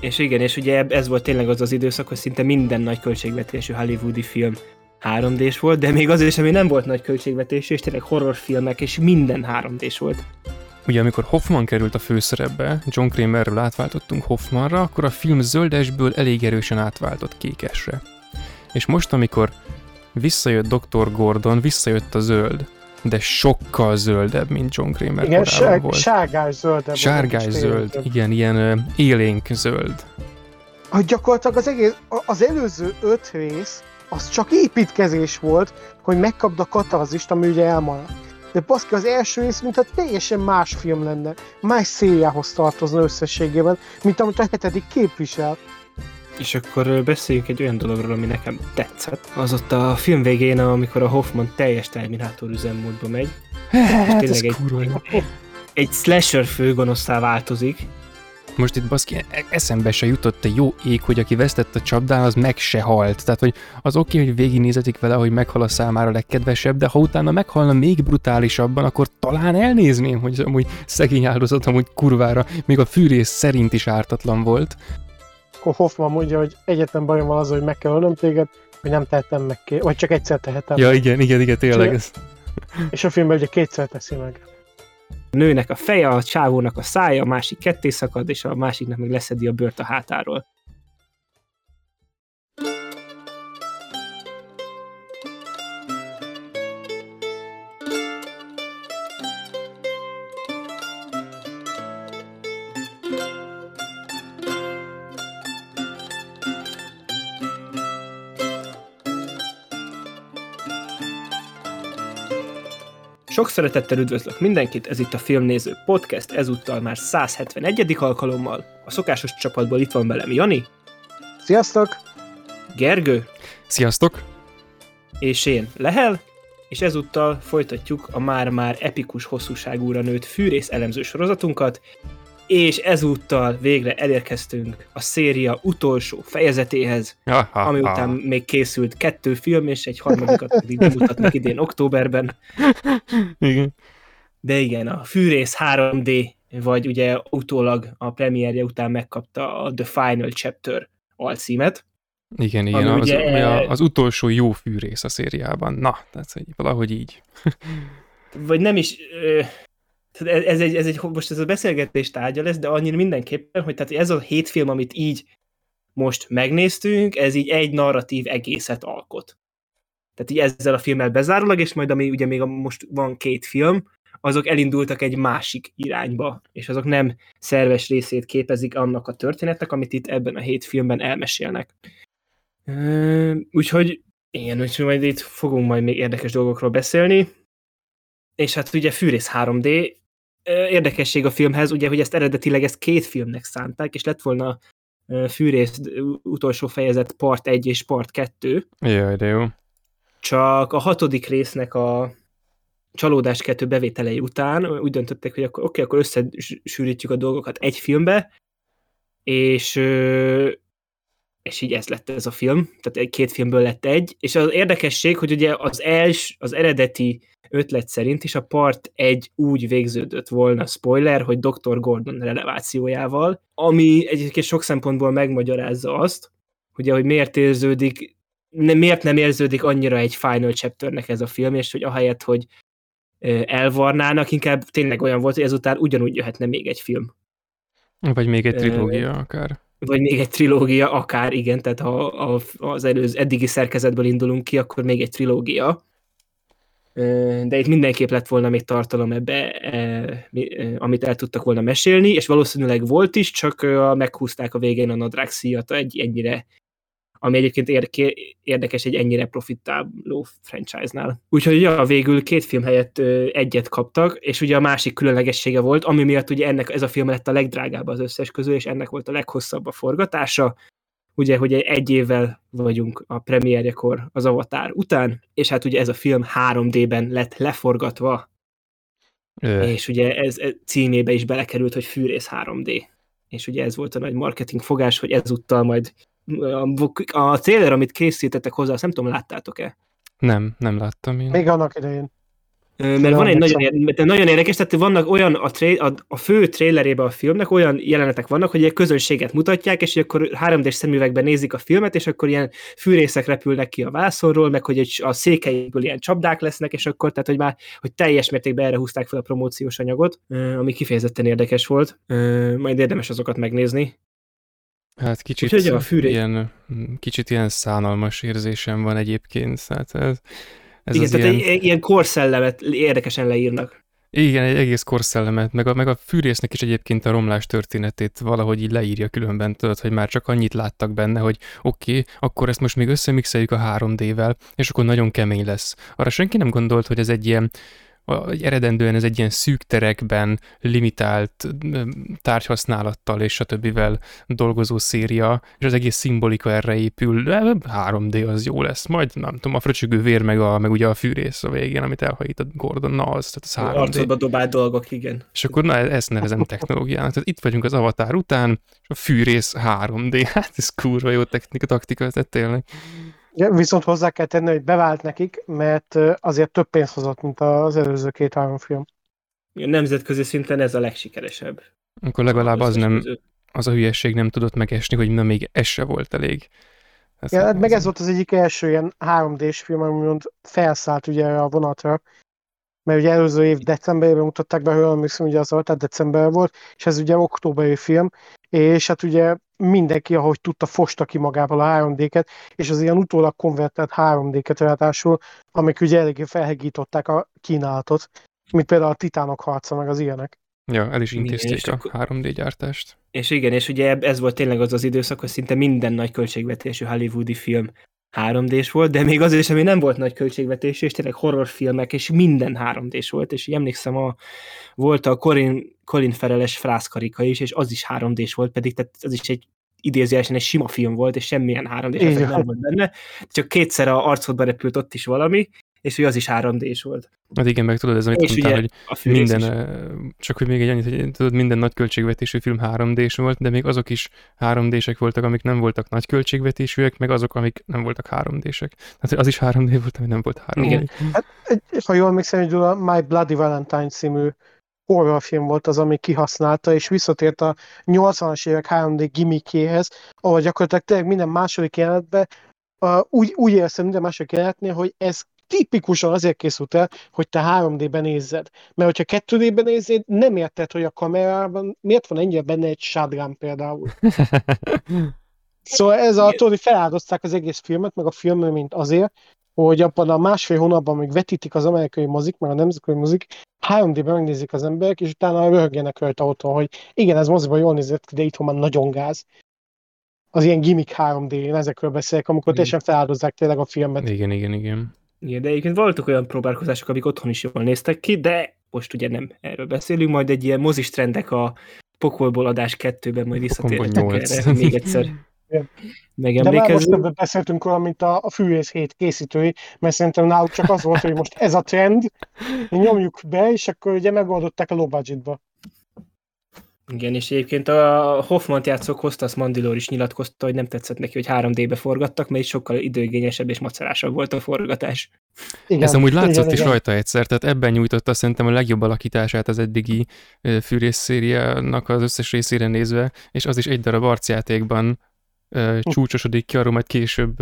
És igen, és ugye ez volt tényleg az az időszak, hogy szinte minden nagy költségvetésű hollywoodi film 3D-s volt, de még az is, ami nem volt nagy költségvetésű, és tényleg horrorfilmek, és minden 3D-s volt. Ugye amikor Hoffman került a főszerepbe, John Kramerről átváltottunk Hoffmanra, akkor a film zöldesből elég erősen átváltott kékesre. És most, amikor visszajött Dr. Gordon, visszajött a zöld, de sokkal zöldebb, mint John Kramer Igen, sár, volt. sárgás zöld. Sárgás zöld, igen, ilyen élénk zöld. Hogy gyakorlatilag az egész, az előző öt rész, az csak építkezés volt, hogy megkapd a katarzist, ami ugye elmaradt. De baszki, az első rész, mintha teljesen más film lenne, más széljához tartozna összességében, mint amit a hetedik képvisel. És akkor beszéljünk egy olyan dologról, ami nekem tetszett. Az ott a film végén, amikor a Hoffman teljes Terminátor üzemmódba megy, Hát, tényleg egy- kurva jó. egy slasher főgonosztá változik, Most itt baszki, e- eszembe se jutott a jó ég, hogy aki vesztett a csapdán, az meg se halt. Tehát, hogy az oké, hogy végignézetik vele, hogy meghal a számára legkedvesebb, de ha utána meghalna még brutálisabban, akkor talán elnézném, hogy amúgy szegény áldozat amúgy kurvára, még a fűrész szerint is ártatlan volt. Akkor Hoffman mondja, hogy egyetlen bajom van az, hogy meg kell ölnöm téged, hogy nem tehetem meg ki, vagy csak egyszer tehetem. Ja, igen, igen, igen, tényleg. Ez... És a filmben ugye kétszer teszi meg. a nőnek a feje, a csávónak a szája, a másik ketté szakad, és a másiknak meg leszedi a bőrt a hátáról. Sok szeretettel üdvözlök mindenkit, ez itt a Filmnéző Podcast, ezúttal már 171. alkalommal. A szokásos csapatból itt van velem Jani, Sziasztok! Gergő Sziasztok! és én, Lehel, és ezúttal folytatjuk a már-már epikus hosszúságúra nőtt fűrész elemző sorozatunkat, és ezúttal végre elérkeztünk a széria utolsó fejezetéhez, Ha, ha, ami ha. után még készült kettő film, és egy harmadikat pedig bemutatnak idén októberben. Igen. De igen, a Fűrész 3D, vagy ugye utólag a premierje után megkapta a The Final Chapter alcímet. Igen, igen, az, ugye- ami a, az utolsó jó fűrész a szériában. Na, tehát hogy valahogy így. Vagy nem is... Tehát ez, ez, egy, ez egy, most ez a beszélgetés tárgya lesz, de annyira mindenképpen, hogy tehát ez a hét film, amit így most megnéztünk, ez így egy narratív egészet alkot. Tehát így ezzel a filmmel bezárólag, és majd ami ugye még a, most van két film, azok elindultak egy másik irányba, és azok nem szerves részét képezik annak a történetnek, amit itt ebben a hét filmben elmesélnek. Úgyhogy igen, úgyhogy majd itt fogunk majd még érdekes dolgokról beszélni, és hát ugye Fűrész 3D, Ö, érdekesség a filmhez, ugye, hogy ezt eredetileg ezt két filmnek szánták, és lett volna Fűrész utolsó fejezet part 1 és part 2, Jaj, de jó. csak a hatodik résznek a Csalódás 2 bevételei után úgy döntöttek, hogy akkor, oké, akkor összesűrítjük a dolgokat egy filmbe, és és így ez lett ez a film, tehát egy két filmből lett egy, és az érdekesség, hogy ugye az els, az eredeti ötlet szerint is a part egy úgy végződött volna, spoiler, hogy Dr. Gordon relevációjával, ami egyébként sok szempontból megmagyarázza azt, ugye, hogy miért érződik, ne, miért nem érződik annyira egy final chapternek ez a film, és hogy ahelyett, hogy elvarnának, inkább tényleg olyan volt, hogy ezután ugyanúgy jöhetne még egy film. Vagy még egy trilógia akár. Vagy még egy trilógia, akár, igen, tehát ha az előző, eddigi szerkezetből indulunk ki, akkor még egy trilógia. De itt mindenképp lett volna még tartalom ebbe, e, e, amit el tudtak volna mesélni, és valószínűleg volt is, csak meghúzták a végén a nadrág egy ennyire, ami egyébként érdekes egy ennyire profitábló franchise-nál. Úgyhogy ja, végül két film helyett ö, egyet kaptak, és ugye a másik különlegessége volt, ami miatt ugye ennek ez a film lett a legdrágább az összes közül, és ennek volt a leghosszabb a forgatása, ugye, hogy egy évvel vagyunk a premierjekor az Avatar után, és hát ugye ez a film 3D-ben lett leforgatva, Ö, és ugye ez, ez címébe is belekerült, hogy Fűrész 3D. És ugye ez volt a nagy marketing fogás, hogy ezúttal majd a, a trailer, amit készítettek hozzá, azt nem tudom, láttátok-e? nem, nem láttam én. Még annak idején. Mert van egy nagyon, ér, nagyon érdekes, tehát vannak olyan, a, tra- a, a fő trailerében a filmnek olyan jelenetek vannak, hogy egy közönséget mutatják, és akkor 3D-s szemüvegben nézik a filmet, és akkor ilyen fűrészek repülnek ki a vászonról, meg hogy egy, a székeiből ilyen csapdák lesznek, és akkor tehát, hogy már hogy teljes mértékben erre húzták fel a promóciós anyagot, ami kifejezetten érdekes volt. Majd érdemes azokat megnézni. Hát kicsit, Úgyhogy a fűré... ilyen, kicsit ilyen szánalmas érzésem van egyébként, tehát ez, ez Igen, tehát ilyen... egy ilyen korszellemet érdekesen leírnak. Igen, egy egész korszellemet, meg a, meg a fűrésznek is egyébként a romlás történetét valahogy így leírja különben, tudod, hogy már csak annyit láttak benne, hogy oké, okay, akkor ezt most még összemixeljük a 3D-vel, és akkor nagyon kemény lesz. Arra senki nem gondolt, hogy ez egy ilyen egy eredendően ez egy ilyen szűk terekben limitált tárgyhasználattal és a többivel dolgozó széria, és az egész szimbolika erre épül, de 3D az jó lesz, majd nem tudom, a fröcsögő vér meg, a, meg ugye a fűrész a végén, amit elhajít a Gordon, na az, tehát az 3D. Arcodba dobált dolgok, igen. És akkor na, ezt nevezem technológiának, tehát itt vagyunk az Avatar után, és a fűrész 3D, hát ez kurva jó technika, taktika, tehát tényleg. Ja, viszont hozzá kell tenni, hogy bevált nekik, mert azért több pénzt hozott, mint az előző két-három film. Nemzetközi szinten ez a legsikeresebb. Akkor legalább az nem, az a hülyesség nem tudott megesni, hogy na még ez se volt elég. Ez ja, hát meg ez volt az egyik első ilyen 3D-s film, ami mond felszállt ugye a vonatra, mert ugye előző év decemberben mutatták be, hogy emlékszem, ugye az volt, tehát december volt, és ez ugye októberi film, és hát ugye mindenki, ahogy tudta, fosta ki magából a 3D-ket, és az ilyen utólag konvertált 3D-ket ráadásul, amik ugye eléggé felhegították a kínálatot, mint például a Titánok harca, meg az ilyenek. Ja, el is intézték a 3D gyártást. És igen, és ugye ez volt tényleg az az időszak, hogy szinte minden nagy költségvetésű hollywoodi film 3D-s volt, de még azért ami nem volt nagy költségvetés, és tényleg horrorfilmek, és minden 3D-s volt, és emlékszem, a, volt a Colin, Colin Fereles frászkarika is, és az is 3D-s volt, pedig tehát az is egy idézőjelesen egy sima film volt, és semmilyen 3D-s nem volt benne, csak kétszer a arcodba repült ott is valami, és hogy az is 3D-s volt. Hát igen, meg tudod, ez amit mondtál, hogy minden, is. csak hogy még egy annyit, hogy tudod, minden nagy költségvetésű film 3D-s volt, de még azok is 3D-sek voltak, amik nem voltak nagy költségvetésűek, meg azok, amik nem voltak 3D-sek. Tehát az is 3D volt, ami nem volt 3D. Igen. Hát, ha jól emlékszem, hogy a My Bloody Valentine című horrorfilm volt az, ami kihasználta, és visszatért a 80-as évek 3D gimmickjéhez, ahol gyakorlatilag tényleg minden második jelenetben uh, úgy, úgy érzem minden második jelenetnél, hogy ez tipikusan azért készült el, hogy te 3D-ben nézzed. Mert hogyha 2D-ben nézed, nem érted, hogy a kamerában miért van ennyire benne egy shotgun például. szóval ez a hogy feláldozták az egész filmet, meg a mint azért, hogy abban a másfél hónapban, amíg vetítik az amerikai mozik, meg a nemzetközi mozik, 3D-ben megnézik az emberek, és utána röhögjenek rajta otthon, hogy igen, ez moziban jól nézett ki, de itthon már nagyon gáz. Az ilyen gimmick 3D, én ezekről beszélek, amikor teljesen feláldozzák tényleg a filmet. Igen, igen, igen. Igen, de egyébként voltak olyan próbálkozások, amik otthon is jól néztek ki, de most ugye nem erről beszélünk, majd egy ilyen mozis trendek a pokolból adás kettőben majd visszatérhetünk erre még egyszer. De már most többet beszéltünk róla, mint a, a Fűrész 7 készítői, mert szerintem náluk csak az volt, hogy most ez a trend, nyomjuk be, és akkor ugye megoldották a low budgetba. Igen, és egyébként a Hoffman játszó Kostas Mandilor is nyilatkozta, hogy nem tetszett neki, hogy 3D-be forgattak, mert sokkal időigényesebb és macerásabb volt a forgatás. Igen, Ez amúgy látszott igen, is igen. rajta egyszer, tehát ebben nyújtotta szerintem a legjobb alakítását az eddigi fűrész szériának az összes részére nézve, és az is egy darab arcjátékban uh, csúcsosodik ki, arról majd később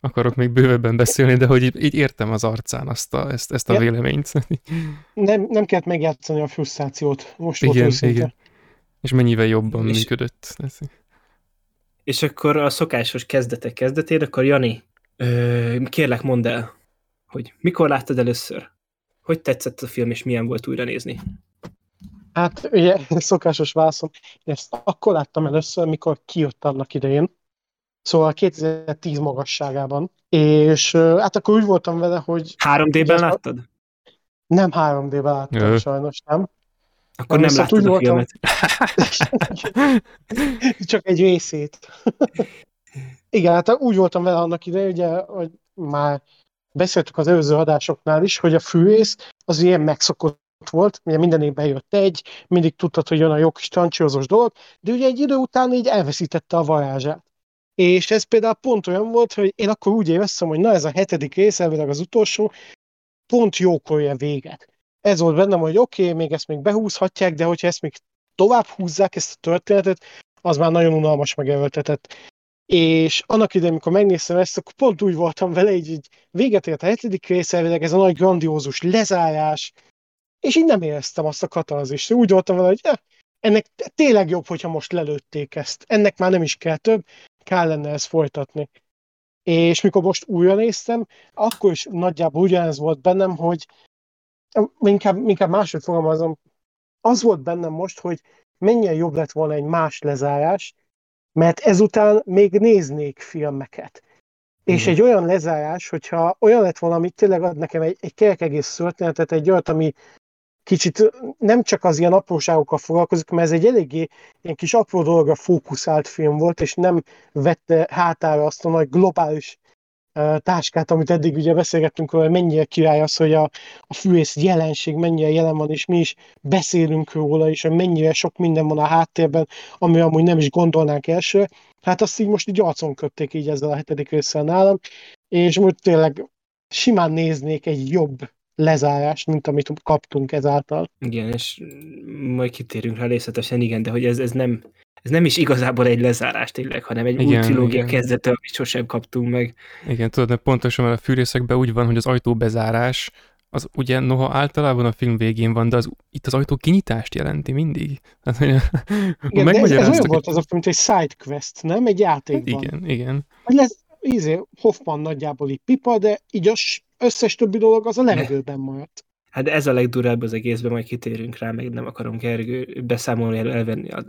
akarok még bővebben beszélni, de hogy így, így értem az arcán azt a, ezt, ezt a véleményt. nem, nem kellett megjátszani a frusztrációt. Most igen, volt igen. És mennyivel jobban és, működött. És akkor a szokásos kezdetek kezdetén, akkor Jani, ö, kérlek mondd el, hogy mikor láttad először? Hogy tetszett a film, és milyen volt újra nézni? Hát ugye szokásos válaszom, ezt akkor láttam először, mikor kijött annak idején, szóval 2010 magasságában, és hát akkor úgy voltam vele, hogy... 3D-ben láttad? Nem 3D-ben láttam, Jö. sajnos nem. Akkor nem, nem láttad a filmet. Csak egy részét. Igen, hát úgy voltam vele annak ide, ugye, hogy már beszéltük az előző adásoknál is, hogy a fűész az ilyen megszokott volt, ugye minden évben jött egy, mindig tudtad, hogy jön a jó kis tancsózós dolog, de ugye egy idő után így elveszítette a varázsát. És ez például pont olyan volt, hogy én akkor úgy éreztem, hogy na ez a hetedik rész, elvileg az utolsó, pont jókor véget ez volt bennem, hogy oké, okay, még ezt még behúzhatják, de hogyha ezt még tovább húzzák ezt a történetet, az már nagyon unalmas megerőltetett. És annak idején, amikor megnéztem ezt, akkor pont úgy voltam vele, így, így véget ért a hetedik rész, ez a nagy grandiózus lezárás, és így nem éreztem azt a katarzist. Úgy voltam vele, hogy eh, ennek tényleg jobb, hogyha most lelőtték ezt. Ennek már nem is kell több, kell lenne ezt folytatni. És mikor most újra néztem, akkor is nagyjából ugyanez volt bennem, hogy inkább, inkább máshogy fogalmazom, az volt bennem most, hogy mennyire jobb lett volna egy más lezárás, mert ezután még néznék filmeket. Mm. És egy olyan lezárás, hogyha olyan lett volna, amit tényleg ad nekem egy, egy kerek egész történetet, egy olyat, ami kicsit nem csak az ilyen apróságokkal foglalkozik, mert ez egy eléggé ilyen kis apró dologra fókuszált film volt, és nem vette hátára azt a nagy globális táskát, amit eddig ugye beszélgettünk róla, mennyire király az, hogy a, a fűész jelenség mennyire jelen van, és mi is beszélünk róla, és hogy mennyire sok minden van a háttérben, ami amúgy nem is gondolnánk első. Hát azt így most így arcon kötték így ezzel a hetedik résszel nálam, és most tényleg simán néznék egy jobb lezárást, mint amit kaptunk ezáltal. Igen, és majd kitérünk rá részletesen, igen, de hogy ez, ez nem ez nem is igazából egy lezárás tényleg, hanem egy igen, új trilógia igen. kezdete, amit sosem kaptunk meg. Igen, tudod, de pontosan mert a fűrészekben úgy van, hogy az ajtó bezárás, az ugye noha általában a film végén van, de az, itt az ajtó kinyitást jelenti mindig. Tehát, hogy igen, de ez, ez olyan volt az a film, mint egy side quest, nem? Egy játékban. Igen, igen. Hogy lesz, ízé, Hoffman nagyjából így pipa, de így az összes többi dolog az a levegőben maradt. Hát ez a legdurább az egészben, majd kitérünk rá, meg nem akarom Gergő beszámolni, elvenni a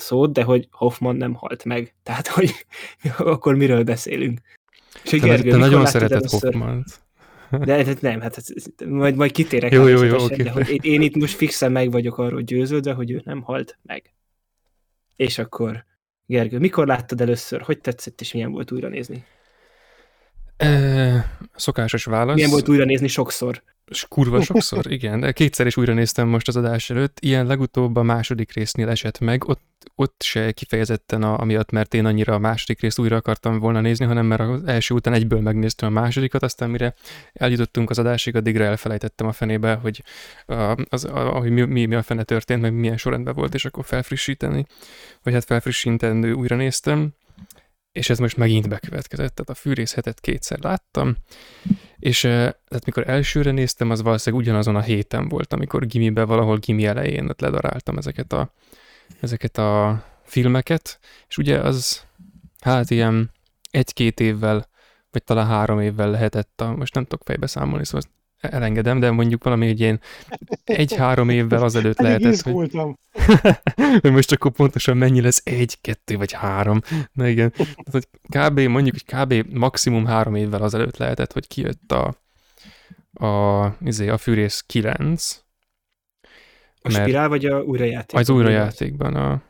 szót, de hogy Hoffman nem halt meg. Tehát, hogy akkor miről beszélünk? És te, Gergő, te nagyon szereted hoffman De hát nem, hát majd, majd kitérek jó, jó, jó, okay. de hogy én itt most fixen meg vagyok arról győződve, hogy ő nem halt meg. És akkor, Gergő, mikor láttad először? Hogy tetszett, és milyen volt újra nézni? E, szokásos válasz. Milyen volt újra nézni sokszor? És kurva sokszor, igen. De kétszer is újra néztem most az adás előtt. Ilyen legutóbb a második résznél esett meg. Ott, ott se kifejezetten a, amiatt, mert én annyira a második részt újra akartam volna nézni, hanem mert az első után egyből megnéztem a másodikat, aztán mire eljutottunk az adásig, addigra elfelejtettem a fenébe, hogy, az, a, hogy mi, mi, mi a fene történt, meg milyen sorrendben volt, és akkor felfrissíteni, vagy hát felfrissítendő újra néztem és ez most megint bekövetkezett, tehát a fűrészhetet kétszer láttam, és tehát mikor elsőre néztem, az valószínűleg ugyanazon a héten volt, amikor gimibe valahol gimi elején ledaráltam ezeket a, ezeket a filmeket, és ugye az hát ilyen egy-két évvel, vagy talán három évvel lehetett a, most nem tudok fejbe számolni, szóval elengedem, de mondjuk valami egy ilyen egy-három évvel azelőtt lehetett, hogy, hogy most akkor pontosan mennyi lesz egy, kettő vagy három. Na igen, tehát, hogy kb. mondjuk, hogy kb. maximum három évvel azelőtt lehetett, hogy kijött a, a, izé, a Fűrész 9. A spirál vagy a újrajáték? Az újrajátékban a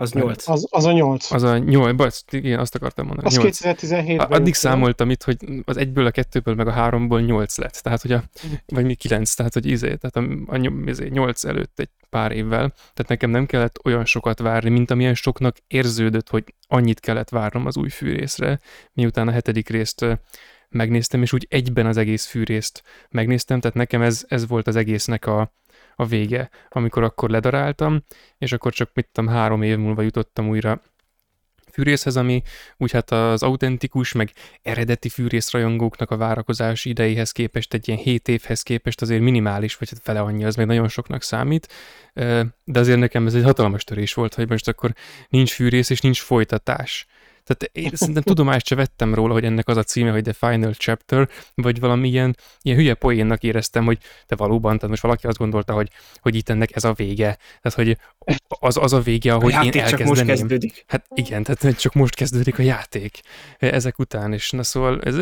az 8. Az, az a 8. Az a 8, basz, igen, azt akartam mondani. Az 2017-ben. Addig számoltam itt, hogy az egyből, a kettőből, meg a háromból 8 lett. Tehát, hogy a, vagy mi 9, tehát, hogy izé, tehát a, a, izé, 8 előtt egy pár évvel. Tehát nekem nem kellett olyan sokat várni, mint amilyen soknak érződött, hogy annyit kellett várnom az új fűrészre, miután a hetedik részt megnéztem, és úgy egyben az egész fűrészt megnéztem, tehát nekem ez, ez volt az egésznek a, a vége, amikor akkor ledaráltam, és akkor csak mit tudom, három év múlva jutottam újra fűrészhez, ami úgy hát az autentikus, meg eredeti fűrészrajongóknak a várakozási idejéhez képest, egy ilyen 7 évhez képest azért minimális, vagy hát fele annyi, az még nagyon soknak számít, de azért nekem ez egy hatalmas törés volt, hogy most akkor nincs fűrész és nincs folytatás. Tehát én szerintem tudomást se vettem róla, hogy ennek az a címe, hogy The Final Chapter, vagy valami ilyen, ilyen hülye poénnak éreztem, hogy te valóban, tehát most valaki azt gondolta, hogy, hogy itt ennek ez a vége. Tehát, hogy az, az a vége, ahogy a én elkezdeném. csak most kezdődik. Hát igen, tehát csak most kezdődik a játék ezek után, és na szóval ez,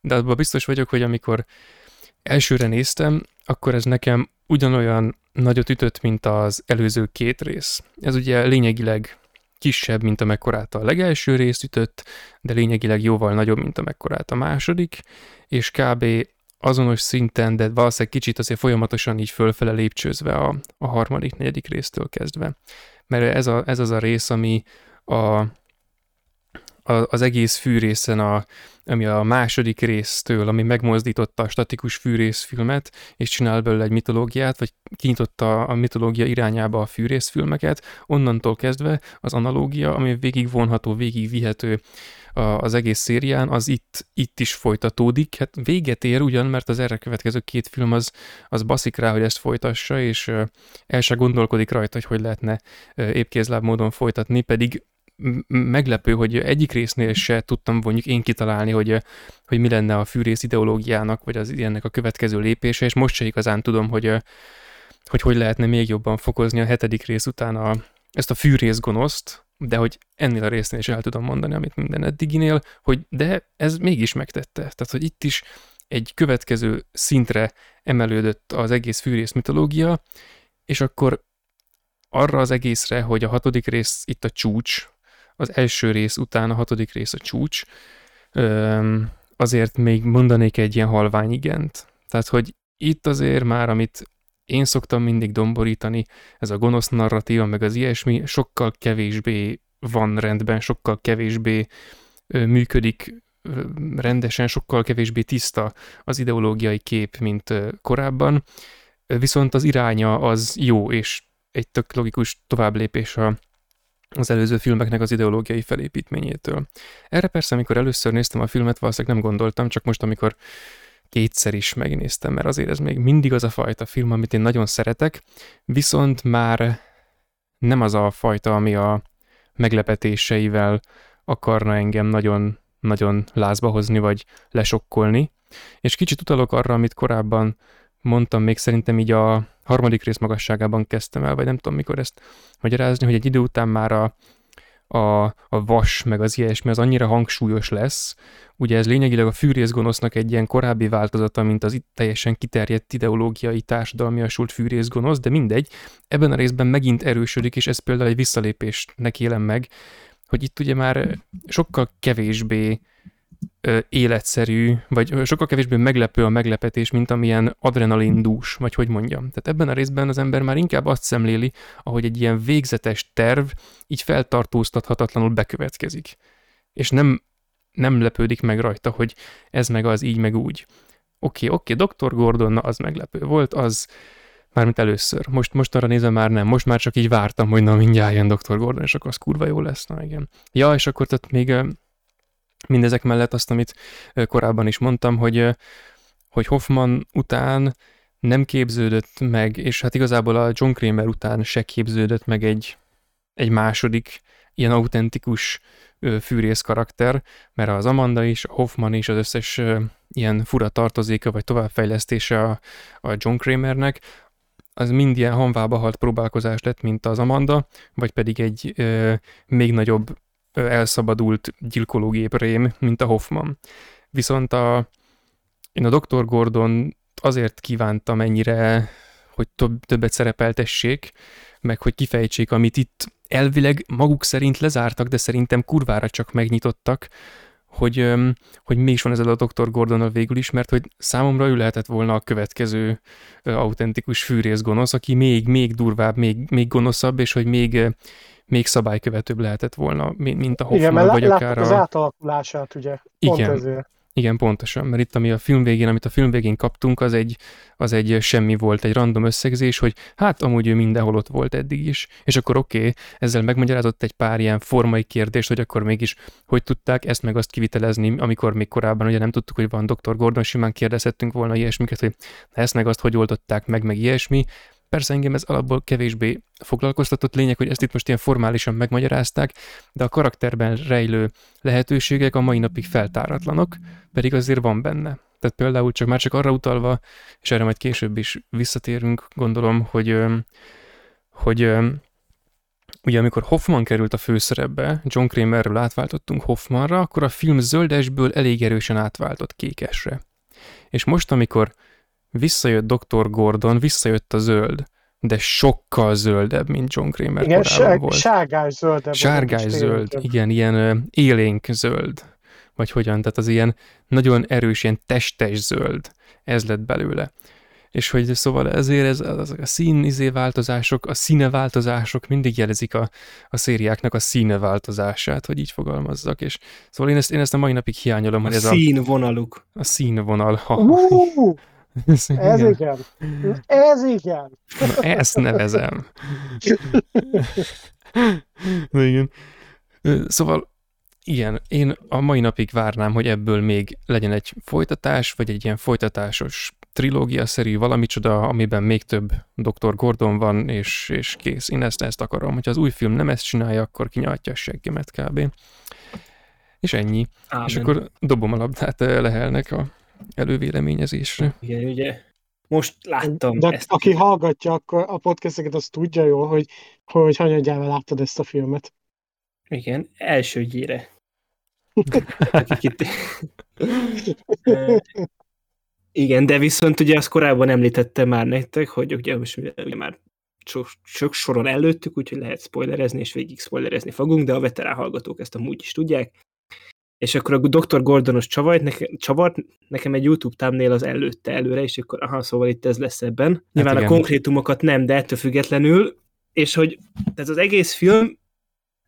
de abban biztos vagyok, hogy amikor elsőre néztem, akkor ez nekem ugyanolyan nagyot ütött, mint az előző két rész. Ez ugye lényegileg kisebb, mint amekkorát a legelső rész ütött, de lényegileg jóval nagyobb, mint amekkorát a második, és kb. azonos szinten, de valószínűleg kicsit azért folyamatosan így fölfele lépcsőzve a, a harmadik, negyedik résztől kezdve. Mert ez, a, ez az a rész, ami a, az egész fűrészen, a, ami a második résztől, ami megmozdította a statikus fűrészfilmet, és csinál belőle egy mitológiát, vagy kinyitotta a mitológia irányába a fűrészfilmeket, onnantól kezdve az analógia, ami végig vonható, végig vihető az egész szérián, az itt, itt is folytatódik. Hát véget ér ugyan, mert az erre következő két film az, az baszik rá, hogy ezt folytassa, és el se gondolkodik rajta, hogy hogy lehetne épkézláb módon folytatni, pedig meglepő, hogy egyik résznél se tudtam mondjuk én kitalálni, hogy, hogy mi lenne a fűrész ideológiának, vagy az ilyennek a következő lépése, és most se igazán tudom, hogy, hogy hogy lehetne még jobban fokozni a hetedik rész után a, ezt a fűrész gonoszt, de hogy ennél a résznél is el tudom mondani, amit minden eddiginél, hogy de ez mégis megtette. Tehát, hogy itt is egy következő szintre emelődött az egész fűrész mitológia, és akkor arra az egészre, hogy a hatodik rész itt a csúcs, az első rész után a hatodik rész a csúcs, azért még mondanék egy ilyen halvány igent. Tehát, hogy itt azért már, amit én szoktam mindig domborítani, ez a gonosz narratíva, meg az ilyesmi sokkal kevésbé van rendben, sokkal kevésbé működik rendesen, sokkal kevésbé tiszta az ideológiai kép, mint korábban, viszont az iránya az jó, és egy tök logikus továbblépés a, az előző filmeknek az ideológiai felépítményétől. Erre persze, amikor először néztem a filmet, valószínűleg nem gondoltam, csak most, amikor kétszer is megnéztem, mert azért ez még mindig az a fajta film, amit én nagyon szeretek, viszont már nem az a fajta, ami a meglepetéseivel akarna engem nagyon, nagyon lázba hozni, vagy lesokkolni. És kicsit utalok arra, amit korábban mondtam, még szerintem így a harmadik rész magasságában kezdtem el, vagy nem tudom mikor ezt magyarázni, hogy egy idő után már a, a, a vas, meg az ilyesmi, az annyira hangsúlyos lesz. Ugye ez lényegileg a fűrészgonosznak egy ilyen korábbi változata, mint az itt teljesen kiterjedt ideológiai társadalmiasult fűrészgonosz, de mindegy, ebben a részben megint erősödik, és ez például egy visszalépésnek élem meg, hogy itt ugye már sokkal kevésbé életszerű, vagy sokkal kevésbé meglepő a meglepetés, mint amilyen adrenalindús, vagy hogy mondjam. Tehát ebben a részben az ember már inkább azt szemléli, ahogy egy ilyen végzetes terv így feltartóztathatatlanul bekövetkezik. És nem, nem lepődik meg rajta, hogy ez meg az, így meg úgy. Oké, okay, oké, okay, Dr. Gordon, na az meglepő volt, az mármint először. Most, most arra nézve már nem, most már csak így vártam, hogy na mindjárt jön Dr. Gordon, és akkor az kurva jó lesz, na igen. Ja, és akkor tehát még mindezek mellett azt, amit korábban is mondtam, hogy, hogy Hoffman után nem képződött meg, és hát igazából a John Kramer után se képződött meg egy, egy második ilyen autentikus fűrész karakter, mert az Amanda is, a Hoffman is, az összes ilyen fura tartozéka vagy továbbfejlesztése a, a John Kramernek, az mind ilyen hanvába halt próbálkozás lett, mint az Amanda, vagy pedig egy ö, még nagyobb elszabadult gyilkológép rém, mint a Hoffman. Viszont a, én a Dr. Gordon azért kívántam ennyire, hogy több, többet szerepeltessék, meg hogy kifejtsék, amit itt elvileg maguk szerint lezártak, de szerintem kurvára csak megnyitottak, hogy, hogy mi is van ezzel a Dr. Gordonnal végül is, mert hogy számomra ő lehetett volna a következő autentikus fűrész gonosz, aki még, még durvább, még, még gonoszabb, és hogy még, még szabálykövetőbb lehetett volna, mint a Hoffman, Igen, mert vagy akár a... az átalakulását, ugye? Pont Igen. ezért. Igen, pontosan, mert itt ami a film végén, amit a film végén kaptunk, az egy, az egy semmi volt, egy random összegzés, hogy hát amúgy ő mindenhol ott volt eddig is, és akkor oké, okay, ezzel megmagyarázott egy pár ilyen formai kérdést, hogy akkor mégis hogy tudták ezt meg azt kivitelezni, amikor még korábban ugye nem tudtuk, hogy van Dr. Gordon, simán kérdezhettünk volna ilyesmiket, hogy ezt meg azt hogy oldották meg, meg ilyesmi, Persze engem ez alapból kevésbé foglalkoztatott lényeg, hogy ezt itt most ilyen formálisan megmagyarázták, de a karakterben rejlő lehetőségek a mai napig feltáratlanok, pedig azért van benne. Tehát például csak már csak arra utalva, és erre majd később is visszatérünk, gondolom, hogy, hogy ugye amikor Hoffman került a főszerepbe, John Kramerről átváltottunk Hoffmanra, akkor a film zöldesből elég erősen átváltott kékesre. És most, amikor visszajött Dr. Gordon, visszajött a zöld, de sokkal zöldebb, mint John Kramer igen, korábban volt. sárgás zöldebb. Sárgás zöld, tényleg. igen, ilyen élénk zöld. Vagy hogyan, tehát az ilyen nagyon erős, ilyen testes zöld. Ez lett belőle. és hogy szóval ezért ez, az, a szín izé változások, a színe változások mindig jelezik a, a szériáknak a színe változását, hogy így fogalmazzak, és szóval én ezt, én ezt a mai napig hiányolom, A hogy ez színvonaluk. a, a színvonal. Ha, Uh, ez, ez igen. igen. Ez igen. Na, ezt nevezem. Na igen. Szóval igen, én a mai napig várnám, hogy ebből még legyen egy folytatás, vagy egy ilyen folytatásos trilógia-szerű valamicsoda, amiben még több Dr. Gordon van, és, és kész. Én ezt, ezt akarom. Hogyha az új film nem ezt csinálja, akkor kinyaltja a seggemet kb. És ennyi. Ámen. És akkor dobom a labdát eh, lehelnek a elővéleményezésre. Igen, ugye most láttam De ezt. aki hallgatja akkor a podcasteket, az tudja jól, hogy, hogy hanyadjával láttad ezt a filmet. Igen, elsődjére. Akik itt... Igen, de viszont ugye azt korábban említettem már nektek, hogy ugye, most ugye már sok, sok soron előttük, úgyhogy lehet spoilerezni, és végig spoilerezni fogunk, de a veterán hallgatók ezt amúgy is tudják. És akkor a Dr. Gordonos csavart, neke, csavart nekem egy YouTube thumbnail az előtte előre, és akkor aha, szóval itt ez lesz ebben. Nyilván a igen. konkrétumokat nem, de ettől függetlenül, és hogy tehát az egész film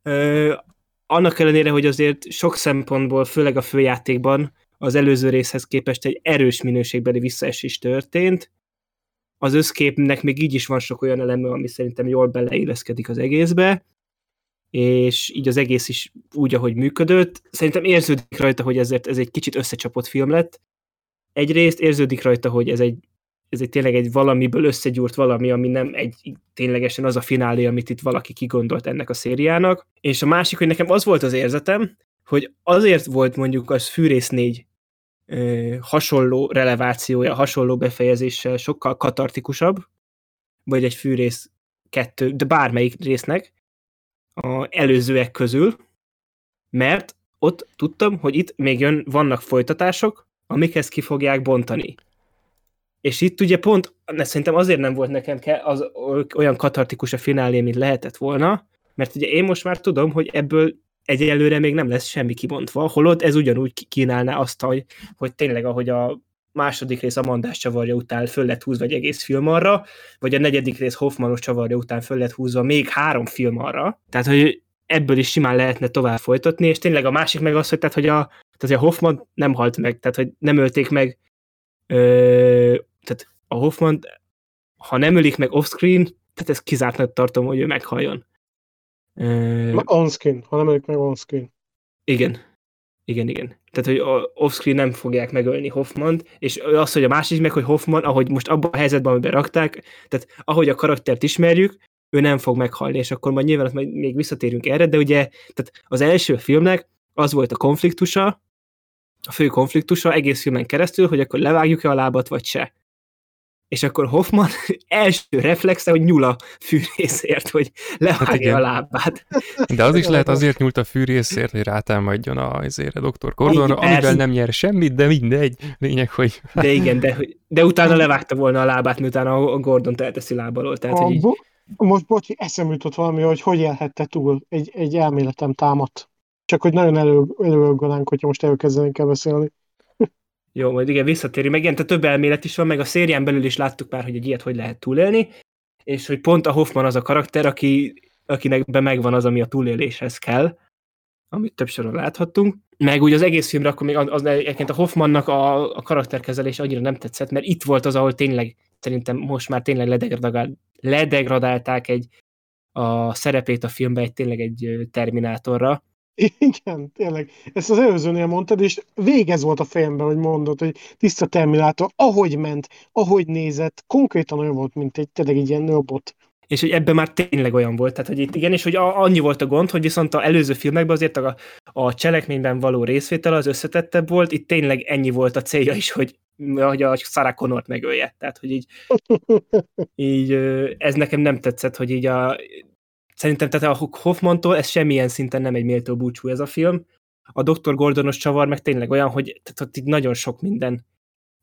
ö, annak ellenére, hogy azért sok szempontból, főleg a főjátékban az előző részhez képest egy erős minőségbeli visszaesés történt, az összképnek még így is van sok olyan eleme, ami szerintem jól beleilleszkedik az egészbe, és így az egész is úgy, ahogy működött. Szerintem érződik rajta, hogy ezért ez egy kicsit összecsapott film lett. Egyrészt érződik rajta, hogy ez egy, ez egy tényleg egy valamiből összegyúrt valami, ami nem egy ténylegesen az a finálé, amit itt valaki kigondolt ennek a szériának. És a másik, hogy nekem az volt az érzetem, hogy azért volt mondjuk az Fűrész 4 ö, hasonló relevációja, hasonló befejezéssel sokkal katartikusabb, vagy egy Fűrész 2, de bármelyik résznek a előzőek közül, mert ott tudtam, hogy itt még jön, vannak folytatások, amik ezt ki fogják bontani. És itt ugye pont, ne, szerintem azért nem volt nekem ke- az olyan katartikus a finálé, mint lehetett volna, mert ugye én most már tudom, hogy ebből egyelőre még nem lesz semmi kibontva, holott ez ugyanúgy kínálná azt, hogy, hogy tényleg ahogy a második rész Amandás csavarja után föl lett húzva egy egész film arra, vagy a negyedik rész Hoffmanos csavarja után föl lett húzva még három film arra. Tehát, hogy ebből is simán lehetne tovább folytatni, és tényleg a másik meg az, hogy, tehát, hogy a, tehát, hogy a Hoffman nem halt meg, tehát hogy nem ölték meg, ö, tehát a Hoffman, ha nem ölik meg offscreen, tehát ezt kizártnak tartom, hogy ő meghalljon. Ö, On-screen, ha nem ölik meg on-screen. igen. Igen, igen. Tehát, hogy offscreen nem fogják megölni Hoffmant, és az, hogy a másik meg, hogy Hoffman, ahogy most abban a helyzetben, amiben rakták, tehát ahogy a karaktert ismerjük, ő nem fog meghalni, és akkor majd nyilván majd még visszatérünk erre, de ugye tehát az első filmnek az volt a konfliktusa, a fő konfliktusa egész filmen keresztül, hogy akkor levágjuk-e a lábat, vagy se. És akkor Hoffman első reflexe, hogy nyúl a fűrészért, hogy levágja igen. a lábát. De az is lehet azért nyúlt a fűrészért, hogy rátámadjon a izére Dr. Gordonra, Igen, amivel persze. nem nyer semmit, de mindegy. Lényeg, hogy De igen, de, de utána levágta volna a lábát, miután a a Gordon elteszi láb alól. Tehát, A, hogy így, bo- most bocsi, eszem jutott valami, hogy hogy élhette túl egy, egy elméletem támadt. Csak hogy nagyon elő, előgolánk, hogyha most elkezdenénk el beszélni. Jó, majd igen, visszatérünk. Meg igen, tehát több elmélet is van, meg a szérián belül is láttuk már, hogy egy ilyet hogy lehet túlélni, és hogy pont a Hoffman az a karakter, aki, akinek be megvan az, ami a túléléshez kell, amit több soron láthattunk. Meg úgy az egész filmre akkor még az, az egyébként a Hoffmannak a, a karakterkezelés annyira nem tetszett, mert itt volt az, ahol tényleg szerintem most már tényleg ledegradál, ledegradálták egy a szerepét a filmbe egy tényleg egy terminátorra, Igen, tényleg. Ezt az előzőnél mondtad, és végez volt a fejemben, hogy mondod, hogy tiszta Terminátor, ahogy ment, ahogy nézett, konkrétan olyan volt, mint egy tényleg egy ilyen robot. és hogy ebben már tényleg olyan volt, tehát hogy itt igen, és hogy a, annyi volt a gond, hogy viszont a előző filmekben azért a, a cselekményben való részvétel az összetettebb volt, itt tényleg ennyi volt a célja is, hogy, hogy a Sarah Connort megölje. Tehát, hogy így, így ez nekem nem tetszett, hogy így a szerintem tehát a Hoffmantól ez semmilyen szinten nem egy méltó búcsú ez a film. A Dr. Gordonos csavar meg tényleg olyan, hogy tehát ott így nagyon sok minden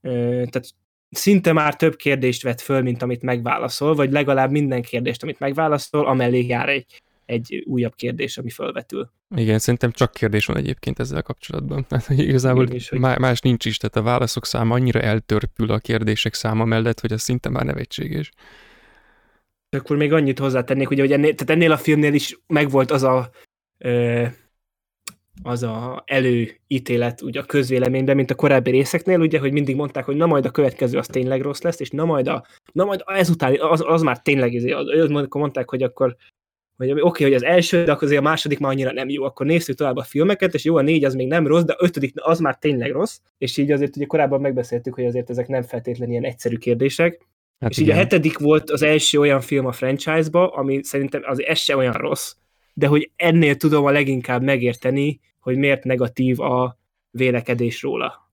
tehát szinte már több kérdést vet föl, mint amit megválaszol, vagy legalább minden kérdést, amit megválaszol, amellé jár egy, egy újabb kérdés, ami felvetül. Igen, szerintem csak kérdés van egyébként ezzel kapcsolatban. Tehát, igazából is, hogy- más nincs is, tehát a válaszok száma annyira eltörpül a kérdések száma mellett, hogy az szinte már nevetséges. Akkor még annyit hozzátennék, ugye, hogy ennél, tehát ennél a filmnél is megvolt az a ö, az a előítélet ugye a közvéleményben, mint a korábbi részeknél, ugye, hogy mindig mondták, hogy na majd a következő az tényleg rossz lesz, és na majd, a, na majd ezután, az, az már tényleg, izé, az, akkor mondták, hogy akkor hogy oké, okay, hogy az első, de akkor azért a második már annyira nem jó, akkor nézzük tovább a filmeket, és jó, a négy az még nem rossz, de a ötödik az már tényleg rossz, és így azért ugye korábban megbeszéltük, hogy azért ezek nem feltétlenül ilyen egyszerű kérdések, Hát és így a hetedik volt az első olyan film a franchise-ba, ami szerintem az ez se olyan rossz, de hogy ennél tudom a leginkább megérteni, hogy miért negatív a vélekedés róla.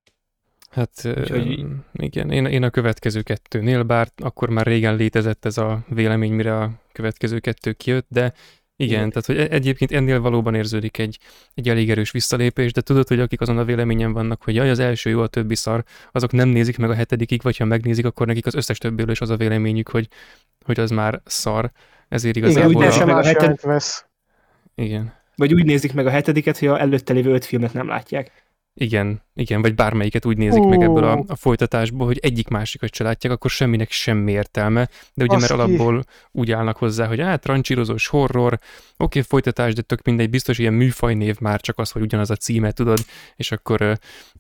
Hát Úgyhogy- igen, én, én a következő kettőnél, bár akkor már régen létezett ez a vélemény, mire a következő kettő kijött, de igen, Igen. tehát hogy e- egyébként ennél valóban érződik egy, egy elég erős visszalépés, de tudod, hogy akik azon a véleményen vannak, hogy jaj, az első jó, a többi szar, azok nem nézik meg a hetedikig, vagy ha megnézik, akkor nekik az összes többéről is az a véleményük, hogy, hogy az már szar. Ezért Igen, igazából... úgy teljesen meg a heted- vesz. igen. Vagy úgy nézik meg a hetediket, hogy a előtte lévő öt filmet nem látják. Igen, igen, vagy bármelyiket úgy nézik meg Ó. ebből a, a folytatásból, hogy egyik másikat se látják, akkor semminek semmi értelme, de ugye mert Azt ki- alapból úgy állnak hozzá, hogy hát trancsírozós horror, oké, folytatás, de tök mindegy, biztos ilyen műfajnév már csak az, hogy ugyanaz a címe, tudod, és akkor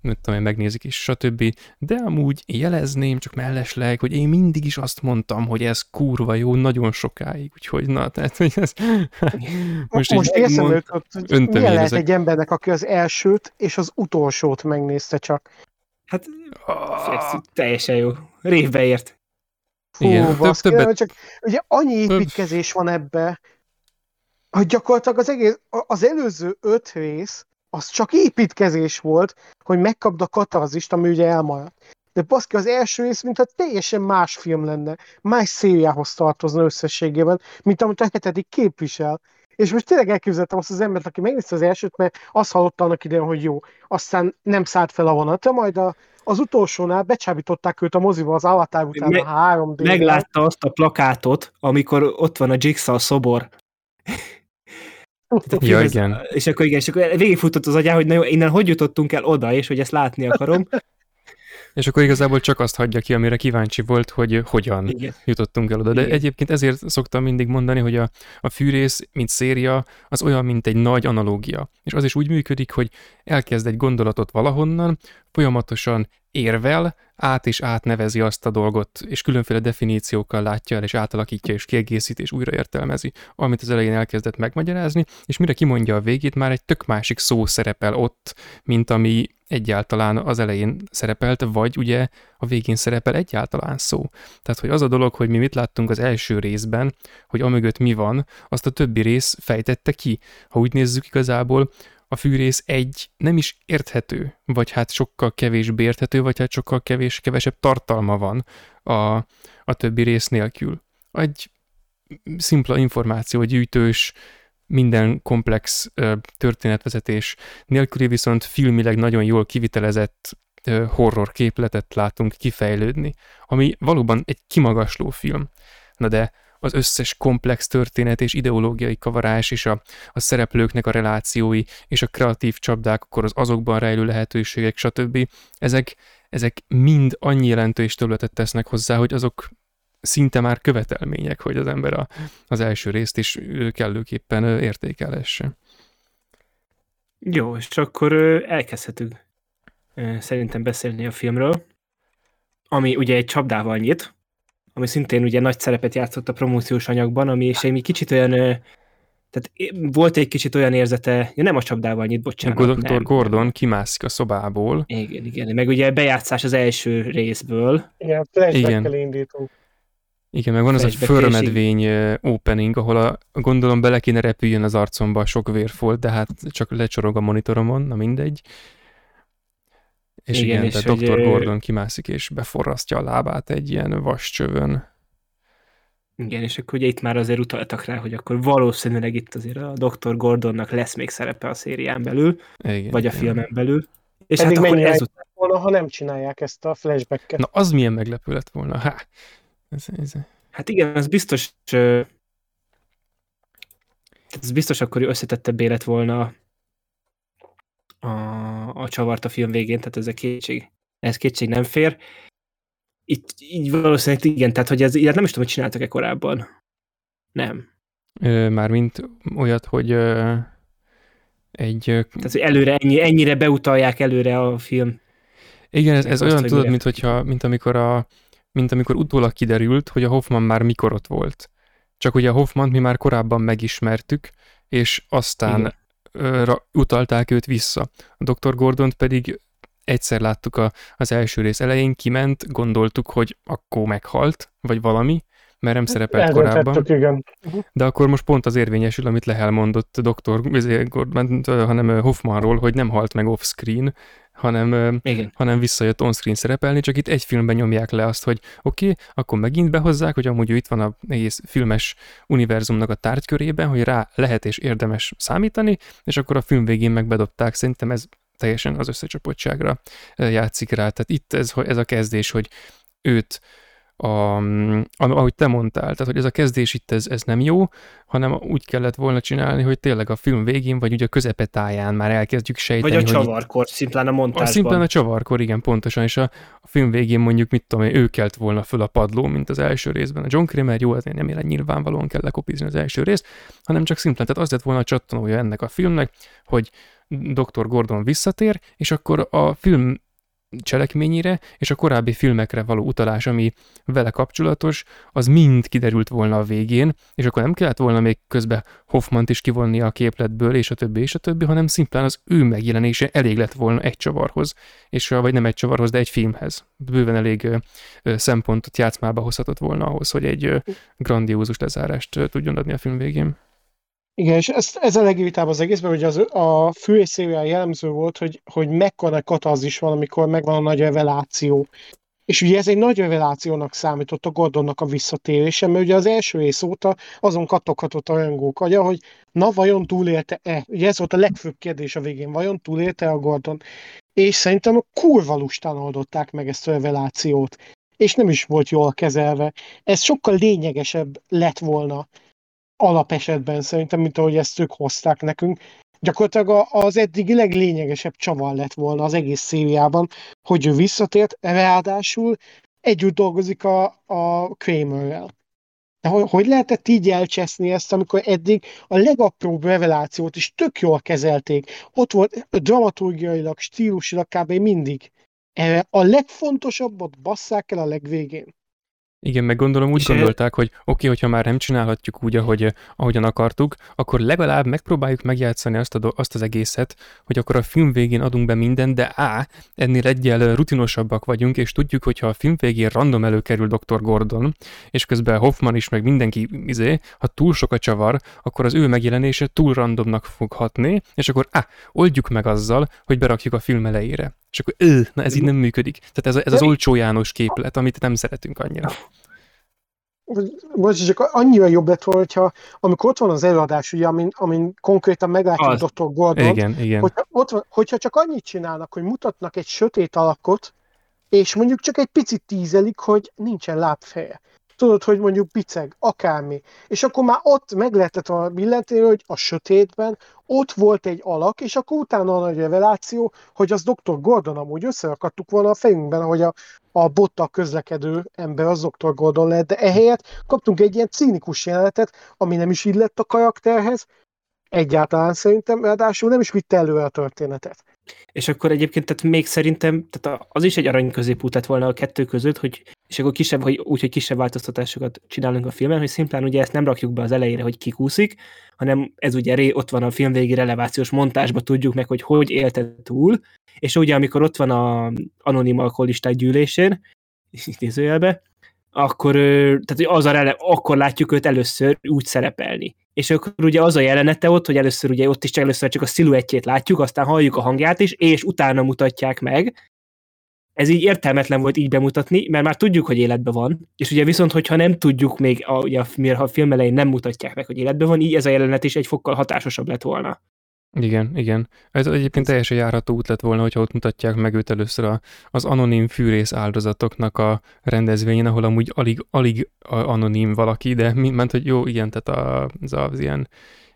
nem tudom, megnézik is, stb. De amúgy jelezném csak mellesleg, hogy én mindig is azt mondtam, hogy ez kurva jó nagyon sokáig, úgyhogy na, tehát, hogy ez Most, így most megmond- eszembe jutott, hogy milyen lehet egy embernek, aki az elsőt és az utolsót megnézte csak. Hát ez teljesen jó. Révbe ért. Fú, Igen, több- baszki, többet- nem, csak ugye annyi építkezés van ebbe, hogy gyakorlatilag az egész, az előző öt rész, az csak építkezés volt, hogy megkapd a katarzist, ami ugye elmaradt. De baszki, az első rész, mintha teljesen más film lenne, más szériához tartozna összességében, mint amit a hetedik képvisel. És most tényleg elképzeltem azt az embert, aki megnézte az elsőt, mert azt hallotta annak idején, hogy jó. Aztán nem szállt fel a vonatra, majd a, az utolsónál becsábították őt a moziba az Avatar után Me- a 3 d Meglátta azt a plakátot, amikor ott van a Jigsaw szobor. Ja, igen. És akkor igen, és akkor végigfutott az agyá, hogy na jó, innen hogy jutottunk el oda, és hogy ezt látni akarom. És akkor igazából csak azt hagyja ki, amire kíváncsi volt, hogy hogyan Igen. jutottunk el oda. De Igen. egyébként ezért szoktam mindig mondani, hogy a, a fűrész, mint széria, az olyan, mint egy nagy analógia. És az is úgy működik, hogy elkezd egy gondolatot valahonnan, folyamatosan érvel, át és átnevezi azt a dolgot, és különféle definíciókkal látja el, és átalakítja, és kiegészít, és újraértelmezi, amit az elején elkezdett megmagyarázni, és mire kimondja a végét, már egy tök másik szó szerepel ott, mint ami egyáltalán az elején szerepelt, vagy ugye a végén szerepel egyáltalán szó. Tehát, hogy az a dolog, hogy mi mit láttunk az első részben, hogy amögött mi van, azt a többi rész fejtette ki. Ha úgy nézzük igazából, a fűrész egy nem is érthető, vagy hát sokkal kevésbé érthető, vagy hát sokkal kevés, kevesebb tartalma van a, a többi rész nélkül. Egy szimpla információgyűjtős, minden komplex ö, történetvezetés nélküli viszont filmileg nagyon jól kivitelezett ö, horror képletet látunk kifejlődni, ami valóban egy kimagasló film. Na de az összes komplex történet és ideológiai kavarás és a, a szereplőknek a relációi és a kreatív csapdák, akkor az azokban rejlő lehetőségek, stb. Ezek, ezek mind annyi jelentős területet tesznek hozzá, hogy azok szinte már követelmények, hogy az ember a, az első részt is kellőképpen ö, értékelhesse. Jó, és akkor elkezdhetünk szerintem beszélni a filmről, ami ugye egy csapdával nyit, ami szintén ugye nagy szerepet játszott a promóciós anyagban, ami és egy kicsit olyan, tehát volt egy kicsit olyan érzete, ja nem a csapdával nyit, bocsánat. Dr. nem. Gordon kimászik a szobából, Igen, igen, meg ugye bejátszás az első részből, Igen, flashback-kel Igen. indítunk. Igen, meg van az a förmedvény opening, ahol a, gondolom bele kéne repüljön az arcomba a sok vérfolt, de hát csak lecsorog a monitoromon, na mindegy. És igen, Igen, és tehát Dr. Gordon kimászik és beforrasztja a lábát egy ilyen vas csövön. Igen, és akkor ugye itt már azért utaltak rá, hogy akkor valószínűleg itt azért a Dr. Gordonnak lesz még szerepe a szérián belül, Igen, vagy a igen. filmen belül. És Pedig hát akkor ezután, Volna, ha nem csinálják ezt a flashback-et. Na, az milyen meglepő lett volna. Há, ez, ez, hát igen, az biztos, ez biztos akkor összetettebb élet volna a, a csavart a film végén, tehát ez a kétség, ez kétség nem fér. Itt így valószínűleg igen, tehát hogy ez, ilyet nem is tudom, hogy csináltak-e korábban. Nem. Mármint olyat, hogy ö, egy... Tehát, hogy előre, ennyi, ennyire beutalják előre a film. Igen, ez, ez olyan, tudod, mint, hogyha, mint, amikor a, mint amikor utólag kiderült, hogy a Hoffman már mikor ott volt. Csak ugye a Hoffman mi már korábban megismertük, és aztán ö, utalták őt vissza. A Dr. Gordont pedig egyszer láttuk a, az első rész elején, kiment, gondoltuk, hogy akkor meghalt, vagy valami, mert nem szerepelt korábban. igen. De akkor most pont az érvényesül, amit Lehel mondott doktor, hanem Hoffmanról, hogy nem halt meg off-screen, hanem, Igen. hanem visszajött on-screen szerepelni, csak itt egy filmben nyomják le azt, hogy oké, okay, akkor megint behozzák, hogy amúgy itt van a egész filmes univerzumnak a tárgykörében, hogy rá lehet és érdemes számítani, és akkor a film végén megbedobták. Szerintem ez teljesen az összecsapottságra játszik rá. Tehát itt ez, ez a kezdés, hogy őt a, ahogy te mondtál, tehát hogy ez a kezdés itt ez, ez nem jó, hanem úgy kellett volna csinálni, hogy tényleg a film végén, vagy ugye a közepetáján már elkezdjük sejteni. Vagy a csavarkor, szimplán a montásban. A szimplán a csavarkor, igen, pontosan, és a, a film végén mondjuk, mit tudom én, ő kelt volna föl a padló, mint az első részben. A John Kramer, jó, azért nem élet nyilvánvalóan kell lekopizni az első részt, hanem csak szimplán, tehát az lett volna a csattanója ennek a filmnek, hogy Dr. Gordon visszatér, és akkor a film cselekményére és a korábbi filmekre való utalás, ami vele kapcsolatos, az mind kiderült volna a végén, és akkor nem kellett volna még közben Hoffmant is kivonni a képletből, és a többi, és a többi, hanem szimplán az ő megjelenése elég lett volna egy csavarhoz, és vagy nem egy csavarhoz, de egy filmhez. Bőven elég szempontot játszmába hozhatott volna ahhoz, hogy egy grandiózus lezárást tudjon adni a film végén. Igen, és ez, ez a legvitább az egészben, hogy az, a fő jellemző volt, hogy, hogy mekkora katarzis van, amikor megvan a nagy reveláció. És ugye ez egy nagy revelációnak számított a Gordonnak a visszatérése, mert ugye az első rész óta azon kattoghatott a rajongók agya, hogy na vajon túlélte-e? Ugye ez volt a legfőbb kérdés a végén, vajon túlélte a Gordon? És szerintem a kurva lustán oldották meg ezt a revelációt. És nem is volt jól kezelve. Ez sokkal lényegesebb lett volna, alapesetben szerintem, mint ahogy ezt ők hozták nekünk. Gyakorlatilag az eddigi leglényegesebb csavar lett volna az egész szériában, hogy ő visszatért, ráadásul együtt dolgozik a, a Kramerrel. De hogy, lehetett így elcseszni ezt, amikor eddig a legapróbb revelációt is tök jól kezelték. Ott volt dramaturgiailag, stílusilag kb. mindig. Erre a legfontosabbat basszák el a legvégén. Igen, meg gondolom úgy gondolták, hogy oké, okay, hogyha már nem csinálhatjuk úgy, ahogy, ahogyan akartuk, akkor legalább megpróbáljuk megjátszani azt, a, azt az egészet, hogy akkor a film végén adunk be mindent, de á, ennél egyel rutinosabbak vagyunk, és tudjuk, hogyha a film végén random előkerül Dr. Gordon, és közben Hoffman is, meg mindenki, izé, ha túl sok a csavar, akkor az ő megjelenése túl randomnak fog hatni, és akkor á, oldjuk meg azzal, hogy berakjuk a film elejére. És akkor, ő, na ez így nem működik. Tehát ez, ez az olcsó János képlet, amit nem szeretünk annyira. Vagy csak annyira jobb lett volna, hogyha amikor ott van az előadás, ugye, amin, amin konkrétan meglátjuk az. Dr. Gordon, igen, igen. Hogyha, ott van, hogyha csak annyit csinálnak, hogy mutatnak egy sötét alakot, és mondjuk csak egy picit tízelik, hogy nincsen lábfeje tudod, hogy mondjuk piceg, akármi. És akkor már ott meg lehetett volna billenteni, hogy a sötétben ott volt egy alak, és akkor utána a nagy reveláció, hogy az Dr. Gordon amúgy összerakadtuk volna a fejünkben, hogy a, a botta közlekedő ember az Dr. Gordon lett, de ehelyett kaptunk egy ilyen cínikus jelenetet, ami nem is illett a karakterhez, egyáltalán szerintem, ráadásul nem is vitte előre a történetet. És akkor egyébként tehát még szerintem tehát az is egy arany középút lett volna a kettő között, hogy, és akkor kisebb, hogy, úgy, hogy kisebb változtatásokat csinálunk a filmen, hogy szimplán ugye ezt nem rakjuk be az elejére, hogy kikúszik, hanem ez ugye ré, ott van a film végi relevációs montásban tudjuk meg, hogy hogy élte túl, és ugye amikor ott van a anonim alkoholisták gyűlésén, idézőjelbe, akkor, tehát az a rele, akkor látjuk őt először úgy szerepelni. És akkor ugye az a jelenete ott, hogy először ugye ott is csak először csak a sziluettjét látjuk, aztán halljuk a hangját is, és utána mutatják meg. Ez így értelmetlen volt így bemutatni, mert már tudjuk, hogy életben van, és ugye viszont, hogyha nem tudjuk még, a, ugye, a film elején nem mutatják meg, hogy életben van, így ez a jelenet is egy fokkal hatásosabb lett volna. Igen, igen. Ez egyébként teljesen járható út lett volna, hogyha ott mutatják meg őt először a, az anonim fűrész áldozatoknak a rendezvényen, ahol amúgy alig, alig anonim valaki, de ment, hogy jó, igen, tehát a, az, az ilyen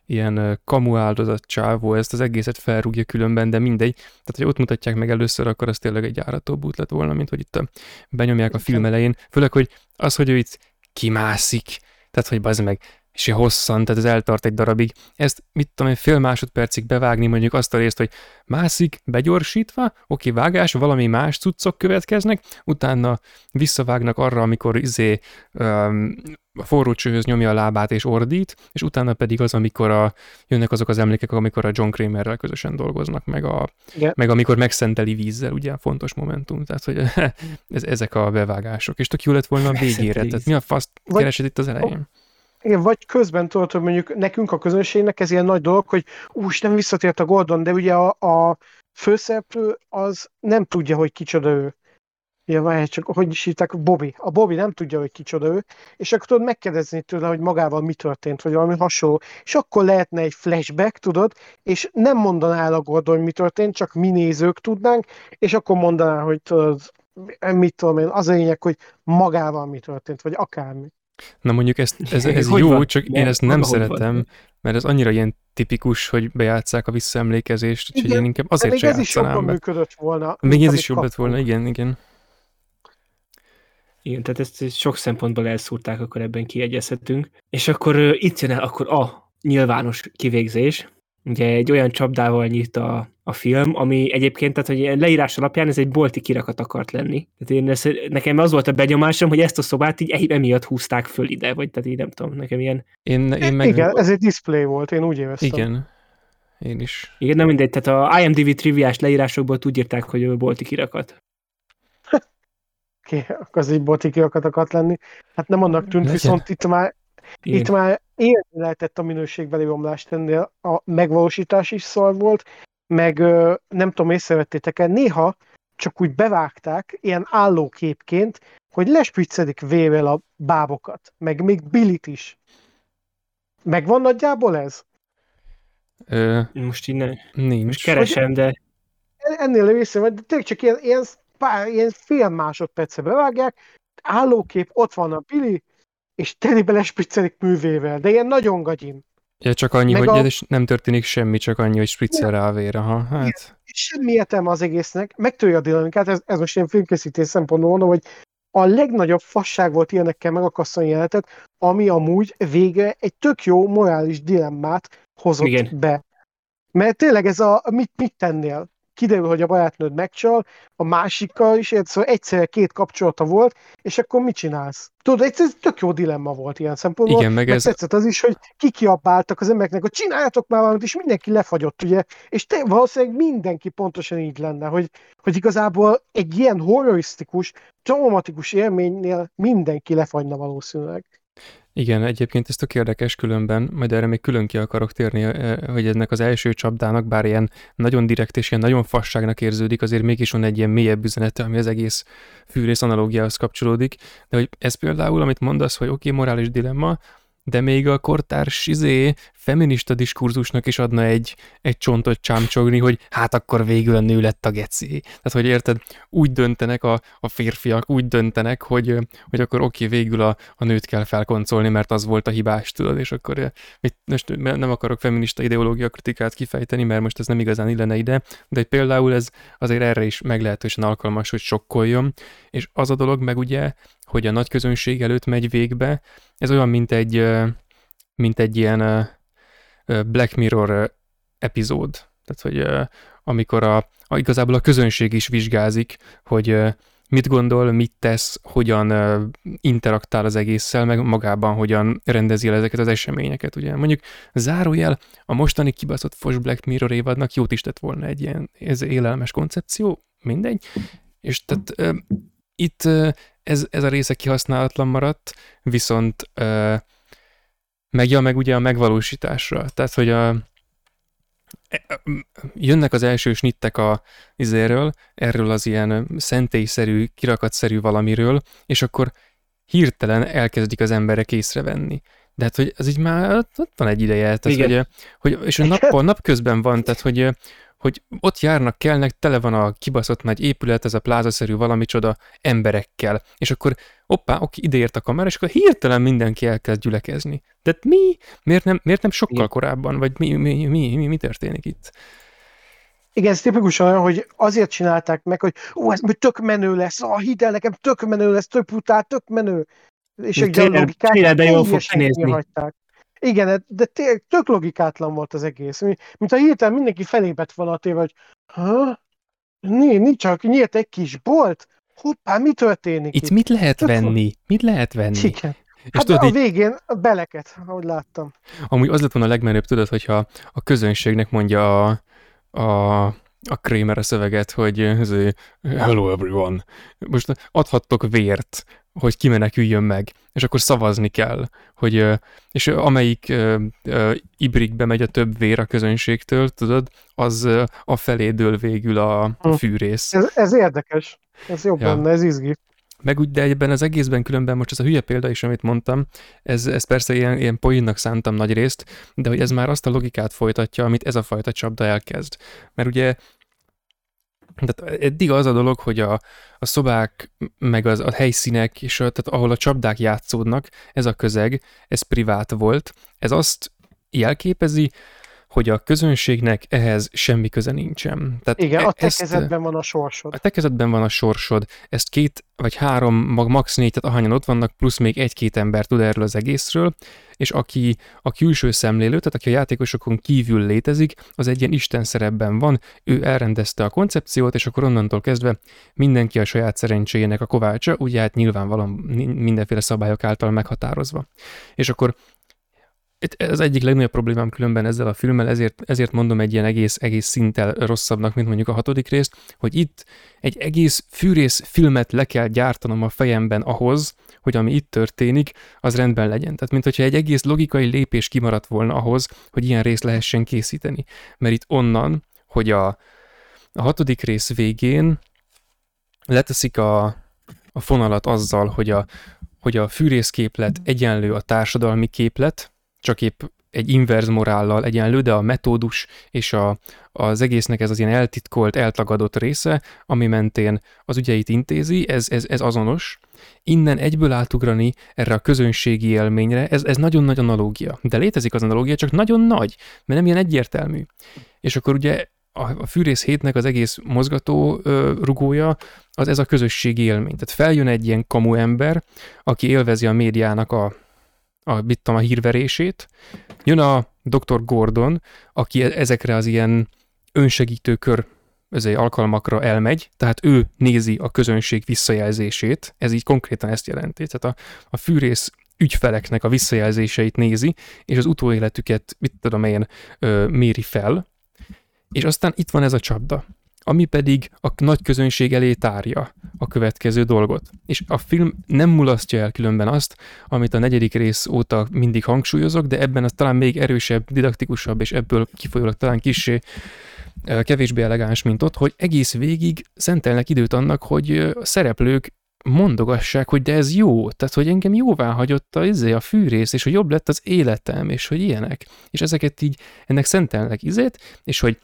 ilyen kamu áldozat csávó, ezt az egészet felrúgja különben, de mindegy. Tehát, hogy ott mutatják meg először, akkor az tényleg egy járatóbb út lett volna, mint hogy itt benyomják a film elején. Főleg, hogy az, hogy ő itt kimászik, tehát, hogy bazd meg, és hosszan, tehát ez eltart egy darabig. Ezt, mit tudom én, fél másodpercig bevágni mondjuk azt a részt, hogy mászik, begyorsítva, oké, vágás, valami más cuccok következnek, utána visszavágnak arra, amikor izé um, a forró csőhöz nyomja a lábát és ordít, és utána pedig az, amikor a, jönnek azok az emlékek, amikor a John Kramerrel közösen dolgoznak, meg, a, yeah. meg amikor megszenteli vízzel, ugye fontos momentum, tehát hogy ez, ezek a bevágások, és tök jó lett volna a végére, tehát mi a fasz keresed itt az elején? Oh igen, vagy közben tudod, hogy mondjuk nekünk a közönségnek ez ilyen nagy dolog, hogy ús, nem visszatért a Gordon, de ugye a, a főszereplő az nem tudja, hogy kicsoda ő. Ja, várj, csak hogy is hívták, Bobby. A Bobby nem tudja, hogy kicsoda ő, és akkor tudod megkérdezni tőle, hogy magával mi történt, vagy valami hasonló. És akkor lehetne egy flashback, tudod, és nem mondaná el a Gordon, hogy mi történt, csak mi nézők tudnánk, és akkor mondaná, hogy tudod, mit tudom én, az a lényeg, hogy magával mi történt, vagy akármi. Na mondjuk ezt, ez, ez jó, van? csak én ezt nem szeretem, van? mert ez annyira ilyen tipikus, hogy bejátszák a visszaemlékezést, úgyhogy igen, én inkább azért még ez is jobban be. működött volna. Még ez is jobb lett volna, igen, igen. Igen, tehát ezt sok szempontból elszúrták, akkor ebben kiegyezhetünk. És akkor uh, itt jön el akkor a nyilvános kivégzés, ugye egy olyan csapdával nyit a, a film, ami egyébként, tehát hogy leírás alapján ez egy bolti kirakat akart lenni. Tehát én ezt, nekem az volt a benyomásom, hogy ezt a szobát így emiatt húzták föl ide, vagy tehát így nem tudom, nekem ilyen... Én, én meg... Igen, ez egy display volt, én úgy éreztem. Igen, én is. Igen, nem mindegy, tehát a IMDb triviás leírásokból úgy írták, hogy bolti kirakat. Oké, okay, akkor az egy bolti kirakat akart lenni. Hát nem annak tűnt, Legyen. viszont itt már igen. Itt már élni lehetett a minőségbeli romlást ennél, a megvalósítás is szar volt, meg nem tudom, észrevettétek el, néha csak úgy bevágták ilyen állóképként, hogy lespiccedik vével a bábokat, meg még Billit is. Megvan nagyjából ez? Ö, most innen nincs. Most keresem, de... Ennél észre, de tényleg csak ilyen, ilyen, pár, ilyen fél másodperce bevágják, állókép, ott van a Billy, és telibe lespriccelik művével, de ilyen nagyon gagyin. Ja, csak annyi, Meg hogy a... nem történik semmi, csak annyi, hogy spriccel rá a vér, aha, hát. Semmi értelme az egésznek, megtölje a dinamikát, ez, ez most ilyen filmkészítés szempontból mondom, hogy a legnagyobb fasság volt ilyenekkel megakasztani jelenetet, ami amúgy vége egy tök jó morális dilemmát hozott Igen. be. Mert tényleg ez a mit, mit tennél? Kiderül, hogy a barátnőd megcsal, a másikkal is, szóval egyszerre két kapcsolata volt, és akkor mit csinálsz? Tudod, ez tök jó dilemma volt ilyen szempontból. Igen, meg, meg ez... tetszett az is, hogy kikiabáltak az embereknek, hogy csináljatok már valamit, és mindenki lefagyott, ugye? És te, valószínűleg mindenki pontosan így lenne, hogy, hogy igazából egy ilyen horrorisztikus, traumatikus élménynél mindenki lefagyna valószínűleg. Igen, egyébként ez tök érdekes különben, majd erre még külön ki akarok térni, hogy ennek az első csapdának, bár ilyen nagyon direkt és ilyen nagyon fasságnak érződik, azért mégis van egy ilyen mélyebb üzenete, ami az egész fűrész analógiához kapcsolódik, de hogy ez például, amit mondasz, hogy oké, okay, morális dilemma, de még a kortárs izé, feminista diskurzusnak is adna egy, egy csontot csámcsogni, hogy hát akkor végül a nő lett a geci. Tehát, hogy érted, úgy döntenek a, a férfiak, úgy döntenek, hogy, hogy akkor oké, végül a, a nőt kell felkoncolni, mert az volt a hibás, tudod, és akkor mit, most nem akarok feminista ideológia kritikát kifejteni, mert most ez nem igazán illene ide, de például ez azért erre is meglehetősen alkalmas, hogy sokkoljon, és az a dolog meg ugye, hogy a nagy közönség előtt megy végbe, ez olyan, mint egy, mint egy ilyen Black Mirror epizód. Tehát, hogy amikor a, a, igazából a közönség is vizsgázik, hogy mit gondol, mit tesz, hogyan interaktál az egésszel, meg magában hogyan rendezi el ezeket az eseményeket. Ugye mondjuk zárójel a mostani kibaszott Fos Black Mirror évadnak jót is tett volna egy ilyen ez élelmes koncepció, mindegy. És tehát itt ez, ez a része kihasználatlan maradt, viszont megja meg ugye a megvalósításra. Tehát, hogy a, e, jönnek az első snittek a izéről, erről az ilyen szentélyszerű, kirakatszerű valamiről, és akkor hirtelen elkezdik az emberek észrevenni. De hát, hogy az így már ott van egy ideje, tehát, hogy, hogy, és a nap, napközben van, tehát, hogy, hogy ott járnak, kelnek, tele van a kibaszott nagy épület, ez a plázaszerű valamicsoda emberekkel, és akkor hoppá, oké, ideért a kamera, és akkor hirtelen mindenki elkezd gyülekezni. De mi? Miért nem, miért nem sokkal korábban? Vagy mi, mi, mi, mi, mi történik itt? Igen, ez tipikusan olyan, hogy azért csinálták meg, hogy ó, ez tök menő lesz, ah, hidd el nekem, tök menő lesz, tök brutál, tök menő. És egy a tényleg- logikát tényleg, de jól fog kinézni. kihagyták. Igen, de tényleg tök logikátlan volt az egész. Mi- Mint a hirtelen mindenki felébett volna a téve, hogy ha? Nincs, csak nyílt egy kis bolt? Hoppá, mi történik Itt mit lehet Tök venni? Mit lehet venni? Igen. És Hát tudod, a így, végén a beleket, ahogy láttam. amúgy az lett volna a legmenőbb, tudod, hogyha a közönségnek mondja a, a, a Kramer a szöveget, hogy hello everyone, most adhattok vért, hogy kimeneküljön meg, és akkor szavazni kell, hogy, és amelyik ibrikbe megy a több vér a közönségtől, tudod, az a felé dől végül a, Hm. fűrész. Ez, ez érdekes. Ez jobb ja. lenne, ez izgi. Meg úgy, de ebben az egészben különben most ez a hülye példa is, amit mondtam, ez, ez persze ilyen, ilyen poénnak szántam nagy részt, de hogy ez már azt a logikát folytatja, amit ez a fajta csapda elkezd. Mert ugye tehát eddig az a dolog, hogy a, a szobák, meg az, a helyszínek, és a, tehát ahol a csapdák játszódnak, ez a közeg, ez privát volt, ez azt jelképezi, hogy a közönségnek ehhez semmi köze nincsen. Tehát Igen, a te ezt- kezedben van a sorsod. a te kezedben van a sorsod, ezt két vagy három, mag max négy, tehát ahányan ott vannak, plusz még egy-két ember tud erről az egészről, és aki a külső szemlélő, tehát aki a játékosokon kívül létezik, az egy ilyen Isten szerepben van, ő elrendezte a koncepciót, és akkor onnantól kezdve mindenki a saját szerencséjének a kovácsa, ugye hát nyilvánvalóan mindenféle szabályok által meghatározva. És akkor ez egyik legnagyobb problémám különben ezzel a filmmel, ezért, ezért mondom egy ilyen egész, egész szinttel rosszabbnak, mint mondjuk a hatodik részt, hogy itt egy egész fűrész filmet le kell gyártanom a fejemben ahhoz, hogy ami itt történik, az rendben legyen. Tehát, mint hogyha egy egész logikai lépés kimaradt volna ahhoz, hogy ilyen részt lehessen készíteni. Mert itt onnan, hogy a, a hatodik rész végén leteszik a, a fonalat azzal, hogy a, hogy a fűrészképlet egyenlő a társadalmi képlet, csak épp egy inverz morállal egyenlő, de a metódus és a, az egésznek ez az ilyen eltitkolt, eltagadott része, ami mentén az ügyeit intézi, ez, ez, ez azonos. Innen egyből átugrani erre a közönségi élményre, ez, ez nagyon nagy analógia. De létezik az analógia, csak nagyon nagy, mert nem ilyen egyértelmű. És akkor ugye a, Fűrész hétnek az egész mozgató rugója az ez a közösségi élmény. Tehát feljön egy ilyen kamu ember, aki élvezi a médiának a, a, mit a hírverését, jön a Dr. Gordon, aki e- ezekre az ilyen önsegítő kör ezért alkalmakra elmegy, tehát ő nézi a közönség visszajelzését, ez így konkrétan ezt jelenti. Tehát a, a fűrész ügyfeleknek a visszajelzéseit nézi, és az utóéletüket, mit tudom én, méri fel, és aztán itt van ez a csapda, ami pedig a nagy közönség elé tárja a következő dolgot. És a film nem mulasztja el különben azt, amit a negyedik rész óta mindig hangsúlyozok, de ebben az talán még erősebb, didaktikusabb, és ebből kifolyólag talán kissé ö, kevésbé elegáns, mint ott, hogy egész végig szentelnek időt annak, hogy ö, a szereplők mondogassák, hogy de ez jó, tehát hogy engem jóvá hagyott a, izé, a fűrész, és hogy jobb lett az életem, és hogy ilyenek. És ezeket így, ennek szentelnek izét, és hogy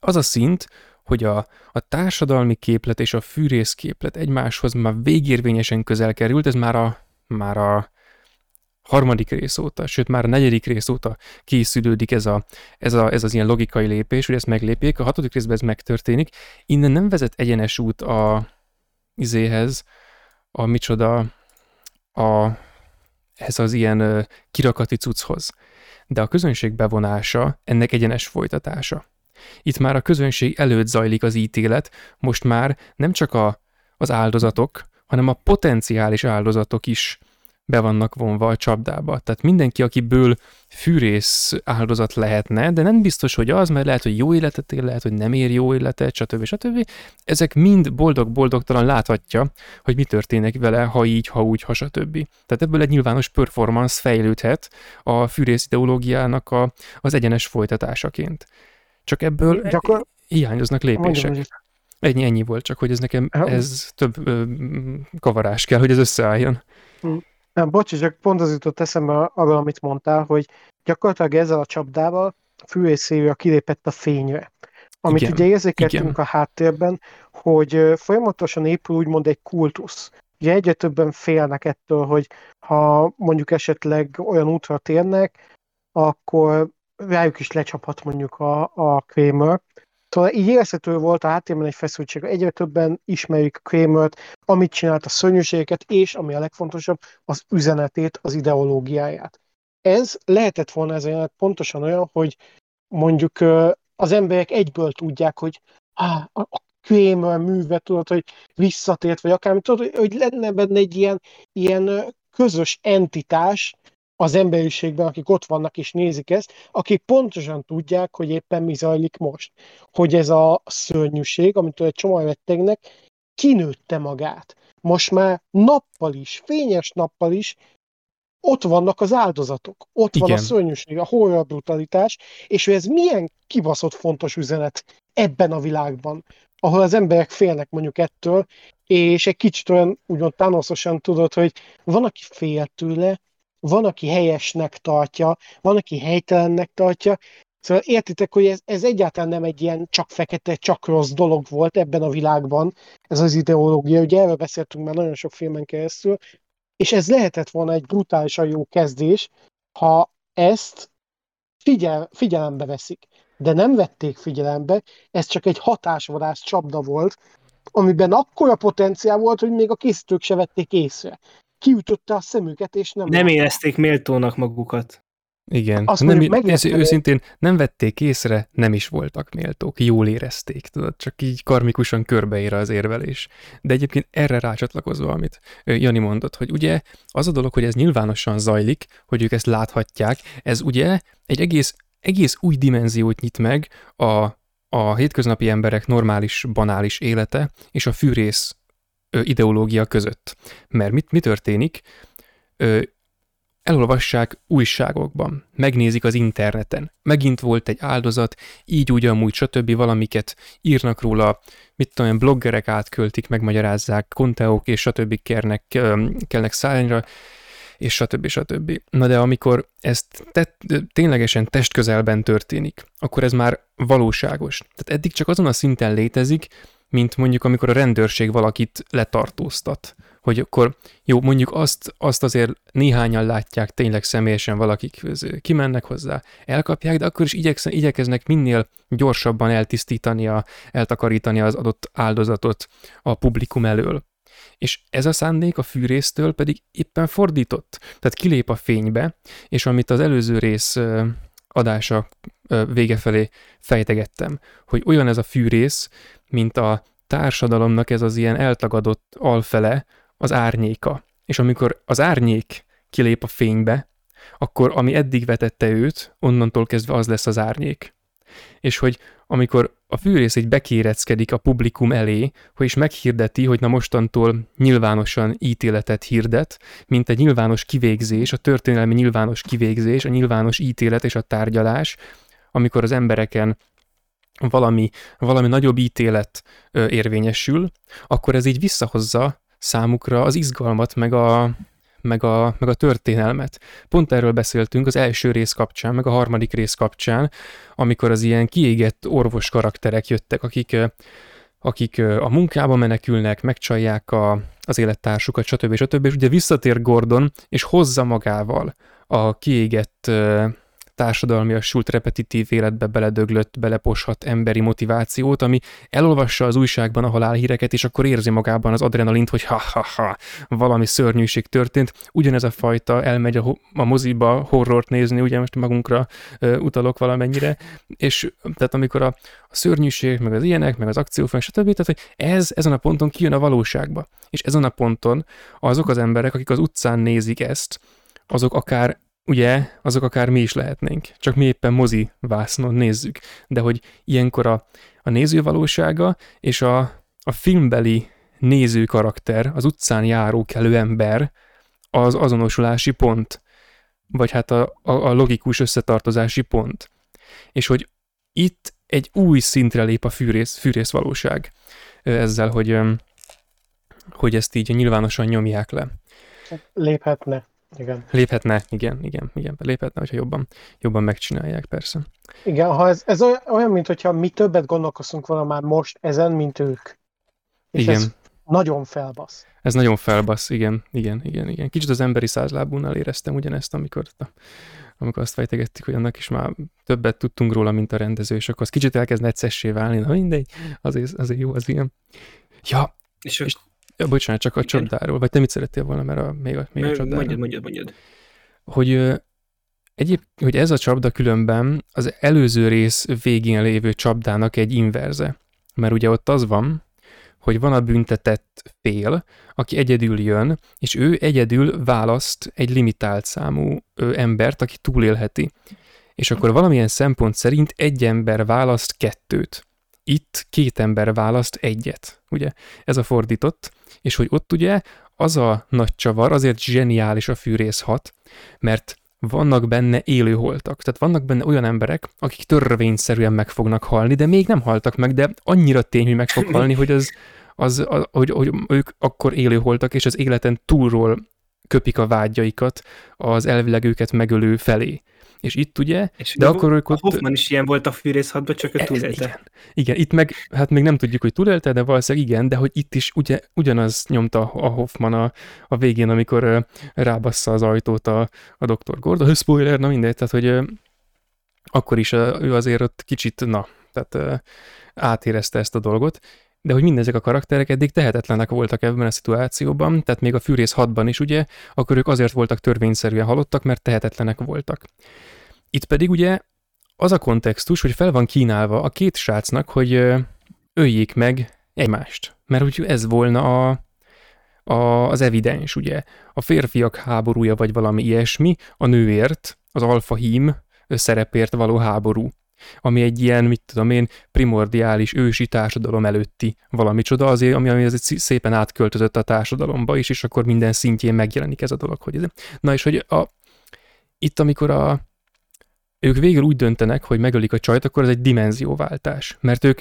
az a szint, hogy a, a társadalmi képlet és a fűrész képlet egymáshoz már végérvényesen közel került, ez már a, már a harmadik rész óta, sőt már a negyedik rész óta készülődik ez, a, ez, a, ez az ilyen logikai lépés, hogy ezt meglépjék, a hatodik részben ez megtörténik, innen nem vezet egyenes út a izéhez, a micsoda, a, ez az ilyen kirakati cucchoz. De a közönség bevonása ennek egyenes folytatása. Itt már a közönség előtt zajlik az ítélet, most már nem csak a, az áldozatok, hanem a potenciális áldozatok is be vannak vonva a csapdába. Tehát mindenki, akiből fűrész áldozat lehetne, de nem biztos, hogy az, mert lehet, hogy jó életet él, lehet, hogy nem ér jó életet, stb. stb. Ezek mind boldog-boldogtalan láthatja, hogy mi történik vele, ha így, ha úgy, ha stb. Tehát ebből egy nyilvános performance fejlődhet a fűrész ideológiának a, az egyenes folytatásaként. Csak ebből Gyakor... hiányoznak Mondjam, lépések. hogy Ennyi, ennyi volt, csak hogy ez nekem, Ja. ez több ö, kavarás kell, hogy ez összeálljon. Nem, bocs, csak pont az jutott eszembe arra, amit mondtál, hogy gyakorlatilag ezzel a csapdával a fűrészévő kilépett a fényre. amit Igen, ugye érzékeltünk igen. a háttérben, hogy folyamatosan épül úgymond egy kultusz. Ugye egyre többen félnek ettől, hogy ha mondjuk esetleg olyan útra térnek, akkor rájuk is lecsaphat mondjuk a, a Kramer. Szóval így érezhető volt a háttérben egy feszültség. Egyre többen ismerik Kramert, amit csinált a szörnyűségeket, és ami a legfontosabb, az üzenetét, az ideológiáját. Ez lehetett volna ez a pontosan olyan, hogy mondjuk az emberek egyből tudják, hogy á, a, Kramer műve, tudod, hogy visszatért, vagy akármi, tudod, hogy, lenne benne egy ilyen, ilyen közös entitás az emberiségben, akik ott vannak és nézik ezt, akik pontosan tudják, hogy éppen mi zajlik most. Hogy ez a szörnyűség, amitől egy csomó rettegnek, kinőtte magát. Most már nappal is, fényes nappal is ott vannak az áldozatok, ott van a Igen. szörnyűség, a horror brutalitás, és hogy ez milyen kibaszott fontos üzenet ebben a világban, ahol az emberek félnek mondjuk ettől, és egy kicsit olyan úgymond tánoszosan tudod, hogy van, aki fél tőle, van, aki helyesnek tartja, van, aki helytelennek tartja, Szóval értitek, hogy ez, ez egyáltalán nem egy ilyen csak fekete, csak rossz dolog volt ebben a világban, ez az ideológia, ugye erről beszéltünk már nagyon sok filmen keresztül, és ez lehetett volna egy brutálisan jó kezdés, ha ezt figyel, figyelembe veszik. De nem vették figyelembe, ez csak egy hatásvadász csapda volt, amiben akkora potenciál volt, hogy még a készítők se vették észre. Kiütötte a szemüket, és nem... Nem érezték méltónak magukat. Igen. Azt nem, mondjuk ez őszintén nem vették észre, nem is voltak méltók, jól érezték, tudod, csak így karmikusan körbeér az érvelés. De egyébként erre rácsatlakozva, amit Jani mondott, hogy ugye az a dolog, hogy ez nyilvánosan zajlik, hogy ők ezt láthatják, ez ugye egy egész, egész új dimenziót nyit meg a, a hétköznapi emberek normális, banális élete és a fűrész ideológia között. Mert mit, mi történik? Elolvassák újságokban, megnézik az interneten. Megint volt egy áldozat, így úgy amúgy, stb. valamiket írnak róla, mit tudom, bloggerek átköltik, megmagyarázzák, konteók és stb. Kernek, öm, kelnek szállányra, és stb. stb. Na de amikor ez te, ténylegesen testközelben történik, akkor ez már valóságos. Tehát eddig csak azon a szinten létezik, mint mondjuk amikor a rendőrség valakit letartóztat. Hogy akkor jó, mondjuk azt, azt azért néhányan látják tényleg személyesen valakik kimennek hozzá, elkapják, de akkor is igyeksz, igyekeznek minél gyorsabban a, eltakarítani az adott áldozatot a publikum elől. És ez a szándék a fűrésztől pedig éppen fordított. Tehát kilép a fénybe, és amit az előző rész adása vége felé fejtegettem, hogy olyan ez a fűrész, mint a társadalomnak ez az ilyen eltagadott alfele, az árnyéka. És amikor az árnyék kilép a fénybe, akkor ami eddig vetette őt, onnantól kezdve az lesz az árnyék. És hogy amikor a fűrész így bekéreckedik a publikum elé, hogy is meghirdeti, hogy na mostantól nyilvánosan ítéletet hirdet, mint egy nyilvános kivégzés, a történelmi nyilvános kivégzés, a nyilvános ítélet és a tárgyalás, amikor az embereken valami, valami nagyobb ítélet érvényesül, akkor ez így visszahozza számukra az izgalmat, meg a, meg a, meg a történelmet. Pont erről beszéltünk az első rész kapcsán, meg a harmadik rész kapcsán, amikor az ilyen kiégett orvos karakterek jöttek, akik, akik a munkába menekülnek, megcsalják a, az élettársukat, stb. stb. És ugye visszatér Gordon, és hozza magával a kiégett társadalmiasult, repetitív életbe beledöglött, beleposhat emberi motivációt, ami elolvassa az újságban a halálhíreket, és akkor érzi magában az adrenalint, hogy ha-ha-ha, valami szörnyűség történt. Ugyanez a fajta elmegy a, a moziba horrort nézni, ugye most magunkra ö, utalok valamennyire, és tehát amikor a, a szörnyűség, meg az ilyenek, meg az akciófilm, stb. Tehát, hogy ez ezen a ponton kijön a valóságba. És ezen a ponton azok az emberek, akik az utcán nézik ezt, azok akár ugye, azok akár mi is lehetnénk. Csak mi éppen mozi vásznon nézzük. De hogy ilyenkor a, a néző valósága és a, a filmbeli néző karakter, az utcán járó kelő ember az azonosulási pont. Vagy hát a, a, a logikus összetartozási pont. És hogy itt egy új szintre lép a fűrész, fűrész valóság ezzel, hogy, hogy ezt így nyilvánosan nyomják le. Léphetne. Igen. Léphetne, igen, igen, igen, léphetne, hogyha jobban, jobban megcsinálják, persze. Igen, ha ez, ez olyan, olyan, mint hogyha mi többet gondolkoztunk volna már most ezen, mint ők. És Igen. ez nagyon felbasz. Ez nagyon felbasz, igen, igen, igen, igen. Kicsit az emberi százlábúnál éreztem ugyanezt, amikor, amikor azt fejtegettük, hogy annak is már többet tudtunk róla, mint a rendező, és akkor az kicsit elkezd neccessé válni, na mindegy, azért, azért jó az ilyen. Ja, És, És ja, bocsánat, csak a Igen. csapdáról, vagy te mit szerettél volna, mert a, még a, még a csapdáról. mondjad, mondjad, mondjad. hogy egyéb, hogy ez a csapda különben az előző rész végén lévő csapdának egy inverze. Mert ugye ott az van, hogy van a büntetett fél, aki egyedül jön, és ő egyedül választ egy limitált számú embert, aki túlélheti. És akkor valamilyen szempont szerint egy ember választ kettőt. Itt két ember választ egyet, ugye? Ez a fordított, és hogy ott ugye az a nagy csavar, azért zseniális a fűrész 6, mert vannak benne élőholtak. Tehát vannak benne olyan emberek, akik törvényszerűen meg fognak halni, de még nem haltak meg, de annyira tény, hogy meg fog halni, hogy, az, az, a- hogy, hogy ők akkor élőholtak, és az életen túlról köpik a vágyaikat az elvileg őket megölő felé. És itt ugye, És de akkor a ott... Hoffman is ilyen volt a Fűrész 6 csak ő Ez- túlélte. Igen, igen, itt meg, hát még nem tudjuk, hogy túlélte, de valószínűleg igen, de hogy itt is ugye, ugyanaz nyomta a Hoffman a, a végén, amikor rábassza az ajtót a, a Dr. Gordon, spoiler, na mindegy, tehát hogy akkor is ő azért ott kicsit, na, tehát átérezte ezt a dolgot, de hogy mindezek a karakterek eddig tehetetlenek voltak ebben a szituációban, tehát még a Fűrész 6-ban is ugye, akkor ők azért voltak törvényszerűen halottak, mert tehetetlenek voltak. Itt pedig ugye az a kontextus, hogy fel van kínálva a két srácnak, hogy öljék meg egymást. Mert úgy ez volna a, a, az evidens, ugye. A férfiak háborúja, vagy valami ilyesmi, a nőért, az alfa hím szerepért való háború ami egy ilyen, mit tudom én, primordiális ősi társadalom előtti valami csoda, azért, ami, ami azért szépen átköltözött a társadalomba is, és akkor minden szintjén megjelenik ez a dolog. Hogy ez. Na és hogy a, itt, amikor a, ők végül úgy döntenek, hogy megölik a csajt, akkor ez egy dimenzióváltás, mert ők,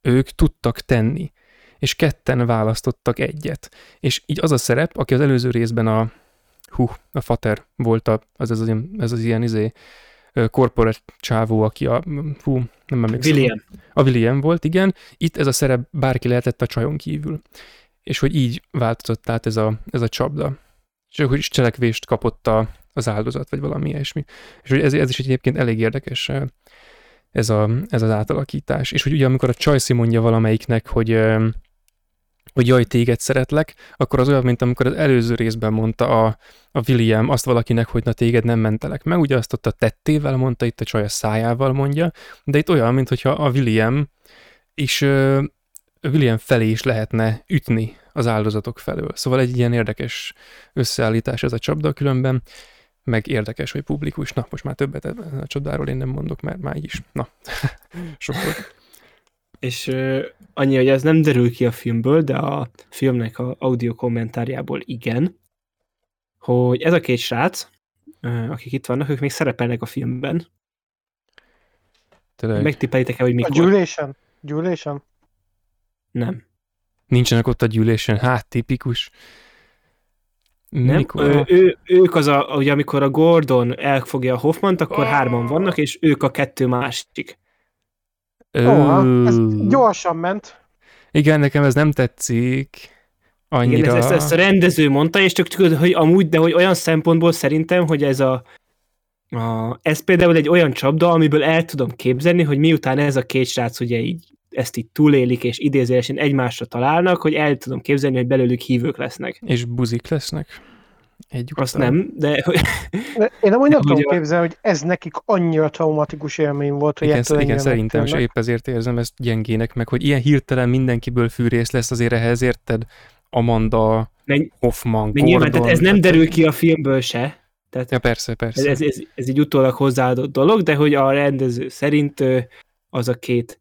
ők tudtak tenni, és ketten választottak egyet. És így az a szerep, aki az előző részben a, hú, a fater volt a, az, ez, az, ilyen- ez az ilyen izé, ö, corporate csávó, aki a, hú, nem emlékszem. William. A William volt, igen. Itt ez a szerep bárki lehetett a csajon kívül. És hogy így változott át ez a, ez a csapda. És hogy is cselekvést kapott a, az áldozat, vagy valami ilyesmi. És hogy ez, ez is egyébként elég érdekes ez, a, ez az átalakítás. És hogy ugye amikor a Csajci mondja valamelyiknek, hogy, hogy jaj, téged szeretlek, akkor az olyan, mint amikor az előző részben mondta a, a William azt valakinek, hogy na téged nem mentelek meg, ugye azt ott a tettével mondta, itt a csaj a szájával mondja, de itt olyan, mintha a William is William felé is lehetne ütni az áldozatok felől. Szóval egy ilyen érdekes összeállítás ez a csapda különben, meg érdekes, hogy publikus. Na, most már többet a csapdáról én nem mondok, mert már így is. Na, sok volt. És uh, annyi, hogy ez nem derül ki a filmből, de a filmnek a audio kommentárjából igen, hogy ez a két srác, akik itt vannak, ők még szerepelnek a filmben. Tényleg. Megtippelitek-e, hogy A mikor? gyűlésen? Gyűlésen? Nem. Nincsenek ott a gyűlésen, hát tipikus. Nem? Mikor? Ő, ő, ők az a, ugye amikor a Gordon elfogja a Hoffmant, akkor hárman vannak, és ők a kettő másik. Ö, Ó, ez gyorsan ment. Igen, nekem ez nem tetszik. Annyira. Igen, ezt, ezt, ezt a rendező mondta, és csak tudod, hogy amúgy, de hogy olyan szempontból szerintem, hogy ez a, a ez például egy olyan csapda, amiből el tudom képzelni, hogy miután ez a két srác ugye így ezt így túlélik, és idézőjelesen egymásra találnak, hogy el tudom képzelni, hogy belőlük hívők lesznek. És buzik lesznek. Egy Azt nem, de hogy- De Én nem úgy nem De tudom képzelni, hogy ez nekik annyira traumatikus élmény volt, hogy Igen, ettől igen szerintem, és épp ezért érzem ezt gyengének, meg hogy ilyen hirtelen mindenkiből fűrész lesz, azért ehhez érted Amanda, Men- Hoffman, de nyilván, Gordon. tehát ez nem derül ki a filmből se. Tehát Ja, persze, ez, persze. ez, ez, ez egy utólag hozzáadott dolog, de hogy a rendező szerint az a két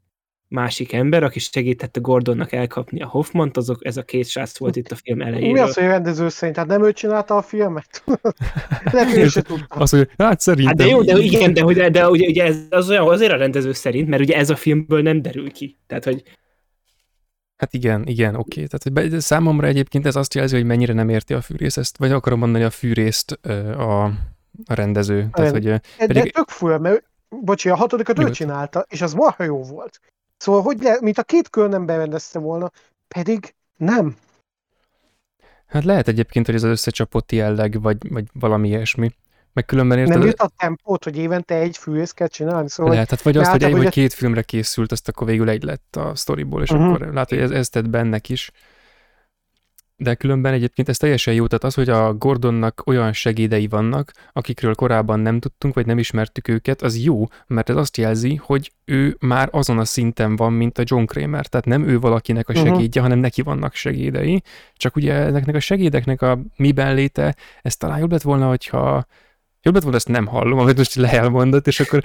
másik ember, aki segítette Gordonnak elkapni a Hoffmant, azok, ez a két srác volt itt a film elejéről. Mi az, hogy a rendező szerint? Hát nem ő csinálta a filmet? Lehet, hogy ő se tudta. Az, hogy hát szerintem... Hát de jó, de igen, de, hogy, de ugye, ugye ez az olyan azért a rendező szerint, mert ugye ez a filmből nem derül ki. Tehát, hogy Hát igen, igen, oké. Tehát hogy számomra egyébként ez azt jelzi, hogy mennyire nem érti a fűrész ezt, vagy akarom mondani a fűrészt a, a rendező. Tehát, hogy, De, pedig, de tök fura, mert bocsi, a hatodikat ő csinálta, és az marha jó volt. Szóval, hogy le, mint a két kör nem berendezte volna, pedig nem. hát lehet egyébként, hogy ez az összecsapott jelleg, vagy, vagy valami ilyesmi. Meg különben érted, Nem jut a tempót, hogy évente egy fűrészt kell csinálni. Szóval, lehet, hát vagy azt, hogy, egy, ez- két filmre készült, azt akkor végül egy lett a sztoriból, és Mhm. akkor látod, hogy ez, ez tett bennek is. De különben egyébként ez teljesen jó, tehát az, hogy a Gordonnak olyan segédei vannak, akikről korábban nem tudtunk, vagy nem ismertük őket, az jó, mert ez azt jelzi, hogy ő már azon a szinten van, mint a John Kramer, tehát nem ő valakinek a Mhm. segédje, hanem neki vannak segédei, csak ugye ezeknek a segédeknek a miben léte, ez talán jobb lett volna, hogyha Jobb lett volna, ezt nem hallom, amit most le elmondott, és akkor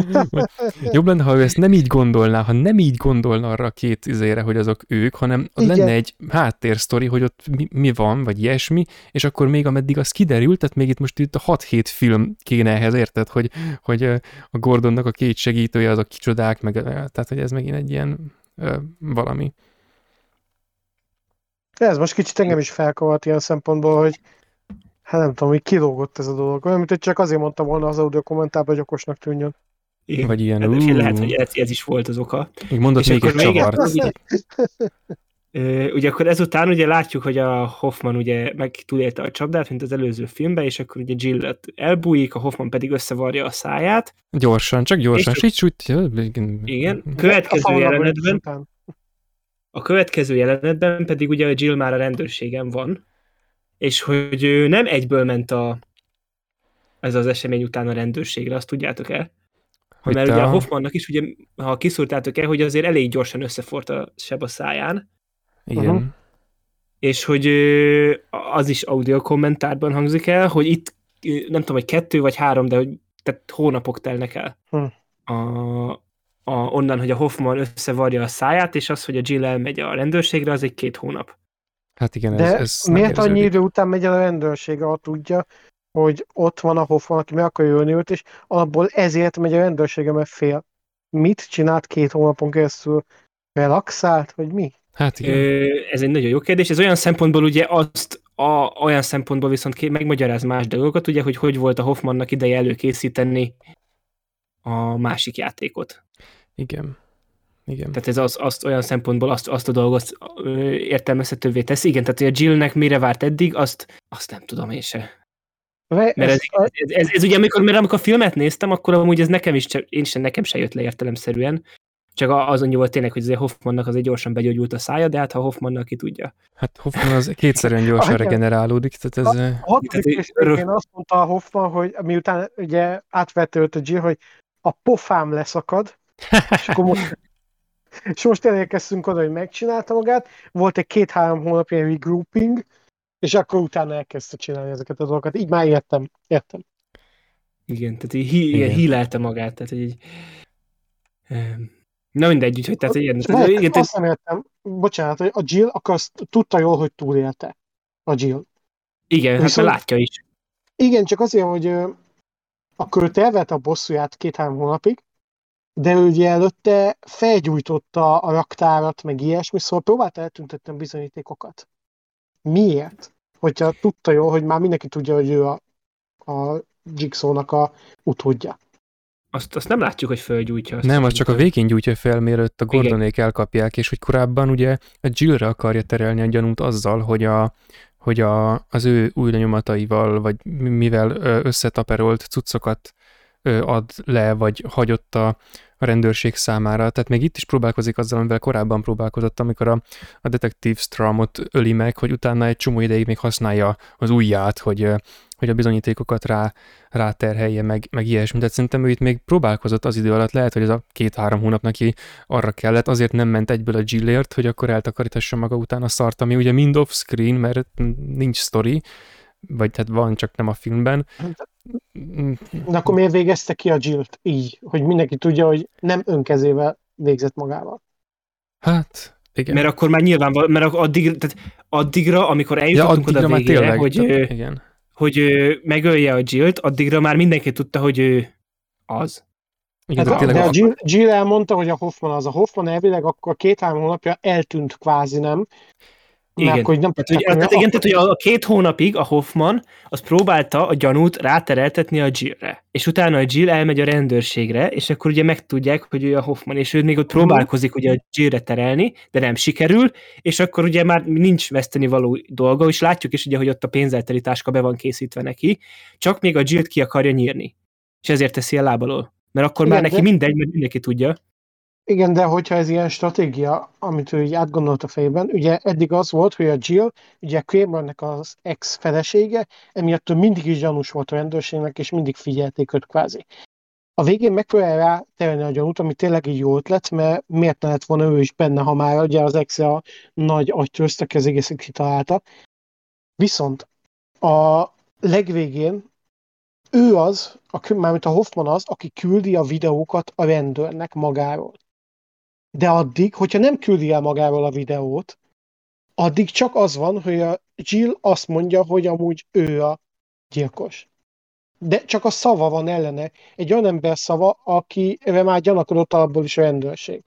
jobb lenne, ha ő ezt nem így gondolná, ha nem így gondolna arra a két izére, hogy azok ők, hanem Igen. lenne egy háttérsztori, hogy ott mi, mi van, vagy ilyesmi, és akkor még ameddig az kiderült, tehát még itt most itt a 6-7 film kéne ehhez, érted, hogy, hogy a Gordonnak a két segítője azok kicsodák, meg, tehát hogy ez megint egy ilyen valami. Ez most kicsit engem is felkavart ilyen szempontból, hogy hát nem tudom, hogy kilógott ez a dolog. Olyan, mint hogy csak azért mondta volna az audio kommentárban, hogy okosnak tűnjön. Igen. Vagy ilyen, Hát, ú, lehet, hogy ez, ez is volt az oka. még mondott És még egy csavart. Ugye, ugye akkor ezután ugye látjuk, hogy a Hoffman ugye meg túlélte a csapdát, mint az előző filmben, és akkor ugye Jill elbújik, a Hoffman pedig összevarja a száját. Gyorsan, csak gyorsan, És- süt, süt, ja, igen. Következő jelenetben, a következő jelenetben pedig ugye a Jill már a rendőrségen van, és hogy ő nem egyből ment a ez az esemény után a rendőrségre, azt tudjátok el? Hogy Mert te ugye a Hoffmannak is, ugye, ha kiszúrtátok el, hogy azért elég gyorsan összefort a seb a száján, Igen. Aha. és hogy az is audio kommentárban hangzik el, hogy itt nem tudom, hogy kettő vagy három, de hogy tehát hónapok telnek el. Hm. A, a, onnan, hogy a Hoffman összevarja a száját, és az, hogy a Jill elmegy a rendőrségre, az egy két hónap. Hát igen, ez, De ez miért annyi idő után megy el a rendőrség, ha tudja, hogy ott van a Hoffman, aki meg akarja ölni őt, és alapból ezért megy a rendőrsége, mert fél. Mit csinált két hónapon keresztül? Relaxált, vagy mi? Hát igen. Ö, ez egy nagyon jó kérdés. Ez olyan szempontból ugye azt, a, olyan szempontból viszont ké- megmagyaráz más dolgokat, ugye, hogy hogy volt a Hoffmannak ideje előkészíteni a másik játékot. Igen. Igen. Tehát ez az, azt olyan szempontból azt, azt a dolgot értelmezhetővé teszi. Igen, tehát hogy a Jillnek mire várt eddig, azt, azt nem tudom én se. Mert ez, ez, ez, ez, ez ugye, amikor, mert amikor a filmet néztem, akkor amúgy ez nekem is, én sem, nekem se jött le értelemszerűen. Csak a- azon volt tényleg, hogy azért Hoffmannak azért gyorsan begyógyult a szája, de hát ha Hoffmannak ki tudja. Hát Hoffman az kétszerűen gyorsan regenerálódik, tehát ez... a Tehát, örök- végén azt mondta a Hoffman, hogy miután ugye átvette őt a Jill, hogy a pofám leszakad, és akkor most, és most elérkeztünk oda, hogy megcsinálta magát, volt egy két-három hónapja regrouping, és akkor utána elkezdte csinálni ezeket a dolgokat. Így már értem, értem. Igen, tehát így hí, Igen. hílelte magát, tehát hogy így... Na mindegy, úgyhogy tehát ilyen, tehát, lehet, igen, azt nem értem, bocsánat, hogy a Jill akkor azt tudta jól, hogy túlélte. A Jill. igen hát viszont- mert látja is. Igen, csak azért, hogy akkor ő tervelte a bosszúját két-három hónapig, de ő ugye előtte felgyújtotta a raktárat, meg ilyesmi, szóval próbálta eltüntetni a bizonyítékokat. Miért? Hogyha tudta jól, hogy már mindenki tudja, hogy ő a, a Jigsaw-nak a utódja. Azt, azt nem látjuk, hogy fölgyújtja. Azt Nem, az csak a végén gyújtja fel, mielőtt a. Gordonék elkapják, és hogy korábban ugye a Jillre akarja terelni a gyanút azzal, hogy, a, hogy a, az ő új lenyomataival, vagy mi- mivel összetaperolt cuccokat ad le, vagy hagyott a, a rendőrség számára. Tehát még itt is próbálkozik azzal, amivel korábban próbálkozott, amikor a, a detektív Stramot öli meg, hogy utána egy csomó ideig még használja az ujját, hogy, hogy a bizonyítékokat rá, ráterhelje, meg, meg ilyesmi. Tehát szerintem ő itt még próbálkozott az idő alatt, lehet, hogy ez a két-három hónap neki arra kellett, azért nem ment egyből a Gillért, hogy akkor eltakarítassa maga után a szart, ami ugye mind off-screen, mert nincs story, vagy hát van, csak nem a filmben. De akkor miért végezte ki a Jill-t így, hogy mindenki tudja, hogy nem önkezével végzett magával? Hát, igen. Mert akkor már nyilván, mert addig, tehát addigra, amikor ja, eljutottunk addigra oda végére, tényleg, hogy, ö, igen. hogy megölje a Jill-t, addigra már mindenki tudta, hogy ő az. Igen, Hát, de de a, Jill, Jill elmondta, hogy a Hoffman az. A Hoffman elvileg akkor két-három hónapja eltűnt kvázi, nem? Igen. Mert hogy nem Tehát, hogy, tehát, igen, tehát, hogy a, a két hónapig a Hoffman az próbálta a gyanút rátereltetni a Jillre. És utána a Jill elmegy a rendőrségre, és akkor ugye megtudják, hogy ő a Hoffman, és ő még ott próbálkozik ugye a Jillre terelni, de nem sikerül, és akkor ugye már nincs veszteni való dolga, és látjuk is ugye, hogy ott a pénzelteli táska be van készítve neki, csak még a Jill-t ki akarja nyírni. És ezért teszi el lábalól. Mert akkor Igen, már neki de- mindegy, mert mindenki tudja. Igen, de hogyha ez ilyen stratégia, amit ő így átgondolt a fejében, ugye eddig az volt, hogy a Jill, ugye Kramernek az ex-felesége, emiatt ő mindig is gyanús volt a rendőrségnek, és mindig figyelték őt kvázi. A végén megpróbálja rá terelni a gyanút, ami tényleg egy jó ötlet, mert miért ne lett volna ő is benne, ha már ugye az ex a nagy agytőzt, aki az egészet kitalálta. Viszont a legvégén ő az, a, mármint a Hoffman az, aki küldi a videókat a rendőrnek magáról. De addig, hogyha nem küldi el magáról a videót, addig csak az van, hogy a Jill azt mondja, hogy amúgy ő a gyilkos. De csak a szava van ellene. Egy olyan ember szava, akire már gyanakodott alapból is a rendőrség.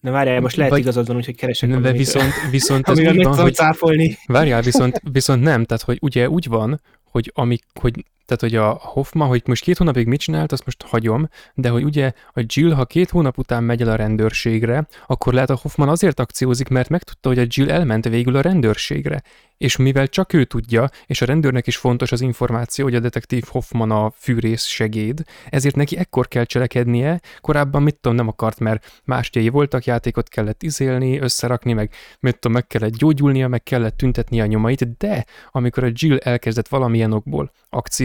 De várjál, most lehet Vagy- igazad van, úgyhogy keresek de valamit, viszont, viszont ez úgy meg van, hogy cáfolni. Várjál, viszont, viszont nem, tehát hogy ugye úgy van, hogy, amik, hogy tehát hogy a Hoffman, hogy most két hónapig mit csinált, azt most hagyom, de hogy ugye a Jill, ha két hónap után megy el a rendőrségre, akkor lehet a Hoffman azért akciózik, mert megtudta, hogy a Jill elment végül a rendőrségre. És mivel csak ő tudja, és a rendőrnek is fontos az információ, hogy a detektív Hoffman a fűrész segéd, ezért neki ekkor kell cselekednie, korábban mit tudom, nem akart, mert más ügyei voltak, játékot kellett izélni, összerakni, meg mit tudom, meg kellett gyógyulnia, meg kellett tüntetni a nyomait, de amikor a Jill elkezdett valamilyen okból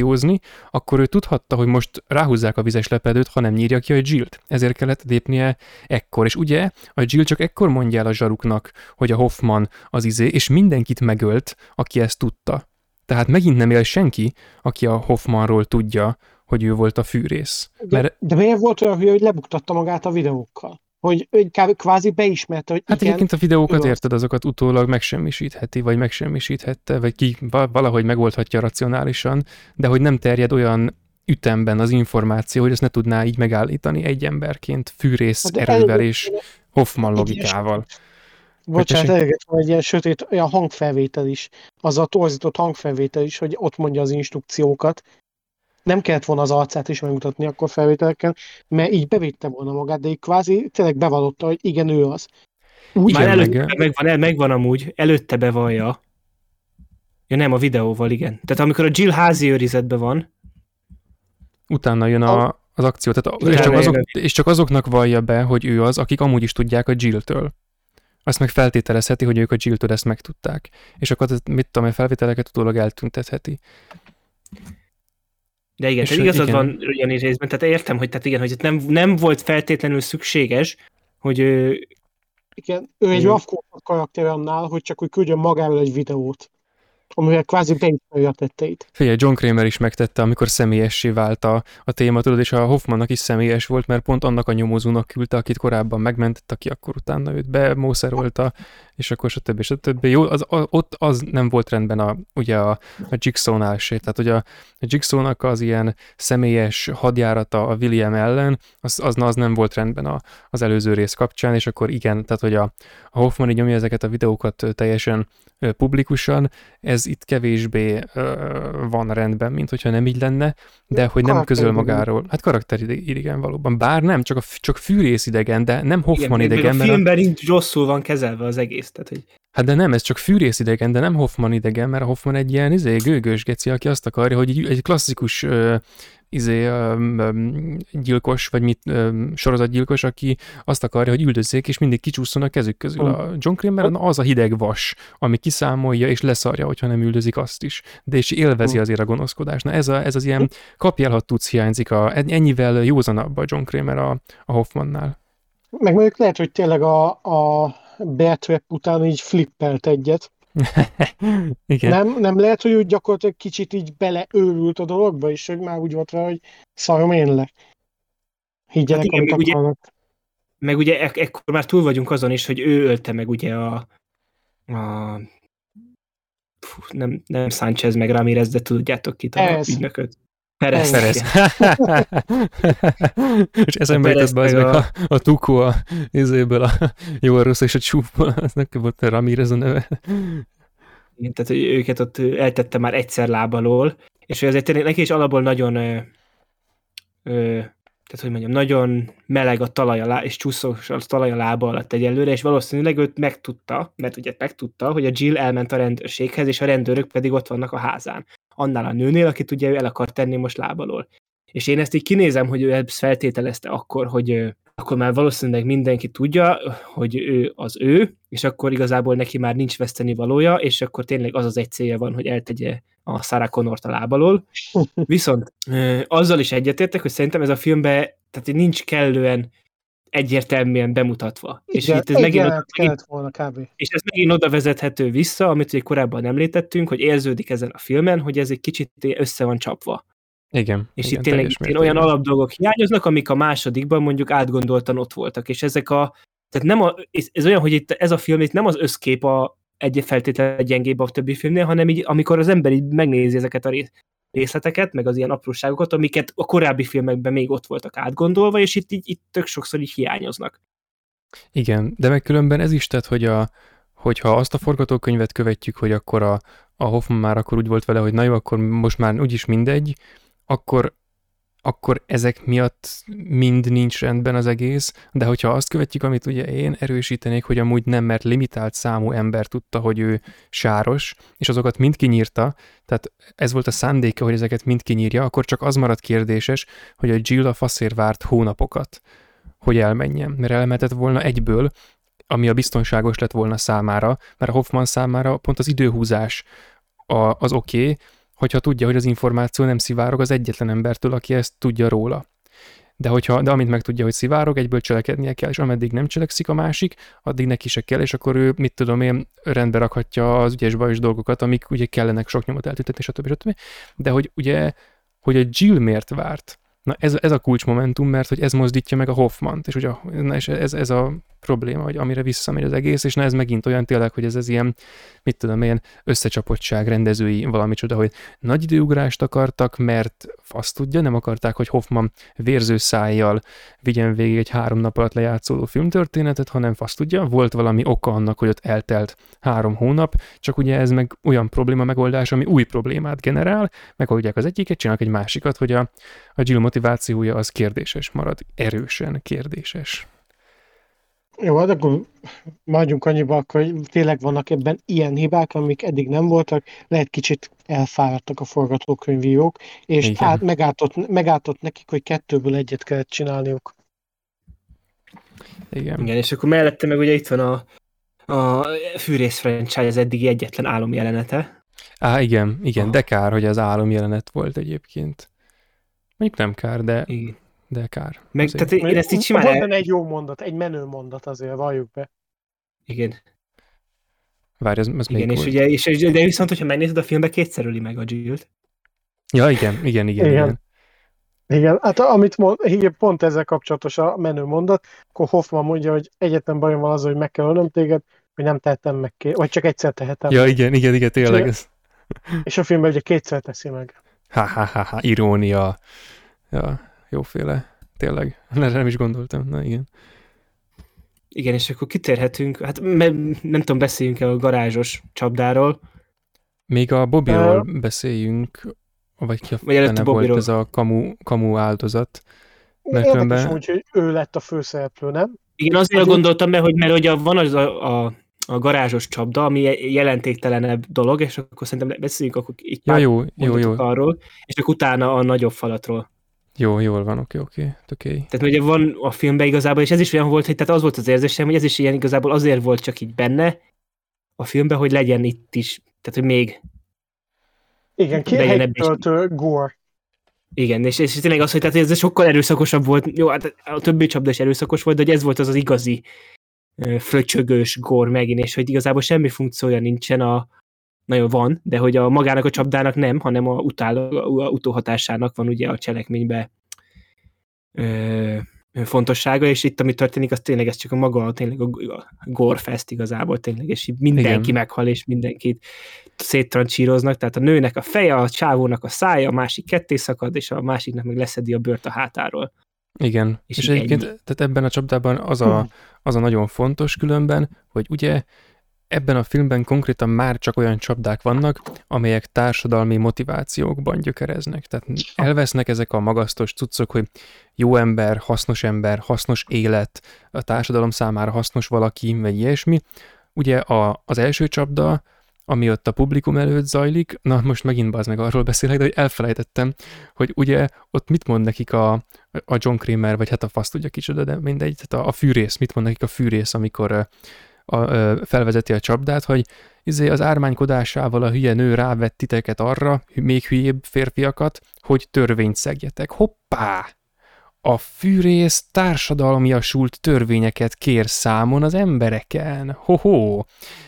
akciózni, akkor ő tudhatta, hogy most ráhúzzák a vizes lepedőt, ha nem nyírja ki a Jill-t. Ezért kellett lépnie ekkor. És ugye a Jill csak ekkor mondja el a zsaruknak, hogy a Hoffman az izé, és mindenkit megölt, aki ezt tudta. Tehát megint nem él senki, aki a Hoffmanról tudja, hogy ő volt a fűrész. De, Mert de miért volt olyan hülye, hogy lebuktatta magát a videókkal? Hogy, kb- kvázi beismerte, hogy Hát igen, egyébként a videókat ő érted, azokat utólag megsemmisítheti, vagy megsemmisíthette, vagy ki va- valahogy megoldhatja racionálisan, de hogy nem terjed olyan ütemben az információ, hogy ezt ne tudná így megállítani egy emberként fűrész Hát erővel elég- és Hoffman logikával. Bocsánat, eleget van egy ilyen sötét olyan hangfelvétel is, az a torzított hangfelvétel is, hogy ott mondja az instrukciókat. Nem kellett volna az arcát is megmutatni akkor felvételeken, mert így bevitte volna magát, de így kvázi tényleg bevallotta, hogy igen, ő az. Úgy, Már Igen, előtte meg- megvan, el, megvan amúgy, előtte bevallja. Ja nem, a videóval, igen. Tehát amikor a Jill házi őrizetben van, Utána jön a, az akció, tehát a, és, csak azok, és csak azoknak vallja be, hogy ő az, akik amúgy is tudják a Jill-től. Azt meg feltételezheti, hogy ők a Jill-től ezt megtudták. És akkor mit tudom, a felvételeket utólag eltüntetheti. De igen, És tehát igazad igen. van olyan részben, tehát értem, hogy tehát igen, hogy nem, nem volt feltétlenül szükséges, hogy ő, igen, ő egy Igen. rafkózott karakter annál, hogy csak úgy küldjön magáról egy videót, amivel kvázi beismeri a tetteit. Figyelj, John Kramer is megtette, amikor személyessé vált a, a téma, tudod, és a Hoffmannak is személyes volt, mert pont annak a nyomozónak küldte, akit korábban megmentett, aki akkor utána őt bemószerolta, és akkor stb. stb. Jó, az, a, ott az nem volt rendben a, ugye a, a Jigsaw-nál se. Tehát, hogy a, a Jigsaw-nak az ilyen személyes hadjárata a William ellen, az, az, az nem volt rendben a, az előző rész kapcsán, és akkor igen, tehát, hogy a, a Hoffman így nyomja ezeket a videókat teljesen publikusan, ez itt kevésbé van rendben, mint hogyha nem így lenne, de hogy nem közöl magáról. Hát karakteridegen valóban. Bár nem, csak, a, csak fűrész idegen, de nem Hoffman igen, idegen, a mert a, filmben így rosszul van kezelve az egész, tehát hogy hát de nem, ez csak fűrész idegen, de nem Hoffman idegen, mert a Hoffman egy ilyen izé, gőgös geci, aki azt akarja, hogy egy, egy klasszikus ö, izé, gyilkos, vagy mit, sorozatgyilkos, aki azt akarja, hogy üldözzék, és mindig kicsúszson a kezük közül. A John Kramer az a hideg vas, ami kiszámolja, és leszarja, hogyha nem üldözik azt is. De és élvezi azért a gonoszkodást. Na ez, a, ez az ilyen kapjál, ha tudsz hiányzik, a, ennyivel józanabb a John Kramer a, a Hoffmannál. Meg mondjuk lehet, hogy tényleg a, a Bear Trap után így flippelt egyet. Igen. Nem, nem lehet, hogy úgy gyakorlatilag kicsit így beleőrült a dologba, és hogy már úgy volt rá, hogy szarom én le. Higgyenek, Hát igen, amit meg ugye- meg ugye ek- ekkor már túl vagyunk azon is, hogy ő ölte meg ugye a, a fú, nem, nem Sánchez meg Ramirez, de tudjátok kit a Ez. ügynököt. Perez. Perez. és eszembe jutott be az meg a- a, a tukó a izéből, a jó, rossz és a csúfból, az neki volt a Ramirez a neve. Igen, tehát hogy őket ott eltette már egyszer lábalól, és hogy azért tényleg neki is alapból nagyon, ö, ö, tehát hogy mondjam, nagyon meleg a talaj alá, és csúszós a talaj a lába alatt egyelőre, és valószínűleg őt megtudta, mert ugye megtudta, hogy a Jill elment a rendőrséghez, és a rendőrök pedig ott vannak a házán. Annál a nőnél, akit ugye ő el akar tenni most lábalól. És én ezt így kinézem, hogy ő ezt feltételezte akkor, hogy akkor már valószínűleg mindenki tudja, hogy ő az ő, és akkor igazából neki már nincs veszteni valója, és akkor tényleg az az egy célja van, hogy eltegye a Sarah Connort a lábalól. Viszont azzal is egyetértek, hogy szerintem ez a filmben tehát nincs kellően egyértelműen bemutatva. és Igen, itt ez egy megint, jelenet megint kellett volna kb. és ez megint oda vezethető vissza, amit ugye korábban említettünk, hogy érződik ezen a filmen, hogy ez egy kicsit össze van csapva. Igen. És igen, itt tényleg itt olyan alapdolgok hiányoznak, amik a másodikban mondjuk átgondoltan ott voltak, és ezek a, tehát nem a, ez ez olyan, hogy itt ez a film itt nem az összkép a egy feltétlenül gyengébb a többi filmnél, hanem így, amikor az ember így megnézi ezeket a rész- részleteket, meg az ilyen apróságokat, amiket a korábbi filmekben még ott voltak átgondolva, és itt, így, itt tök sokszor így hiányoznak. Igen, de meg különben ez is, tehát, hogy a, hogyha azt a forgatókönyvet követjük, hogy akkor a, a Hoffman már akkor úgy volt vele, hogy na jó, akkor most már úgyis mindegy, akkor, akkor ezek miatt mind nincs rendben az egész, de hogyha azt követjük, amit ugye én erősítenék, hogy amúgy nem, mert limitált számú ember tudta, hogy ő sáros, és azokat mind kinyírta, tehát ez volt a szándéka, hogy ezeket mind kinyírja, akkor csak az maradt kérdéses, hogy a Jill a várt hónapokat, hogy elmenjen, mert elmehetett volna egyből, ami a biztonságos lett volna számára, mert a Hoffman számára pont az időhúzás a, az oké, okay, hogyha tudja, hogy az információ nem szivárog az egyetlen embertől, aki ezt tudja róla. De, hogyha, de amint megtudja, hogy szivárog, egyből cselekednie kell, és ameddig nem cselekszik a másik, addig neki se kell, és akkor ő, mit tudom én, rendbe rakhatja az ügyes bajos dolgokat, amik ugye kellenek sok nyomot eltüntetni, stb. stb. De hogy ugye, hogy a Jill miért várt? Na ez, ez a kulcsmomentum, mert hogy ez mozdítja meg a Hoffmant, és, ugye, na, és ez, ez a probléma, hogy amire visszamegy az egész, és na ez megint olyan tényleg, hogy ez az ilyen, mit tudom, ilyen összecsapottság rendezői valami csoda, hogy nagy időugrást akartak, mert azt tudja, nem akarták, hogy Hoffman vérző szájjal vigyen végig egy három nap alatt lejátszódó filmtörténetet, hanem azt tudja, volt valami oka annak, hogy ott eltelt három hónap, csak ugye ez meg olyan probléma megoldás, ami új problémát generál, megoldják az egyiket, csinálnak egy másikat, hogy a, a Jill motivációja az kérdéses marad, erősen kérdéses. Jó, hát akkor maradjunk annyiba, akkor hogy tényleg vannak ebben ilyen hibák, amik eddig nem voltak, lehet kicsit elfáradtak a forgatókönyvírók, és Igen. át, megálltott, megálltott nekik, hogy kettőből egyet kellett csinálniuk. Igen. Igen, és akkor mellette meg ugye itt van a, a fűrész franchise az eddigi egyetlen álomjelenete. Á, igen, igen, Aha. de kár, hogy az álom jelenet volt egyébként. Mondjuk nem kár, de, Igen. De kár. Meg, Azért. tehát én ezt így simán benne egy jó mondat, egy menő mondat azért, valljuk be. Igen, Várj, ez, ez igen és volt? ugye, és, és, de viszont, hogyha megnézed a filmbe, kétszer öli meg a Jill-t. Ja, igen, igen, igen, igen. Igen. igen. Hát amit mond, igen, pont ezzel kapcsolatos a menő mondat, akkor Hoffman mondja, hogy egyetlen bajom van az, hogy meg kell ölnöm téged, hogy nem tehetem meg, ké- vagy csak egyszer tehetem. Ja, igen, igen, igen, tényleg. Ez... És a filmben ugye kétszer teszi meg. Ha, ha, ha, ha, irónia. Ja, jóféle. Tényleg. Erre nem is gondoltam. Na igen. Igen, és akkor kitérhetünk, hát me, nem tudom, beszéljünk-e a garázsos csapdáról, Még a Bobbyról beszéljünk, vagy ki a Vagy előtte fene volt Bobbyról. ez a kamu, kamu áldozat. Mert Érdekes különben- úgy, hogy ő lett a főszereplő, nem? Igen, azért Azért- gondoltam be, hogy mert ugye van az a, a, a garázsos csapda, ami je- jelentéktelenebb dolog, és akkor szerintem beszéljünk akkor itt Ja, pár jó, jó, jó, arról, és akkor utána a nagyobb falatról. Jó, jól van, oké, oké, oké. Tehát ugye van a filmben igazából, és ez is olyan volt, hogy tehát az volt az érzésem, hogy ez is ilyen igazából azért volt csak így benne a filmben, hogy legyen itt is, tehát hogy még, Igen, ki Legyen ebben is- helytöltő gore. igen, és, és tényleg az, hogy tehát ez sokkal erőszakosabb volt, jó, hát a többi csapda is erőszakos volt, de hogy ez volt az az igazi fröcsögős gór megint, és hogy igazából semmi funkciója nincsen a, nagyon van, de hogy a magának a csapdának nem, hanem a, utál, a utóhatásának van ugye a cselekménybe ö, fontossága, és itt, ami történik, az tényleg ez csak a maga, tényleg a gorefest igazából tényleg, és így mindenki Igen. meghal, és mindenkit széttrancsíroznak, tehát a nőnek a feje, a csávónak a szája, a másik ketté szakad, és a másiknak meg leszedi a bőrt a hátáról. Igen, és, és egyébként tehát ebben a csapdában az a, hm. az a nagyon fontos különben, hogy ugye ebben a filmben konkrétan már csak olyan csapdák vannak, amelyek társadalmi motivációkban gyökereznek. Tehát elvesznek ezek a magasztos cuccok, hogy jó ember, hasznos ember, hasznos élet, a társadalom számára hasznos valaki, vagy ilyesmi. Ugye a, az első csapda, ami ott a publikum előtt zajlik, na most megint az meg arról beszélek, de hogy elfelejtettem, hogy ugye ott mit mond nekik a, a John Kramer, vagy hát a fasz tudja kicsoda, de mindegy, tehát a, a fűrész, mit mond nekik a fűrész, amikor a, a, felvezeti a csapdát, hogy izé az ármánykodásával a hülye nő rávett titeket arra, még hülyébb férfiakat, hogy törvényt szegjetek. Hoppá! A fűrész társadalmiasult törvényeket kér számon az embereken. Ho-ho!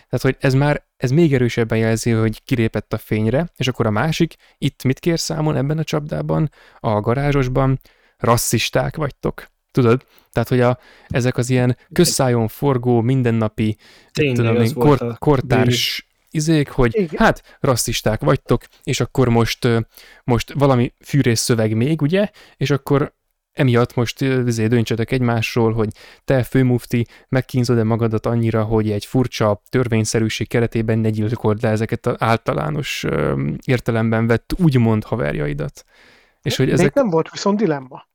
Tehát, hogy ez már, ez még erősebben jelzi, hogy kilépett a fényre, és akkor a másik, itt mit kér számon ebben a csapdában, a garázsosban, rasszisták vagytok. Tudod? Tehát, hogy a, ezek az ilyen közszájon forgó, mindennapi, tudom én, kor, kortárs izék, hogy Igen. hát rasszisták vagytok, és akkor most, most valami fűrész szöveg még, ugye, és akkor emiatt most izé, döntsetek egymásról, hogy te főmufti megkínzod-e magadat annyira, hogy egy furcsa törvényszerűség keretében ne gyilkold le ezeket az általános értelemben vett úgymond haverjaidat. És hogy ezek... nem volt viszont dilemma.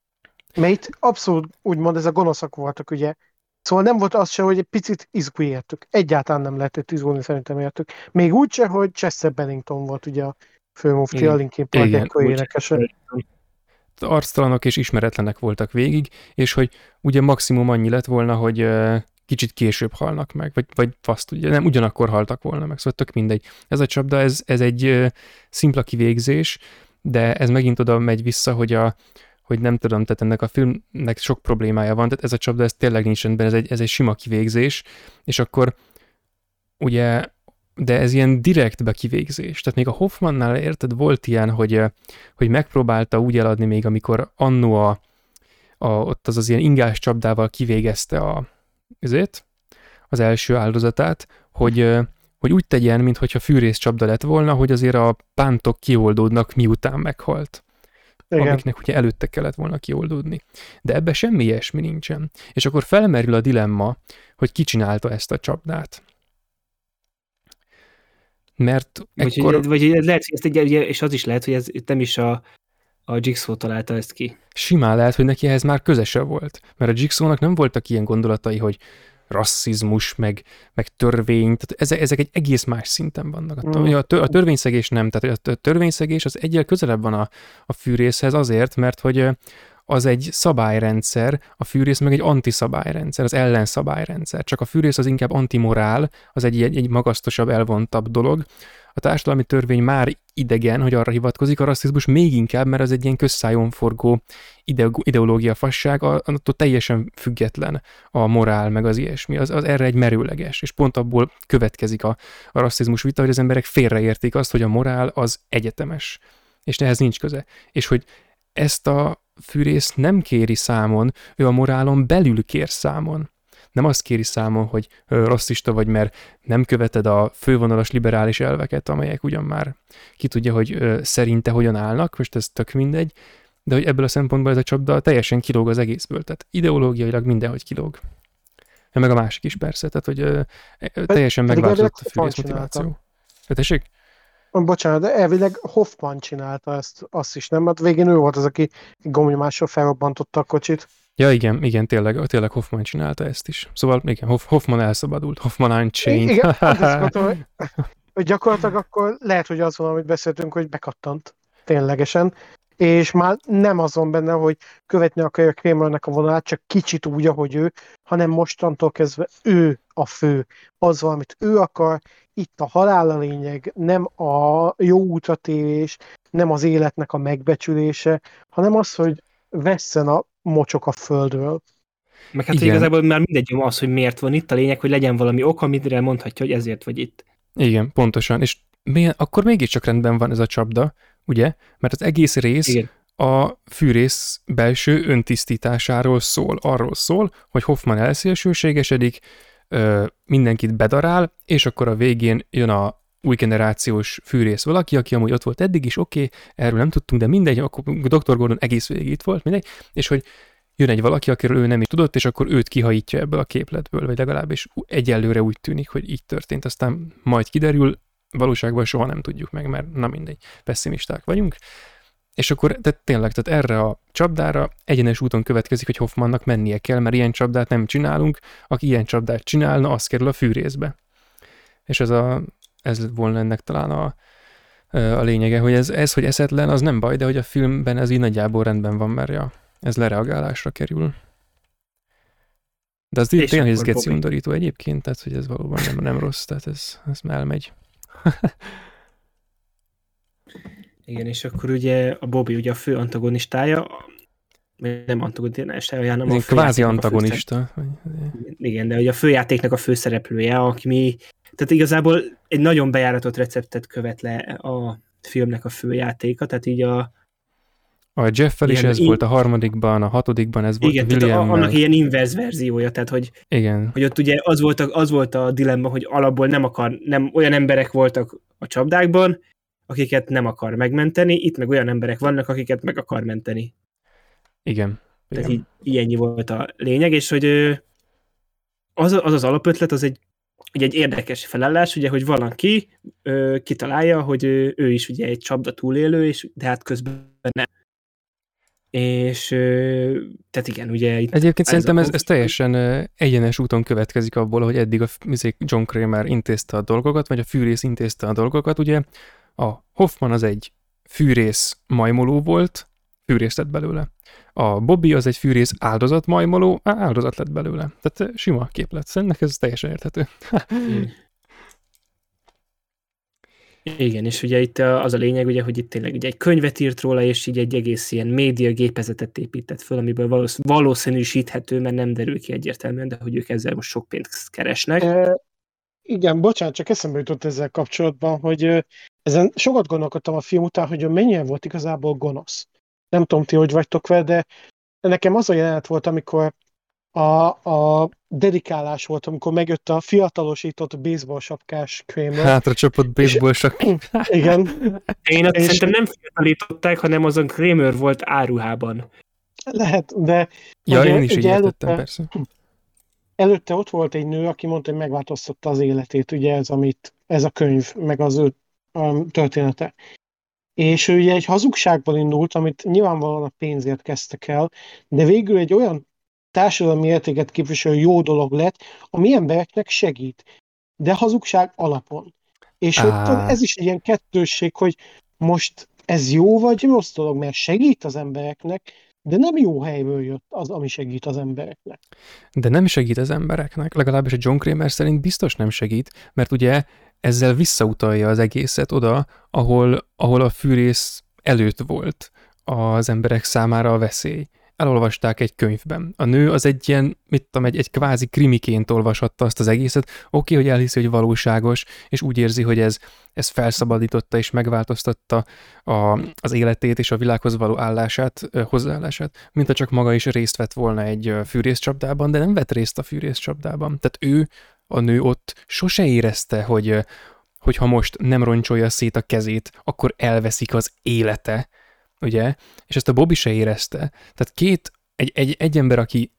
Mert itt abszolút úgymond ez a gonoszak voltak, ugye. Szóval nem volt az se, hogy egy picit izgulj értük. Egyáltalán nem lehetett izgulni szerintem értük. Még úgy se, hogy Chester Bennington volt ugye a főmufti, a Linkin Park énekese. Arctalanok és ismeretlenek voltak végig, és hogy ugye maximum annyi lett volna, hogy kicsit később halnak meg, vagy, vagy azt ugye, nem ugyanakkor haltak volna meg, szóval tök mindegy. Ez a csapda, ez, ez egy szimpla kivégzés, de ez megint oda megy vissza, hogy a, hogy nem tudom, tehát ennek a filmnek sok problémája van, tehát ez a csapda, ez tényleg nincs rendben, ez egy, ez egy sima kivégzés, és akkor ugye, de ez ilyen direkt bekivégzés. Tehát még a Hoffmannál érted, volt ilyen, hogy, hogy megpróbálta úgy eladni még, amikor annó a, a, ott az az ilyen ingás csapdával kivégezte a, ezért, az első áldozatát, hogy, hogy úgy tegyen, mintha fűrész csapda lett volna, hogy azért a pántok kioldódnak, miután meghalt. Igen. amiknek ugye előtte kellett volna kioldódni. De ebbe semmi ilyesmi nincsen. És akkor felmerül a dilemma, hogy ki csinálta ezt a csapdát. Mert vagy, ekkor... vagy lehet, hogy ezt egy, és az is lehet, hogy ez nem is a, a Jigsaw találta ezt ki. Simán lehet, hogy neki ehhez már közese volt. Mert a Jigsawnak nem voltak ilyen gondolatai, hogy rasszizmus, meg, meg törvény, tehát ezek, ezek egy egész más szinten vannak. Mm. A, tör, a törvényszegés nem, tehát a törvényszegés az egyel közelebb van a, a fűrészhez azért, mert hogy az egy szabályrendszer, a fűrész meg egy antiszabályrendszer, az ellenszabályrendszer. Csak a fűrész az inkább antimorál, az egy, egy, egy magasztosabb, elvontabb dolog, a társadalmi törvény már idegen, hogy arra hivatkozik, a rasszizmus még inkább, mert az egy ilyen közszájon forgó ideológia fasság, attól teljesen független a morál, meg az ilyesmi, az, az erre egy merőleges, és pont abból következik a, a rasszizmus vita, hogy az emberek félreértik azt, hogy a morál az egyetemes, és ehhez nincs köze. És hogy ezt a fűrész nem kéri számon, ő a morálon belül kér számon nem azt kéri számon, hogy rasszista vagy, mert nem követed a fővonalas liberális elveket, amelyek ugyan már ki tudja, hogy szerinte hogyan állnak, most ez tök mindegy, de hogy ebből a szempontból ez a csapda teljesen kilóg az egészből, tehát ideológiailag mindenhogy kilóg. Meg a másik is persze, tehát hogy ö, teljesen megváltozott a fűrész motiváció. Tessék? Bocsánat, de elvileg Hoffman csinálta ezt, azt is, nem? Mert hát végén ő volt az, aki gombnyomással felrobbantotta a kocsit. Ja, igen, igen, tényleg, tényleg Hoffman csinálta ezt is. Szóval igen, Hoff, Hoffman elszabadult, Hoffman Unchained. Igen, hogy, hogy gyakorlatilag akkor lehet, hogy az van, amit beszéltünk, hogy bekattant ténylegesen, és már nem azon benne, hogy követni akarja Kramernek a vonalát, csak kicsit úgy, ahogy ő, hanem mostantól kezdve ő a fő. Az amit ő akar, itt a halál a lényeg, nem a jó útratérés, nem az életnek a megbecsülése, hanem az, hogy vesszen a mocsok a földről. Meg hát Igen. igazából már mindegy az, hogy miért van itt, a lényeg, hogy legyen valami ok, amire mondhatja, hogy ezért vagy itt. Igen, pontosan. És milyen, akkor mégiscsak rendben van ez a csapda, ugye? Mert az egész rész Igen. a fűrész belső öntisztításáról szól. Arról szól, hogy Hoffman elszélsőségesedik, mindenkit bedarál, és akkor a végén jön a új generációs fűrész valaki, aki amúgy ott volt eddig is, oké, okay, erről nem tudtunk, de mindegy, akkor Dr. Gordon egész végig itt volt, mindegy, és hogy jön egy valaki, akiről ő nem is tudott, és akkor őt kihajítja ebből a képletből, vagy legalábbis egyelőre úgy tűnik, hogy így történt, aztán majd kiderül, valóságban soha nem tudjuk meg, mert na mindegy, pessimisták vagyunk. És akkor tehát tényleg, tehát erre a csapdára egyenes úton következik, hogy Hoffmannak mennie kell, mert ilyen csapdát nem csinálunk, aki ilyen csapdát csinálna, az kerül a fűrészbe. És ez, a, ez volna ennek talán a, a lényege, hogy ez, ez, hogy eszetlen, az nem baj, de hogy a filmben ez így nagyjából rendben van, mert ja, ez lereagálásra kerül. De az tényleg ez geci undorító egyébként, tehát hogy ez valóban nem, nem rossz, tehát ez, ez elmegy. Igen, és akkor ugye a Bobby ugye a fő antagonistája, nem antagonistája, hanem a Kvázi antagonista. Igen, de ugye a főjátéknak a főszereplője, aki mi, tehát igazából egy nagyon bejáratott receptet követ le a filmnek a főjátéka, tehát így a, a Jeffel is ez in... volt a harmadikban, a hatodikban ez volt Igen, a William. annak ilyen inverz verziója, tehát hogy, Igen. hogy ott ugye az volt, a, az volt a dilemma, hogy alapból nem akar, nem olyan emberek voltak a csapdákban, akiket nem akar megmenteni, itt meg olyan emberek vannak, akiket meg akar menteni. Igen. Tehát így, ilyenyi volt a lényeg, és hogy az az, az alapötlet, az egy, ugye egy érdekes felállás, ugye, hogy valaki ö, kitalálja, hogy ő, ő is ugye egy csapda túlélő, és de hát közben nem és tehát igen, ugye itt... Egyébként szerintem ez, ez teljesen egyenes úton következik abból, hogy eddig a John Kramer intézte a dolgokat, vagy a fűrész intézte a dolgokat, ugye a Hoffman az egy fűrész majmoló volt, fűrész lett belőle. A Bobby az egy fűrész áldozat majmoló, áldozat lett belőle. Tehát sima képlet. Szerintem ez teljesen érthető. Igen, és ugye itt az a lényeg, ugye, hogy itt tényleg ugye egy könyvet írt róla, és így egy egész ilyen média gépezetet épített föl, amiből valósz, valószínűsíthető, mert nem derül ki egyértelműen, de hogy ők ezzel most sok pénzt keresnek. Igen, bocsánat, csak eszembe jutott ezzel kapcsolatban, hogy ezen sokat gondolkodtam a film után, hogy mennyire volt igazából gonosz. Nem tudom ti, hogy vagytok vele, de nekem az a jelenet volt, amikor a, a dedikálás volt, amikor megjött a fiatalosított baseball sapkás Kramer. Hátra csapott baseball sapkás. Igen. Én azt és... szerintem nem fiatalították, hanem azon Kramer volt áruhában. Lehet, de... Ja, ugye, én is így értettem, persze. Előtte ott volt egy nő, aki mondta, hogy megváltoztatta az életét, ugye ez, amit, ez a könyv, meg az ő um, története. És ő ugye egy hazugságból indult, amit nyilvánvalóan a pénzért kezdtek el, de végül egy olyan társadalmi értéket képviselő jó dolog lett, ami embereknek segít, de hazugság alapon. És ah. ez is egy ilyen kettősség, hogy most ez jó vagy rossz dolog, mert segít az embereknek, de nem jó helyből jött az, ami segít az embereknek. De nem segít az embereknek, legalábbis a John Kramer szerint biztos nem segít, mert ugye ezzel visszautalja az egészet oda, ahol, ahol a fűrész előtt volt az emberek számára a veszély elolvasták egy könyvben. A nő az egy ilyen, mit tudom, egy, egy kvázi krimiként olvashatta azt az egészet, oké, hogy elhiszi, hogy valóságos, és úgy érzi, hogy ez, ez felszabadította és megváltoztatta a, az életét és a világhoz való állását, hozzáállását, mint ha csak maga is részt vett volna egy fűrészcsapdában, de nem vett részt a fűrészcsapdában. Tehát ő, a nő ott sose érezte, hogy, hogy ha most nem roncsolja szét a kezét, akkor elveszik az élete, ugye? És ezt a Bobby se érezte. Tehát két, egy, egy, egy ember, aki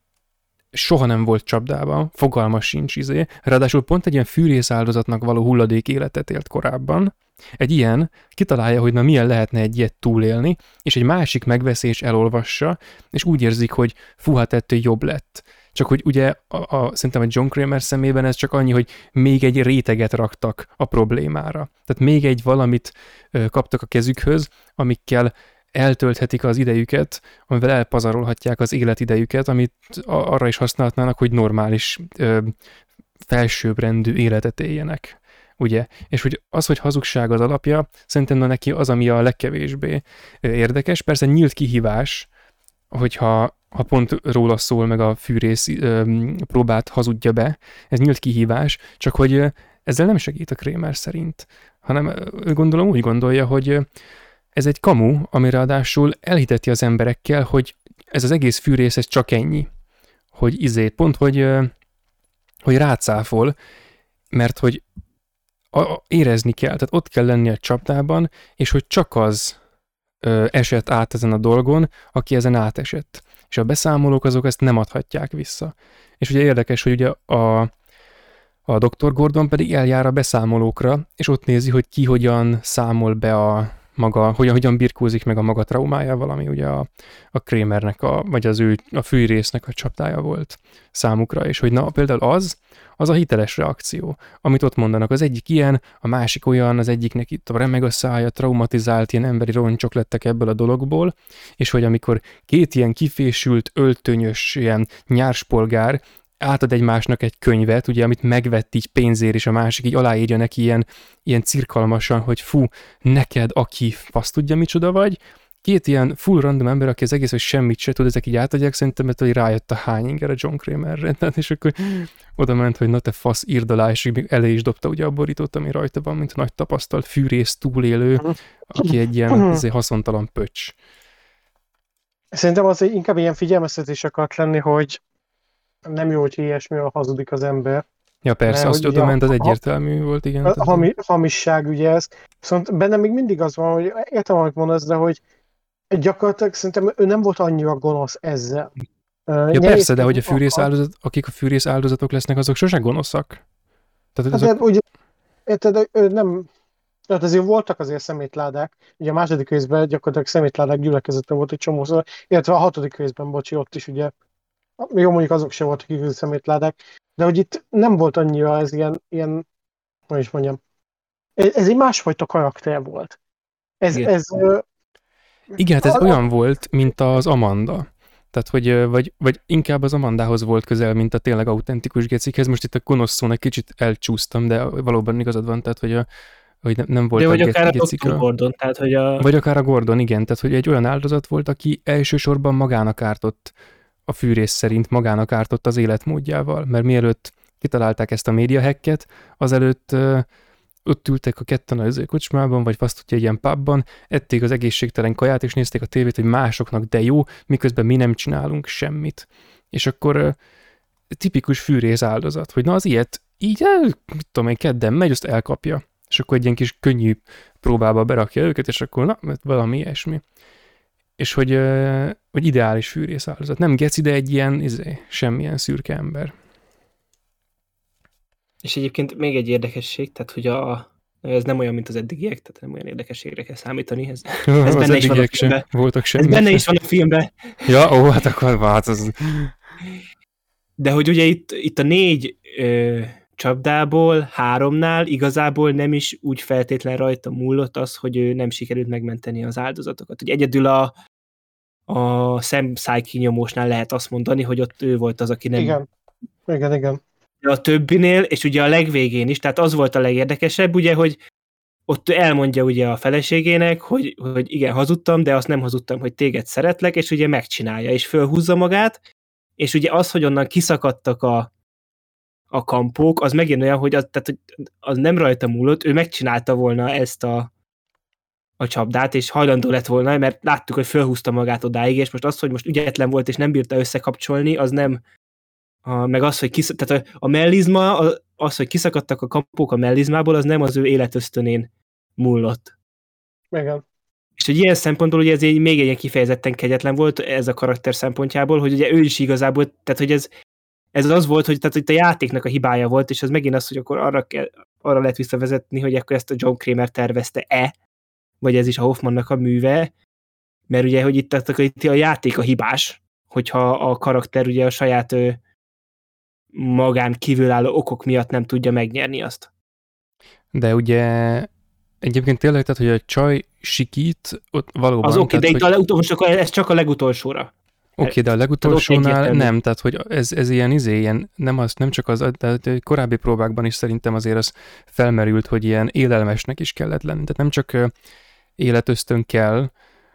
soha nem volt csapdában, fogalmas sincs izé, ráadásul pont egy ilyen fűrész áldozatnak való hulladék életet élt korábban, egy ilyen kitalálja, hogy na milyen lehetne egy ilyet túlélni, és egy másik megveszi elolvassa, és úgy érzik, hogy fú, ettől jobb lett. Csak hogy ugye a, a, szerintem a John Kramer szemében ez csak annyi, hogy még egy réteget raktak a problémára. Tehát még egy valamit ö, kaptak a kezükhöz, amikkel eltölthetik az idejüket, amivel elpazarolhatják az életidejüket, amit arra is használhatnának, hogy normális, ö, felsőbbrendű életet éljenek. Ugye? És hogy az, hogy hazugság az alapja, szerintem na neki az, ami a legkevésbé érdekes. Persze nyílt kihívás, hogyha ha pont róla szól, meg a fűrész ö, próbát hazudja be, ez nyílt kihívás, csak hogy ezzel nem segít a Kramer szerint, hanem gondolom úgy gondolja, hogy ez egy kamu, ami ráadásul elhiteti az emberekkel, hogy ez az egész fűrész, ez csak ennyi. Hogy izé, pont, hogy, hogy rácáfol, mert hogy a, érezni kell, tehát ott kell lenni a csapdában, és hogy csak az ö, esett át ezen a dolgon, aki ezen átesett. És a beszámolók azok ezt nem adhatják vissza. És ugye érdekes, hogy ugye a, a Dr. Gordon pedig eljár a beszámolókra, és ott nézi, hogy ki hogyan számol be a maga, hogyan, hogyan birkózik meg a maga traumájával, ami ugye a, a Kramernek, a, vagy az ő, a fűrésznek a csapdája volt számukra, és hogy na például az, az a hiteles reakció, amit ott mondanak. Az egyik ilyen, a másik olyan, az egyiknek itt a remeg a szája, traumatizált ilyen emberi roncsok lettek ebből a dologból, és hogy amikor két ilyen kifésült, öltönyös, ilyen nyárspolgár átad egymásnak egy könyvet, ugye, amit megvett így pénzért, és a másik így aláírja neki ilyen, ilyen cirkalmasan, hogy fú, neked, aki azt tudja, micsoda vagy, két ilyen full random ember, aki az egész, hogy semmit se tud, ezek így átadják, szerintem, mert hogy rájött a hány inger a John Kramerre, tehát, és akkor oda ment, hogy na te fasz, írd alá, és még elé is dobta ugye a borítót, ami rajta van, mint nagy tapasztalt fűrész túlélő, aki egy ilyen azért haszontalan pöcs. Szerintem az inkább ilyen figyelmeztetés akart lenni, hogy nem jó, hogy ilyesmi a hazudik az ember. Ja persze, Mert, azt oda ment, az egyértelmű volt, igen. Hami, hamisság ugye ez. Viszont bennem még mindig az van, hogy értem, amit mondasz, de hogy gyakorlatilag szerintem ő nem volt annyira gonosz ezzel. Ja Nyelvész persze, de hogy a fűrész áldozat, akik a fűrész áldozatok lesznek, azok sosem gonoszak. Tehát hát azok... de, ugye, érted, ő nem, tehát azért voltak azért szemétládák, ugye a második részben gyakorlatilag szemétládák gyülekezete volt egy csomószor, illetve a hatodik részben, bocsi, ott is ugye, jó mondjuk azok sem voltak igazi szemétládák, de hogy itt nem volt annyira ez ilyen, ilyen hogy is mondjam, ez, ez egy másfajta karakter volt. Ez, ez, igen, hát ez olyan volt, mint az Amanda. Tehát, hogy, vagy, vagy inkább az Amandához volt közel, mint a tényleg autentikus gecikhez. Most itt a gonosz szónak kicsit elcsúsztam, de valóban igazad van, tehát, hogy, a, hogy nem, nem volt de vagy akár a Gordon, tehát, hogy a... Vagy akár a Gordon, igen, tehát, hogy egy olyan áldozat volt, aki elsősorban magának ártott a fűrész szerint magának ártott az életmódjával, mert mielőtt kitalálták ezt a médiahacket, azelőtt ott ültek a ketten az kocsmában, vagy azt tudja, ilyen pubban, ették az egészségtelen kaját, és nézték a tévét, hogy másoknak de jó, miközben mi nem csinálunk semmit. És akkor tipikus fűrész áldozat, hogy na az ilyet így, mit tudom én, kedden megy, azt elkapja. És akkor egy ilyen kis könnyű próbába berakja őket, és akkor na, valami ilyesmi. És hogy, hogy ideális fűrész áldozat. Nem geci, de egy ilyen, izé, semmilyen szürke ember. És egyébként még egy érdekesség, tehát hogy a, ez nem olyan, mint az eddigiek, tehát nem olyan érdekességre kell számítani. Ez, ez benne is van a filmben. Voltak semmi. Ez benne is van a filmben. Ja, ó, hát akkor hát az... De hogy ugye itt, itt a négy ö, csapdából, háromnál igazából nem is úgy feltétlen rajta múlott az, hogy ő nem sikerült megmenteni az áldozatokat. Hogy egyedül a, a szemszájkinyomósnál lehet azt mondani, hogy ott ő volt az, aki nem... Igen, igen, igen a többinél, és ugye a legvégén is, tehát az volt a legérdekesebb, ugye, hogy ott elmondja ugye a feleségének, hogy, hogy igen, hazudtam, de azt nem hazudtam, hogy téged szeretlek, és ugye megcsinálja, és fölhúzza magát, és ugye az, hogy onnan kiszakadtak a, a kampók, az megint olyan, hogy az, tehát, az nem rajta múlott, ő megcsinálta volna ezt a, a csapdát, és hajlandó lett volna, mert láttuk, hogy fölhúzta magát odáig, és most az, hogy most ügyetlen volt, és nem bírta összekapcsolni, az nem a, meg az, hogy kisz, tehát a, a mellizma, az, hogy kiszakadtak a kapuk a mellizmából, az nem az ő életösztönén múlott. Igen. És hogy ilyen szempontból ugye ez egy, még egy kifejezetten kegyetlen volt ez a karakter szempontjából, hogy ugye ő is igazából, tehát hogy ez, ez az volt, hogy, tehát, hogy a játéknak a hibája volt, és az megint az, hogy akkor arra, kell, arra lehet visszavezetni, hogy akkor ezt a John Kramer tervezte-e, vagy ez is a Hoffmannak a műve, mert ugye, hogy itt, tehát, itt a játék a hibás, hogyha a karakter ugye a saját ő, magán kívülálló okok miatt nem tudja megnyerni azt. De ugye egyébként tényleg, tehát, hogy a csaj sikít, ott valóban... Az oké, okay, de itt hogy... a csak, ez csak a legutolsóra. Oké, okay, de a legutolsónál nem, tehát hogy ez, ez ilyen izé, ilyen, nem, az, nem csak az, tehát korábbi próbákban is szerintem azért az felmerült, hogy ilyen élelmesnek is kellett lenni. Tehát nem csak életösztön kell,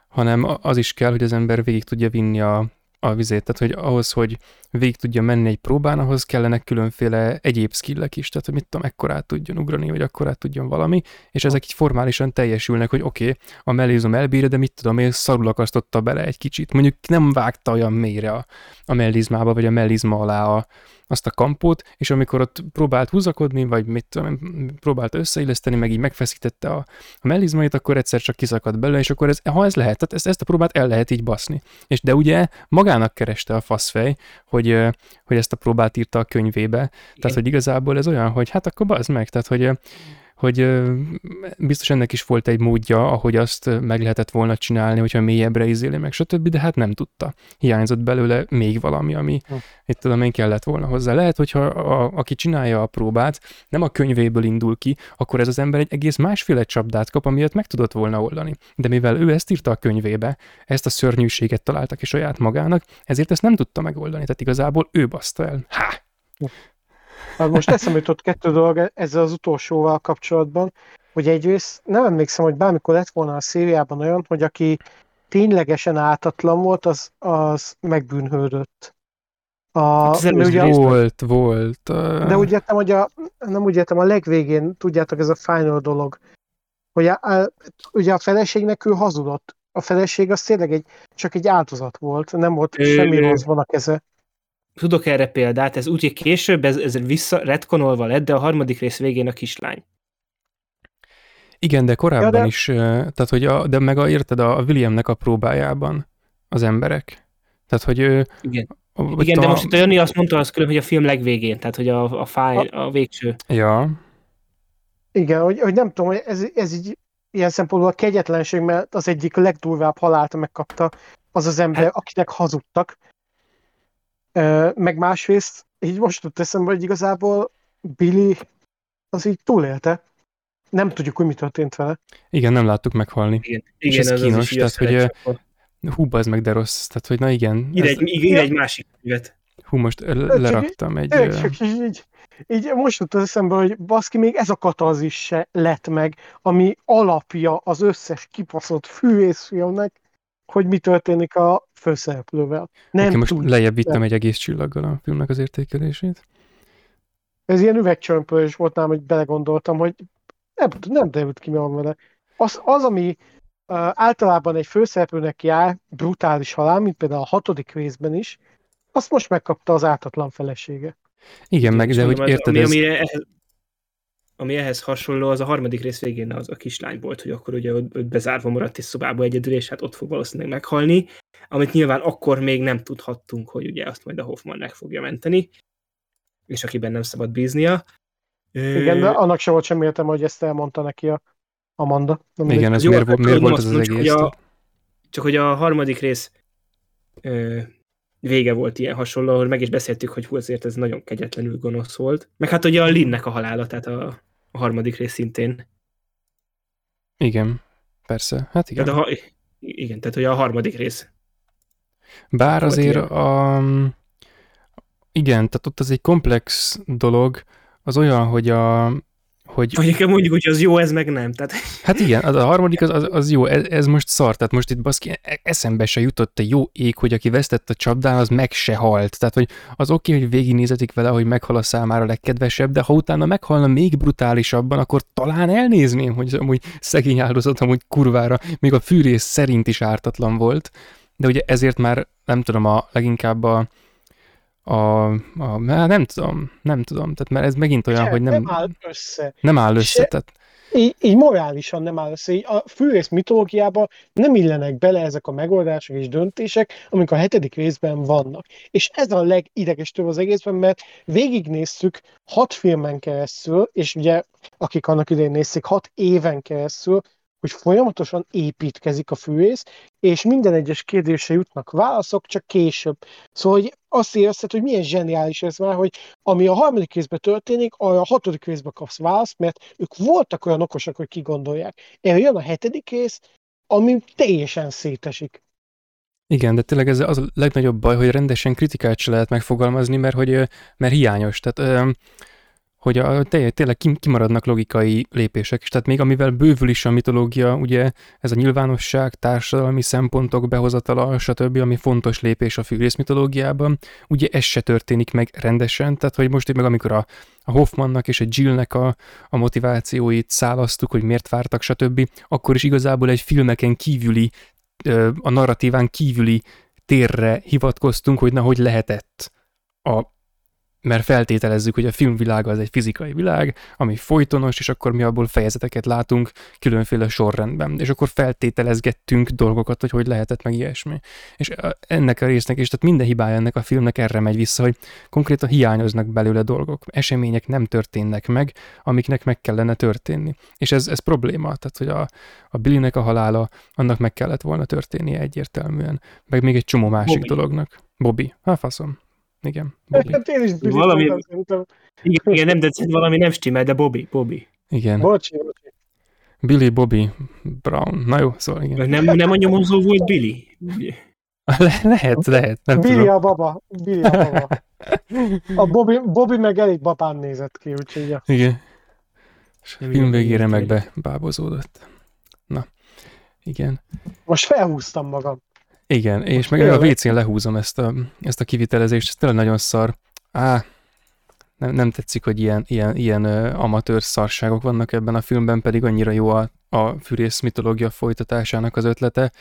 hanem az is kell, hogy az ember végig tudja vinni a a vizét, tehát hogy ahhoz, hogy végig tudja menni egy próbán, ahhoz kellenek különféle egyéb skillek is, tehát hogy mit tudom, ekkorát tudjon ugrani, vagy akkorát tudjon valami, és ezek így formálisan teljesülnek, hogy oké, okay, a mellizom elbírja, de mit tudom, én szarul akasztotta bele egy kicsit. Mondjuk nem vágta olyan mélyre a, a mellizmába, vagy a mellizma alá a, azt a kampót, és amikor ott próbált húzakodni, vagy mit tudom, próbált összeilleszteni, meg így megfeszítette a, a mellizmait, akkor egyszer csak kiszakadt belőle, és akkor ez, ha ez lehet, tehát ezt, ezt a próbát el lehet így baszni. És de ugye magának kereste a faszfej, hogy, hogy ezt a próbát írta a könyvébe, tehát hogy igazából ez olyan, hogy hát akkor bazd meg, tehát hogy hogy biztos ennek is volt egy módja, ahogy azt meg lehetett volna csinálni, hogyha mélyebbre izéli meg, stb., de hát nem tudta. Hiányzott belőle még valami, ami hm. itt tudom én kellett volna hozzá. Lehet, hogyha a, aki csinálja a próbát, nem a könyvéből indul ki, akkor ez az ember egy egész másféle csapdát kap, amiért meg tudott volna oldani. De mivel ő ezt írta a könyvébe, ezt a szörnyűséget találta ki saját magának, ezért ezt nem tudta megoldani. Tehát igazából ő baszta el. Há! Most eszembe jutott kettő dolog ezzel az utolsóval kapcsolatban, hogy egyrészt nem emlékszem, hogy bármikor lett volna a szériában olyan, hogy aki ténylegesen áltatlan volt, az, az megbűnhődött. A, hát ugye volt, volt. De úgy értem, hogy a, nem úgy értem, a legvégén, tudjátok, ez a final dolog, hogy a, a, ugye a feleségnek ő hazudott. A feleség az tényleg egy, csak egy áldozat volt, nem volt ő, semmi rossz van a keze tudok erre példát, ez úgy, hogy később ez, ez vissza retkonolva lett, de a harmadik rész végén a kislány. Igen, de korábban ja, de... is, tehát hogy a, de meg a, érted a, Williamnek a próbájában az emberek. Tehát, hogy ő... Igen, a, Igen a... de most itt a Jani azt mondta az külön, hogy a film legvégén, tehát hogy a, a fáj, a... a végső. Ja. Igen, hogy, hogy nem tudom, hogy ez, ez így ilyen szempontból a kegyetlenség, mert az egyik legdurvább halált megkapta az az ember, hát... akinek hazudtak, meg másrészt, így most jutott eszembe, hogy igazából Billy az így túlélte. Nem tudjuk, hogy mi történt vele. Igen, nem láttuk meghalni. Igen, és igen, ez, kínos, tehát hogy hú, az meg de rossz, tehát hogy na igen. Ír egy, ír egy másik könyvet. Hú, most leraktam egy... Csak így, így most jutott eszembe, hogy baszki, még ez a katazis se lett meg, ami alapja az összes kipaszott fűészfilmnek, hogy mi történik a főszereplővel. Nem okay, most lejjebb vittem egy egész csillaggal a filmnek az értékelését. Ez ilyen üvegcsömpölés volt nálam, hogy belegondoltam, hogy nem, nem derült ki mi van vele. Az, az ami uh, általában egy főszereplőnek jár, brutális halál, mint például a hatodik részben is, azt most megkapta az ártatlan felesége. Igen, meg de hogy érted, ami, ez... ami ehhez, ami ehhez hasonló, az a harmadik rész végén az a kislány volt, hogy akkor ugye ott bezárva maradt egy szobába egyedül, és hát ott fog valószínűleg meghalni, amit nyilván akkor még nem tudhattunk, hogy ugye azt majd a Hoffman meg fogja menteni, és akiben nem szabad bíznia. Igen, de annak sem volt semmi értelme, hogy ezt elmondta neki a Amanda. Nem Igen, ez Jó, miért, miért volt ez az egész? Csak, a, csak hogy a harmadik rész ö, vége volt ilyen hasonló, ahol meg is beszéltük, hogy hú, azért ez nagyon kegyetlenül gonosz volt. Meg hát ugye a Linnek a halála, tehát a, a harmadik rész szintén. Igen, persze. Hát igen. Tehát a, igen, tehát hogy a harmadik rész. Bár azért a... Igen, tehát ott az egy komplex dolog, az olyan, hogy a, hogy... Vagy inkább mondjuk, hogy az jó, ez meg nem. Tehát... Hát igen, az a harmadik az, az, az jó, ez, ez, most szar, tehát most itt baszki, e, eszembe se jutott a jó ég, hogy aki vesztett a csapdán, az meg se halt. Tehát, hogy az oké, okay, hogy végignézetik vele, hogy meghal a számára a legkedvesebb, de ha utána meghalna még brutálisabban, akkor talán elnézném, hogy amúgy szegény áldozat, amúgy kurvára, még a fűrész szerint is ártatlan volt. De ugye ezért már nem tudom, a leginkább a, a, a nem tudom, nem tudom, tehát mert ez megint olyan, nem, hogy nem, nem áll össze. Nem áll össze, Se, tehát így, így morálisan nem áll össze. Így a fűrész mitológiában nem illenek bele ezek a megoldások és döntések, amik a hetedik részben vannak. És ez a legidegesítőbb az egészben, mert végignéztük hat filmen keresztül, és ugye akik annak idején nézték, hat éven keresztül, hogy folyamatosan építkezik a fűrész, és minden egyes kérdésre jutnak válaszok, csak később. Szóval hogy azt érzed, hogy milyen zseniális ez már, hogy ami a harmadik részben történik, a hatodik részben kapsz választ, mert ők voltak olyan okosak, hogy kigondolják. Erre jön a hetedik rész, ami teljesen szétesik. Igen, de tényleg ez az a legnagyobb baj, hogy rendesen kritikát se lehet megfogalmazni, mert hogy mert hiányos. Tehát hogy a, té- tényleg kim- kimaradnak logikai lépések, és tehát még amivel bővül is a mitológia, ugye ez a nyilvánosság, társadalmi szempontok behozatala, stb., ami fontos lépés a fűrész mitológiában, ugye ez se történik meg rendesen, tehát hogy most itt meg amikor a, a Hoffmannak és a Jillnek a, a motivációit szálasztuk, hogy miért vártak, stb., akkor is igazából egy filmeken kívüli, a narratíván kívüli térre hivatkoztunk, hogy na, hogy lehetett a mert feltételezzük, hogy a filmvilága az egy fizikai világ, ami folytonos, és akkor mi abból fejezeteket látunk különféle sorrendben, és akkor feltételezgettünk dolgokat, hogy hogy lehetett meg ilyesmi. És ennek a résznek, és tehát minden hibája ennek a filmnek erre megy vissza, hogy konkrétan hiányoznak belőle dolgok. Események nem történnek meg, amiknek meg kellene történni. És ez, ez probléma, tehát hogy a, a Billynek a halála, annak meg kellett volna történnie egyértelműen. Meg még egy csomó másik Bobby. dolognak. Bobby. Hát faszom. Igen. Bobby. Hát én is valami, igen, igen, nem, de valami nem stimmel, de Bobby, Bobby. Igen. Bocsi, bocsi. Billy Bobby Brown. Na jó, szóval igen. Nem, nem a nyomozó volt Billy? Le, lehet, lehet. Nem Billy tudom. a baba. Billy a baba. A Bobby, Bobby meg elég babán nézett ki, úgyhogy... Ja. Igen. És a film végére meg bebábozódott. Na, igen. Most felhúztam magam. Igen, és meg a WC-n lehúzom ezt a, ezt a kivitelezést, ez tényleg nagyon szar. Á, nem, nem tetszik, hogy ilyen, ilyen, ilyen uh, amatőr szarságok vannak ebben a filmben, pedig annyira jó a, a fűrész mitológia folytatásának az ötlete.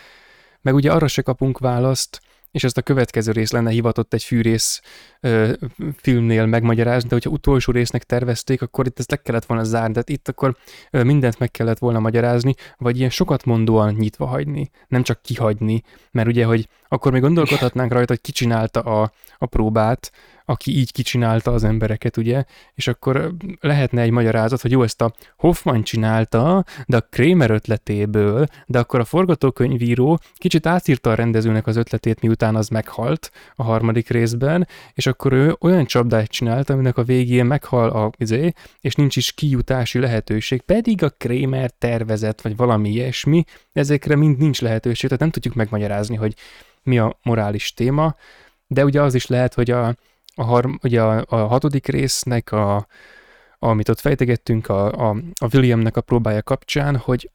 Meg ugye arra se kapunk választ, és ezt a következő rész lenne hivatott egy fűrész ö, filmnél megmagyarázni, de hogyha utolsó résznek tervezték, akkor itt ezt le kellett volna zárni, tehát itt akkor ö, mindent meg kellett volna magyarázni, vagy ilyen sokat mondóan nyitva hagyni, nem csak kihagyni, mert ugye, hogy akkor még gondolkodhatnánk rajta, hogy ki a, a próbát, aki így kicsinálta az embereket, ugye, és akkor lehetne egy magyarázat, hogy jó, ezt a Hoffman csinálta, de a Kramer ötletéből, de akkor a forgatókönyvíró kicsit átírta a rendezőnek az ötletét, miután az meghalt a harmadik részben, és akkor ő olyan csapdát csinált, aminek a végén meghal a izé, és nincs is kijutási lehetőség, pedig a Kramer tervezett, vagy valami ilyesmi, ezekre mind nincs lehetőség, tehát nem tudjuk megmagyarázni, hogy mi a morális téma, de ugye az is lehet, hogy a, a, harm, ugye a, a hatodik résznek, a, amit ott fejtegettünk a, a, a Williamnek a próbája kapcsán, hogy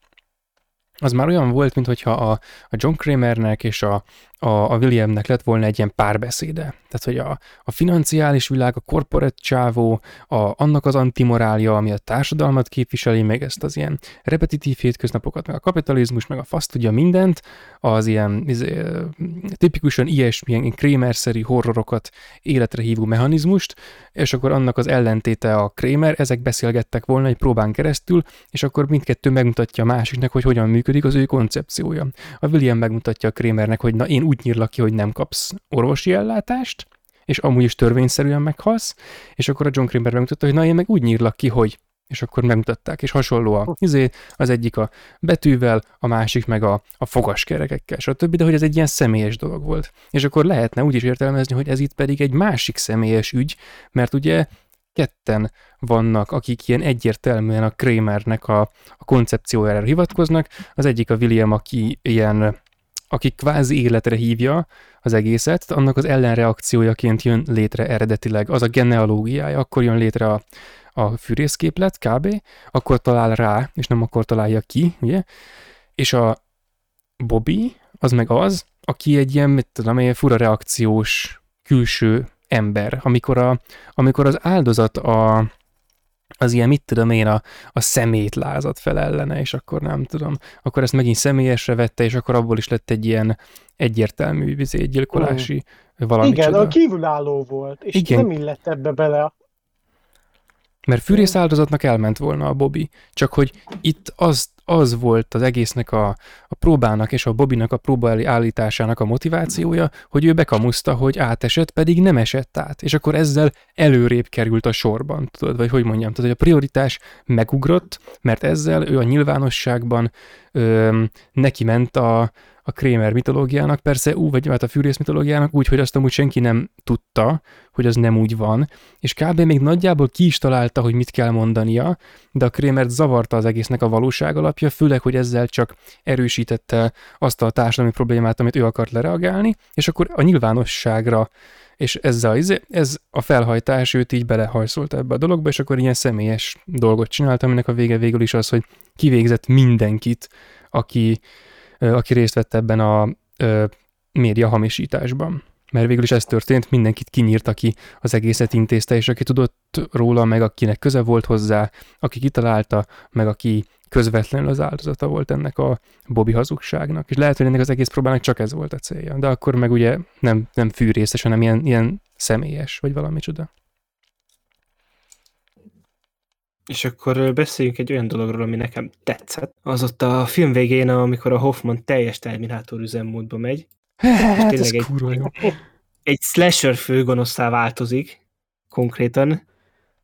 az már olyan volt, mintha a, a John Kramernek és a, a, a Williamnek lett volna egy ilyen párbeszéde. Tehát, hogy a, a financiális világ, a corporate csávó, a, annak az antimorálja, ami a társadalmat képviseli, meg ezt az ilyen repetitív hétköznapokat, meg a kapitalizmus, meg a fasz tudja mindent, az ilyen izé, tipikusan ilyesmilyen Kramer-szeri horrorokat életre hívó mechanizmust, és akkor annak az ellentéte a Kramer, ezek beszélgettek volna egy próbán keresztül, és akkor mindkettő megmutatja a másiknak, hogy hogyan működik az ő koncepciója. A William megmutatja a Kramernek, hogy na én úgy nyírlak ki, hogy nem kapsz orvosi ellátást, és amúgy is törvényszerűen meghalsz, és akkor a John Kramer megmutatta, hogy na én meg úgy nyírlak ki, hogy és akkor megmutatták, és hasonló a izé, az egyik a betűvel, a másik meg a, a fogaskerekekkel, stb., de hogy ez egy ilyen személyes dolog volt. És akkor lehetne úgy is értelmezni, hogy ez itt pedig egy másik személyes ügy, mert ugye ketten vannak, akik ilyen egyértelműen a Kramernek a, a koncepciójára hivatkoznak. Az egyik a William, aki ilyen aki kvázi életre hívja az egészet, annak az ellenreakciójaként jön létre eredetileg, az a genealógiája, akkor jön létre a, a fűrészképlet kb., akkor talál rá, és nem akkor találja ki, ugye? És a Bobby, az meg az, aki egy ilyen, mit tudom, egy fura reakciós külső ember, amikor, a, amikor az áldozat a, az ilyen, mit tudom én, a, a szemét lázadt fel ellene, és akkor nem tudom, akkor ezt megint személyesre vette, és akkor abból is lett egy ilyen egyértelmű gyilkolási mm. valami Igen, csoda. a kívülálló volt, és Igen. nem illett ebbe bele mert fűrész áldozatnak elment volna a Bobby, csak hogy itt az, az volt az egésznek a, a próbának és a Bobinak a próba állításának a motivációja, hogy ő bekamuszta, hogy átesett, pedig nem esett át, és akkor ezzel előrébb került a sorban, tudod, vagy hogy mondjam, tehát hogy a prioritás megugrott, mert ezzel ő a nyilvánosságban ö, neki ment a, a Kramer mitológiának, persze úgy, vagy hát a fűrész mitológiának úgy, hogy azt amúgy senki nem tudta, hogy az nem úgy van, és kb. még nagyjából ki is találta, hogy mit kell mondania, de a Kramert zavarta az egésznek a valóság alapja, főleg, hogy ezzel csak erősítette azt a társadalmi problémát, amit ő akart lereagálni, és akkor a nyilvánosságra. És ez a, izé- ez a felhajtás őt így belehajszolta ebbe a dologba, és akkor ilyen személyes dolgot csinált, aminek a vége végül is az, hogy kivégzett mindenkit, aki, aki részt vett ebben a média hamisításban. Mert végül is ez történt, mindenkit kinyírt, aki az egészet intézte, és aki tudott róla, meg akinek köze volt hozzá, aki kitalálta, meg aki közvetlenül az áldozata volt ennek a Bobby hazugságnak. És lehet, hogy ennek az egész próbának csak ez volt a célja. De akkor meg ugye nem, nem fűrészes, hanem ilyen, ilyen személyes, vagy valami csoda. És akkor beszéljünk egy olyan dologról, ami nekem tetszett. Az ott a film végén, amikor a Hoffman teljes Terminátor üzemmódba megy, Hát, ez tényleg egy- kurva jó. egy slasher főgonoszá változik konkrétan,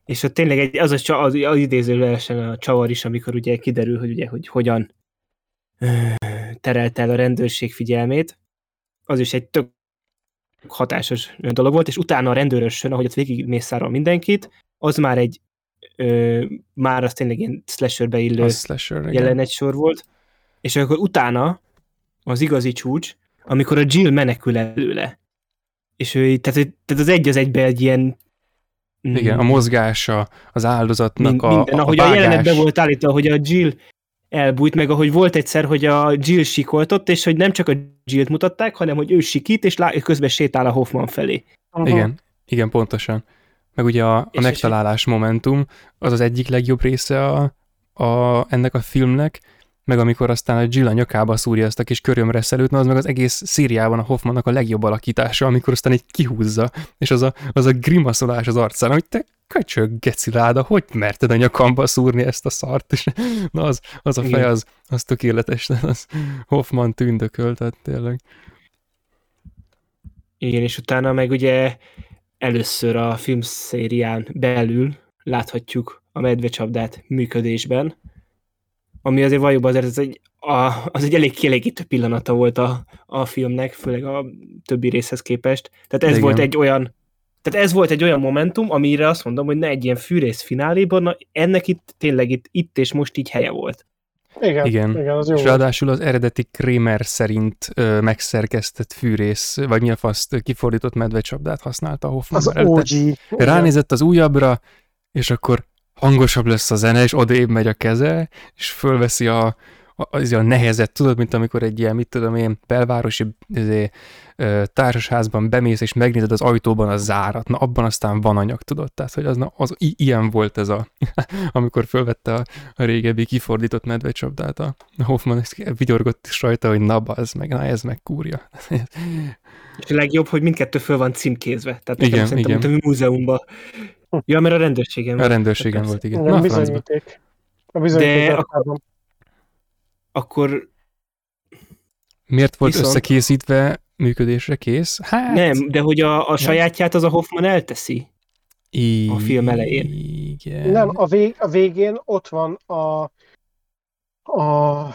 és ott tényleg egy, az, a, csa- az, az idézőjelesen a csavar is, amikor ugye kiderül, hogy ugye, hogy hogyan ö, terelte el a rendőrség figyelmét, az is egy tök hatásos dolog volt, és utána a rendőrösön, ahogy ott végig mészárol mindenkit, az már egy ö, már az tényleg ilyen slasherbe illő slasher, igen. jelenet sor volt, és akkor utána az igazi csúcs, amikor a Jill menekül előle. És ő, tehát, hogy- tehát az egy az egybe egy ilyen Igen, a mozgása, az áldozatnak min- a, minden, ahogy a a, jelenetben volt állítva, hogy a Jill elbújt, meg ahogy volt egyszer, hogy a Jill sikoltott, és hogy nem csak a Jill-t mutatták, hanem hogy ő sikít, és lá- közben sétál a Hoffman felé. Aha. Igen, igen, pontosan. Meg ugye a, a megtalálás momentum, az az egyik legjobb része a, a, ennek a filmnek, meg amikor aztán a Jill a nyakába szúrja ezt a kis körömreszelőt, na az meg az egész szíriában a Hoffmannak a legjobb alakítása, amikor aztán egy kihúzza, és az a, az a grimaszolás az arcán, hogy te köcsög, geci láda, hogy merted a nyakamba szúrni ezt a szart, és na az, az a fej, az, az tökéletes, az Hoffman tündököl, tehát tényleg. Igen, és utána meg ugye először a filmszérián belül láthatjuk a medvecsapdát működésben, ami azért valójában azért ez egy, a, az egy elég kielégítő pillanata volt a, a filmnek, főleg a többi részhez képest. Tehát ez Igen. volt egy olyan tehát ez volt egy olyan momentum, amire azt mondom, hogy ne egy ilyen fűrész fináléban, na, ennek itt tényleg itt, itt és most így helye volt. Igen, Igen. igen, az jó És ráadásul az eredeti Kramer szerint ö, megszerkesztett fűrész, vagy mi a faszt, kifordított medvecsapdát használta a Hoffman. Az OG. Ránézett az újabbra, és akkor hangosabb lesz a zene, és odébb megy a keze, és fölveszi a, az a nehezet, tudod, mint amikor egy ilyen, mit tudom én, belvárosi izé, ö, társasházban bemész, és megnézed az ajtóban a zárat, na abban aztán van anyag, tudod, tehát, hogy az, na, az i- ilyen volt ez a, amikor fölvette a, a régebbi kifordított medvecsapdát a Hoffman, vigyorgott is rajta, hogy na, ez meg, na, ez meg kúrja. És a legjobb, hogy mindkettő föl van címkézve. Tehát Igen, igen, szerintem, igen. mint a múzeumban. Ja, mert a rendőrségen A rendőrségen Persze. volt, igen. Na, a bizonyíték. A bizonyíték De arcában. Akkor Miért volt Viszont- összekészítve működésre kész? Hát... nem, de hogy a, a sajátját az a Hoffman elteszi. a film elején. Igen. Nem, a, vég, a végén ott van a, a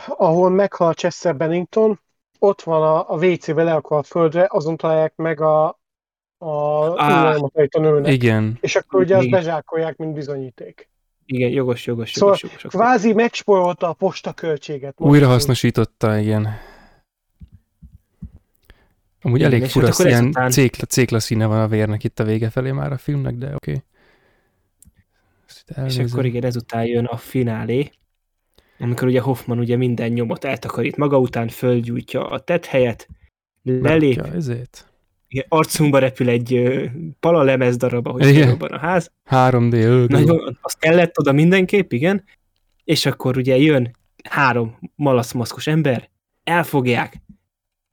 ahol meghal Chester Bennington, ott van a, a WC-be leakva a földre, azon találják meg a, a ah. a nőnek. Igen. És akkor ugye azt bezsákolják, mint bizonyíték. Igen, jogos, jogos, Szóval jogos, jogos. jogos. Kvázi megspórolta a posta költséget. most. Újra hasznosította, igen. Amúgy Igen, elég fura, hát ilyen ezután- cékla, cékla színe van a vérnek itt a vége felé már a filmnek, de oké. Okay. És akkor igen, ezután jön a finálé, amikor ugye Hoffman ugye minden nyomot eltakarít maga után, földgyújtja a tett lelép, ezért. Igen, arcunkba repül egy ö, palalemez darab, ahogy Igen. a ház, 3D öldő. nagyon, az kellett oda mindenképp, igen, és akkor ugye jön három malaszmaszkos ember, elfogják,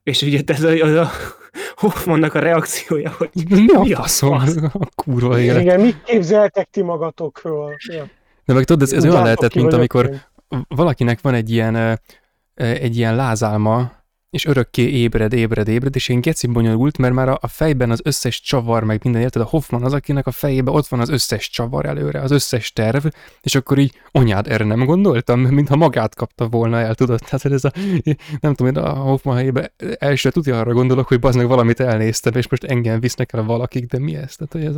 és ugye ez a, az a Hoffmannak a reakciója, hogy Mi a Mi a faszom? fasz? A kurva élet. Igen, mit képzeltek ti magatokról? Ja. De meg tudod, ez, ez olyan lehetett, mint amikor én. valakinek van egy ilyen, egy ilyen lázálma, és örökké ébred, ébred, ébred, és én geci bonyolult, mert már a, a fejben az összes csavar, meg minden, érted? A Hoffman az, akinek a fejében ott van az összes csavar előre, az összes terv, és akkor így, anyád, erre nem gondoltam, mintha magát kapta volna el, tudod? Tehát ez a, nem tudom, én a Hoffman helyében első tudja arra gondolok, hogy meg valamit elnéztem, és most engem visznek el valakik, de mi ez? Tehát, hogy ez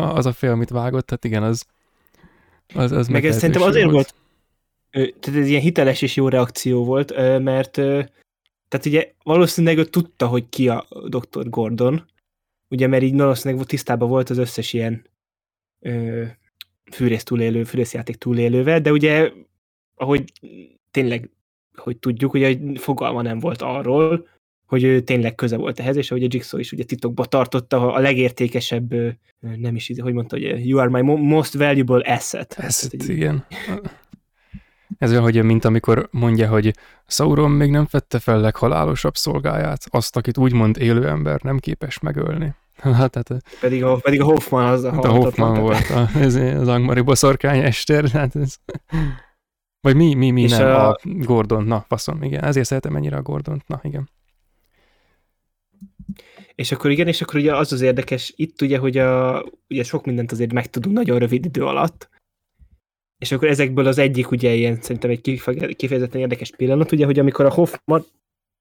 a, az a fél, amit vágott, tehát igen, az, az, az Meg ez szerintem azért volt, ö, tehát ez ilyen hiteles és jó reakció volt, mert tehát ugye valószínűleg ő tudta, hogy ki a Dr. Gordon, ugye mert így valószínűleg tisztában volt az összes ilyen ö, fűrész túlélő, fűrészjáték túlélővel, de ugye, ahogy tényleg, hogy tudjuk, ugye fogalma nem volt arról, hogy ő tényleg köze volt ehhez, és ahogy a Jigsaw is ugye titokba tartotta a legértékesebb, nem is, hogy mondta, hogy you are my most valuable asset. Asset, hát, igen. Ez olyan, hogy mint amikor mondja, hogy Sauron még nem fette fel leghalálosabb szolgáját, azt, akit úgymond élő ember nem képes megölni. Hát, hát, pedig, a, pedig a Hoffman az a, hát a Hoffman volt, a, ez az Angmari boszorkány ester, hát ez... Vagy mi, mi, mi nem, a... a Gordon, na, faszom, igen, ezért szeretem ennyire a Gordont, na, igen. És akkor igen, és akkor ugye az az érdekes itt ugye, hogy a, ugye sok mindent azért megtudunk nagyon rövid idő alatt, és akkor ezekből az egyik ugye ilyen szerintem egy kifejezetten érdekes pillanat, ugye, hogy amikor a Hoffman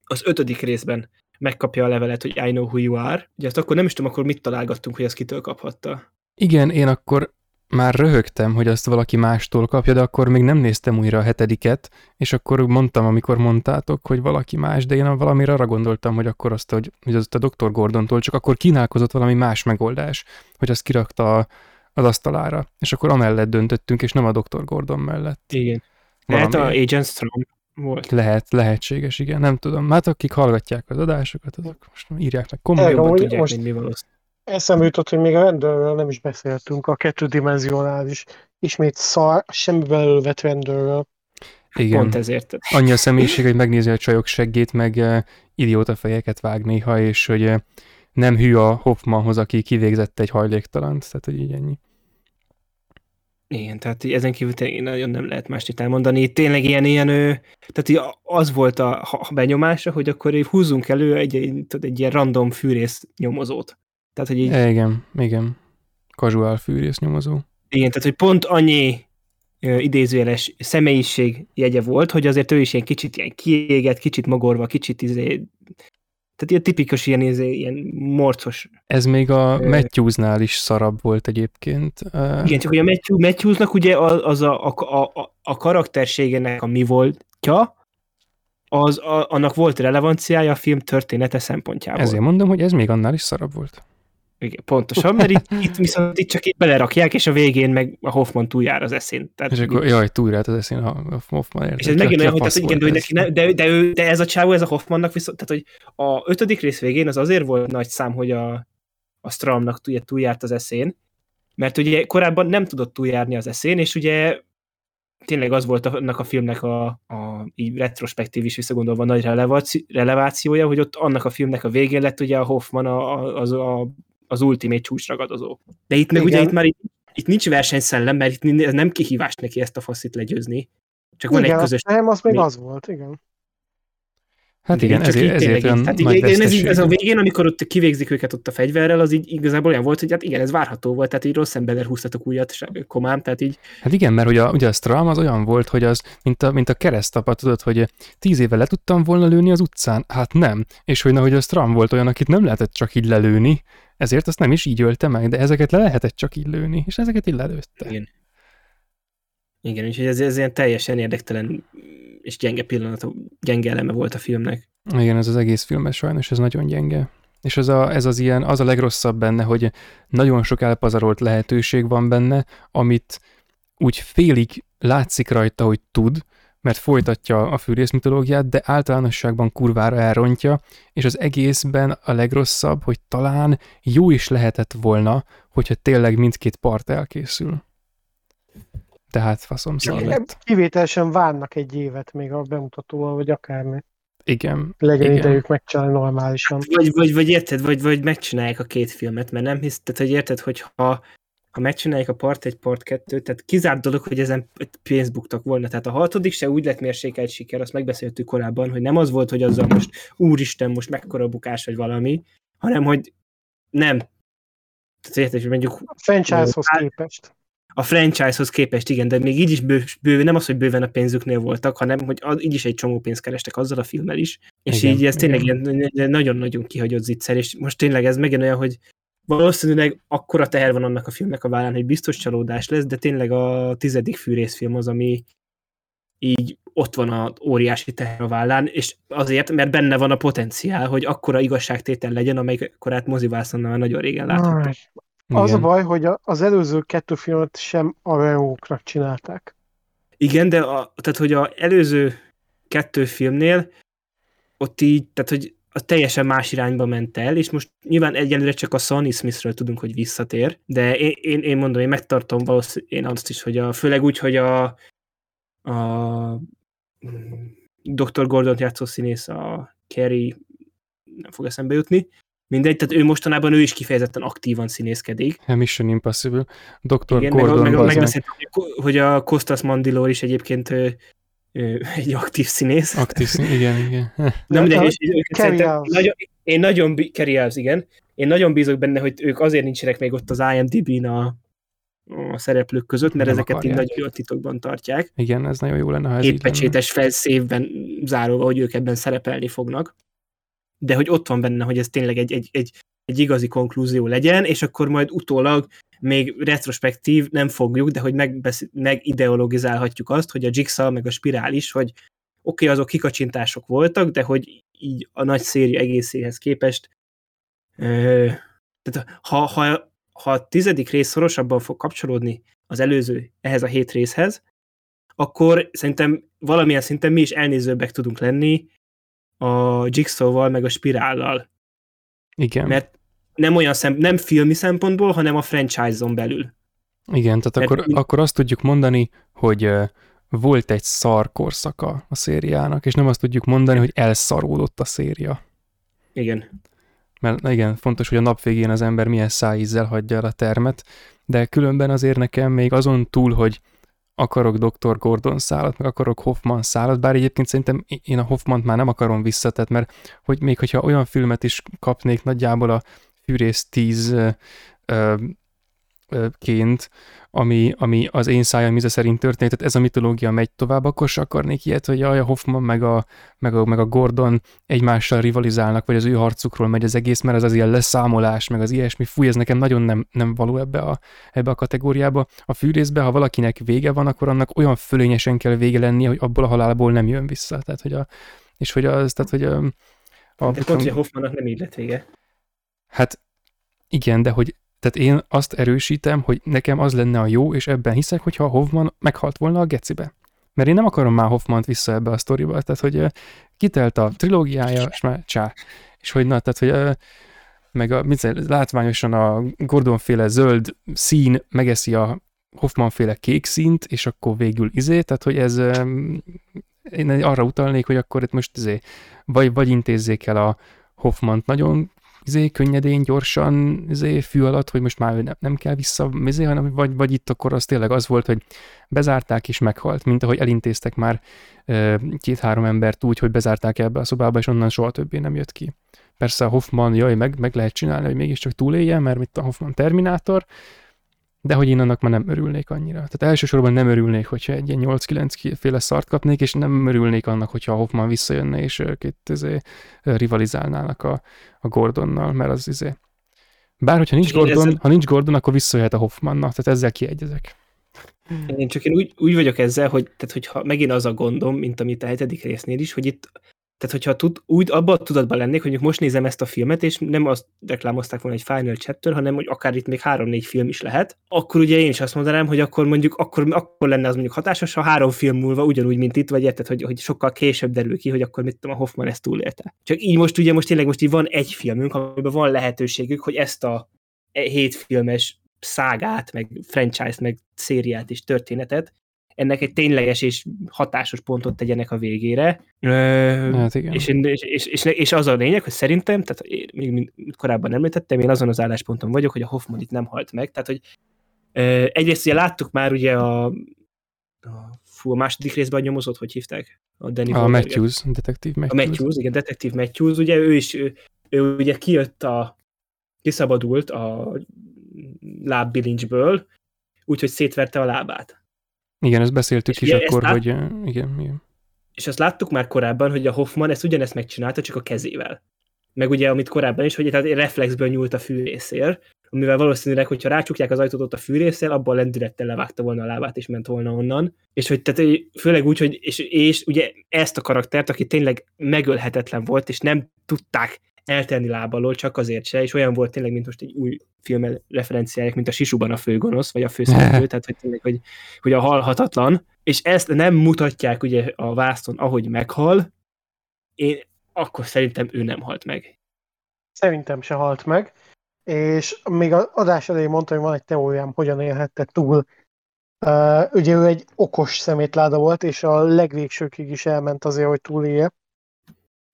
az ötödik részben megkapja a levelet, hogy I know who you are, ugye azt akkor nem is tudom, akkor mit találgattunk, hogy azt kitől kaphatta. Igen, én akkor már röhögtem, hogy azt valaki mástól kapja, de akkor még nem néztem újra a hetediket, és akkor mondtam, amikor mondtátok, hogy valaki más, de én valamire arra gondoltam, hogy akkor azt, hogy, hogy az a Dr. Gordontól, csak akkor kínálkozott valami más megoldás, hogy azt kirakta az asztalára, és akkor amellett döntöttünk, és nem a Dr. Gordon mellett. Igen. Lehet a Agent Strong volt. Lehet, lehetséges, igen, nem tudom. Hát akik hallgatják az adásokat, azok most írják meg komolyan. Tudják, most mi valószínű. Eszembe jutott, hogy még a rendőrről nem is beszéltünk, a kettődimenzionális, ismét szar, semmivel elővet rendőrről. Igen. Pont ezért. Annyi a személyiség, hogy megnézi a csajok seggét, meg uh, idióta fejeket vág néha, és hogy uh, nem hű a Hoffmanhoz, aki kivégzett egy hajléktalant, tehát hogy így ennyi. Igen, tehát ezen kívül nagyon nem lehet mást itt elmondani. Tényleg ilyen, ilyen tehát az volt a benyomása, hogy akkor húzzunk elő egy, egy, egy ilyen random fűrész nyomozót. Tehát, hogy így... Igen, igen. Casual fűrész nyomozó. Igen, tehát, hogy pont annyi idézőjeles személyiség jegye volt, hogy azért ő is ilyen kicsit ilyen kiégett, kicsit magorva, kicsit izé, tehát ilyen tipikus ilyen, ilyen, ilyen morcos. Ez még a Matthewsnál is szarabb volt egyébként. Igen, csak hogy a Matthew, Matthewsnak ugye az a, a, a, a karakterségének a mi voltja, az, a, annak volt relevanciája a film története szempontjából. Ezért mondom, hogy ez még annál is szarabb volt. Igen, pontosan, mert itt, itt viszont itt csak itt belerakják, és a végén meg a Hoffman túljár az eszén. Tehát és akkor, jaj, túljárt az eszén a Hoffman. Érte, és ez megint olyan, hogy, tehát, igen, hogy neki ne, de, de, ő, de, ez a csávó, ez a Hoffmannak viszont, tehát hogy a ötödik rész végén az azért volt nagy szám, hogy a, a Stramnak túljárt az eszén, mert ugye korábban nem tudott túljárni az eszén, és ugye tényleg az volt annak a filmnek a, a így retrospektív is visszagondolva nagy relevációja, hogy ott annak a filmnek a végén lett ugye a Hoffman a, a, az a az ultimate csúcsragadozó. De itt meg igen. ugye itt már itt, itt nincs versenyszellem, mert itt nem kihívás neki ezt a faszit legyőzni. Csak igen, van egy közös... Nem, az még az volt, igen. Hát igen, igen ezért, ezért olyan hát nagy igen, ez, ez, a végén, amikor ott kivégzik őket ott a fegyverrel, az így igazából olyan volt, hogy hát igen, ez várható volt, tehát így rossz emberrel húztatok újat komám, tehát így... Hát igen, mert ugye a, ugye a Stram az olyan volt, hogy az, mint a, mint a keresztapa, tudod, hogy tíz éve le tudtam volna lőni az utcán, hát nem. És hogy na, hogy a Stram volt olyan, akit nem lehetett csak így lelőni, ezért azt nem is így ölte meg, de ezeket le lehetett csak így lőni, és ezeket így lelőtte. Igen. Igen, úgyhogy ez, ez ilyen teljesen érdektelen és gyenge pillanat, gyenge eleme volt a filmnek. Igen, ez az egész filmes sajnos, ez nagyon gyenge. És ez, a, ez az ilyen, az a legrosszabb benne, hogy nagyon sok elpazarolt lehetőség van benne, amit úgy félig látszik rajta, hogy tud, mert folytatja a fűrész mitológiát, de általánosságban kurvára elrontja, és az egészben a legrosszabb, hogy talán jó is lehetett volna, hogyha tényleg mindkét part elkészül. Tehát faszom lett. Kivételesen várnak egy évet még a bemutatóval, vagy akármi. Igen. Legyen igen. idejük megcsinálni normálisan. Vagy, vagy, vagy érted, vagy, vagy megcsinálják a két filmet, mert nem hiszed, hogy érted, hogy ha ha megcsinálják a part 1, part 2, tehát kizárt dolog, hogy ezen pénzt buktak volna. Tehát a hatodik se úgy lett mérsékelt siker, azt megbeszéltük korábban, hogy nem az volt, hogy azzal most úristen, most mekkora bukás vagy valami, hanem hogy nem. Tehát érted, hogy mondjuk... A franchise-hoz képest. A franchise-hoz képest, igen, de még így is bő, bő, nem az, hogy bőven a pénzüknél voltak, hanem hogy az, így is egy csomó pénzt kerestek azzal a filmmel is, és igen, így ez tényleg ilyen nagyon-nagyon kihagyott zicser, és most tényleg ez megint olyan, hogy valószínűleg akkora teher van annak a filmnek a vállán, hogy biztos csalódás lesz, de tényleg a tizedik fűrészfilm az, ami így ott van a óriási teher a vállán, és azért, mert benne van a potenciál, hogy akkora igazságtétel legyen, amelyik korát mozivászonnal már nagyon régen Az a baj, hogy az előző kettő filmet sem a rajongóknak csinálták. Igen, de a, tehát, hogy a előző kettő filmnél ott így, tehát, hogy az teljesen más irányba ment el, és most nyilván egyenlőre csak a Sonny Smithről tudunk, hogy visszatér, de én, én, én mondom, én megtartom valószínűleg én azt is, hogy a, főleg úgy, hogy a, a Dr. Gordon játszó színész, a Kerry, nem fog eszembe jutni, mindegy, tehát ő mostanában ő is kifejezetten aktívan színészkedik. Mission Impossible. Dr. Igen, Gordon meg, meg, meg, hogy a Kostas Mandilor is egyébként ő, ő, egy aktív színész. Aktív színész, igen, igen. De mindegy, és, nagyon, én nagyon, Elves, igen. Én nagyon bízok benne, hogy ők azért nincsenek még ott az IMDb-n a, a szereplők között, mert Nem ezeket így akarják. nagyon jól titokban tartják. Igen, ez nagyon jó lenne, ha ez így lenne. Hétpecsétes felszévben zárulva, hogy ők ebben szerepelni fognak. De hogy ott van benne, hogy ez tényleg egy, egy, egy, egy igazi konklúzió legyen, és akkor majd utólag még retrospektív nem fogjuk, de hogy megbesz- megideologizálhatjuk azt, hogy a Jigsaw meg a Spirál is, hogy oké, okay, azok kikacsintások voltak, de hogy így a nagy széria egészéhez képest ö, tehát ha, ha, ha a tizedik rész szorosabban fog kapcsolódni az előző ehhez a hét részhez, akkor szerintem valamilyen szinten mi is elnézőbbek tudunk lenni a Jigsaw-val, meg a Spirállal. Igen, Mert nem olyan szem, nem filmi szempontból, hanem a franchise-on belül. igen, tehát Mert akkor, mind- akkor azt tudjuk mondani, hogy volt egy szar korszaka a szériának, és nem azt tudjuk mondani, hogy elszaródott a széria. Igen. Mert igen, fontos, hogy a nap végén az ember milyen szájízzel hagyja el a termet, de különben azért nekem még azon túl, hogy akarok Dr. Gordon szállat, meg akarok Hoffman szállat, bár egyébként szerintem én a Hoffmant már nem akarom visszatett, mert hogy még hogyha olyan filmet is kapnék nagyjából a Fűrész 10 ö, ö, ö, ként, ami, ami az én szájam íze szerint történt, tehát ez a mitológia megy tovább, akkor se akarnék ilyet, hogy jaj, a Hoffman meg a, meg a, meg a Gordon egymással rivalizálnak, vagy az ő harcukról megy az egész, mert ez az ilyen leszámolás, meg az ilyesmi, fúj, ez nekem nagyon nem, nem való ebbe a, ebbe a kategóriába. A fűrészbe, ha valakinek vége van, akkor annak olyan fölényesen kell vége lennie, hogy abból a halálból nem jön vissza. Tehát, hogy a, és hogy az, tehát, hogy a, a, De pont, hogy a Hoffmannak nem így lett vége. Hát igen, de hogy tehát én azt erősítem, hogy nekem az lenne a jó, és ebben hiszek, hogyha a Hoffman meghalt volna a gecibe. Mert én nem akarom már Hoffmant vissza ebbe a sztoriba, tehát hogy kitelt a trilógiája, és már csá. És hogy na, tehát hogy meg a, mit tudom, látványosan a Gordon féle zöld szín megeszi a Hoffman féle kék színt, és akkor végül izé, tehát hogy ez én arra utalnék, hogy akkor itt most izé, vagy, vagy intézzék el a Hoffmant nagyon izé, könnyedén, gyorsan izé, fű alatt, hogy most már ő nem, nem kell vissza, izé, hanem vagy, vagy itt akkor az tényleg az volt, hogy bezárták és meghalt, mint ahogy elintéztek már két-három embert úgy, hogy bezárták ebbe a szobába, és onnan soha többé nem jött ki. Persze a Hoffman, jaj, meg, meg lehet csinálni, hogy mégiscsak túléljen, mert mit a Hoffman Terminátor, de hogy én annak már nem örülnék annyira. Tehát elsősorban nem örülnék, hogyha egy ilyen 8-9 féle szart kapnék, és nem örülnék annak, hogyha a Hoffman visszajönne, és itt izé, rivalizálnának a, a Gordonnal, mert az izé. Bár, hogyha nincs Gordon, ezzel- ha nincs Gordon, akkor visszajöhet a Hoffmannak, tehát ezzel kiegyezek. Én csak én úgy, úgy vagyok ezzel, hogy tehát hogyha megint az a gondom, mint amit a hetedik résznél is, hogy itt tehát hogyha tud, úgy abban a tudatban lennék, hogy most nézem ezt a filmet, és nem azt reklámozták volna egy Final Chapter, hanem hogy akár itt még három-négy film is lehet, akkor ugye én is azt mondanám, hogy akkor mondjuk akkor, akkor lenne az mondjuk hatásos, ha három film múlva ugyanúgy, mint itt, vagy érted, hogy, hogy sokkal később derül ki, hogy akkor mit tudom, a Hoffman ezt túlélte. Csak így most ugye most tényleg most így van egy filmünk, amiben van lehetőségük, hogy ezt a hét filmes szágát, meg franchise-t, meg szériát és történetet, ennek egy tényleges és hatásos pontot tegyenek a végére. Hát igen. és, és, és, és, és az a lényeg, hogy szerintem, tehát én, még korábban említettem, én azon az állásponton vagyok, hogy a Hoffman itt nem halt meg. Tehát, hogy egyrészt ugye láttuk már ugye a, a, fú, a második részben a nyomozott, hogy hívták? A Danny A Wahlberget. Matthews, detektív A Matthews. Matthews, igen, detektív Matthews, ugye ő is, ő, ő ugye kijött a, kiszabadult a lábbilincsből, úgyhogy szétverte a lábát. Igen, ezt beszéltük És is ezt akkor, lát- hogy igen, igen. És azt láttuk már korábban, hogy a Hoffman ezt ugyanezt megcsinálta, csak a kezével. Meg ugye, amit korábban is, hogy tehát egy reflexből nyúlt a fűrészér, amivel valószínűleg, hogyha rácsukják az ajtót ott a fűrészsel, abban lendülettel levágta volna a lábát, és ment volna onnan. És hogy tehát, főleg úgy, hogy és, és ugye ezt a karaktert, aki tényleg megölhetetlen volt, és nem tudták eltenni lábalól, csak azért se, és olyan volt tényleg, mint most egy új film referenciáják, mint a Sisuban a főgonosz, vagy a főszereplő, tehát hogy tényleg, hogy, hogy a halhatatlan, és ezt nem mutatják ugye a vászton, ahogy meghal, én akkor szerintem ő nem halt meg. Szerintem se halt meg, és még az adás elején mondtam, hogy van egy teóriám, hogyan élhette túl. Uh, ugye ő egy okos szemétláda volt, és a legvégsőkig is elment azért, hogy túlélje.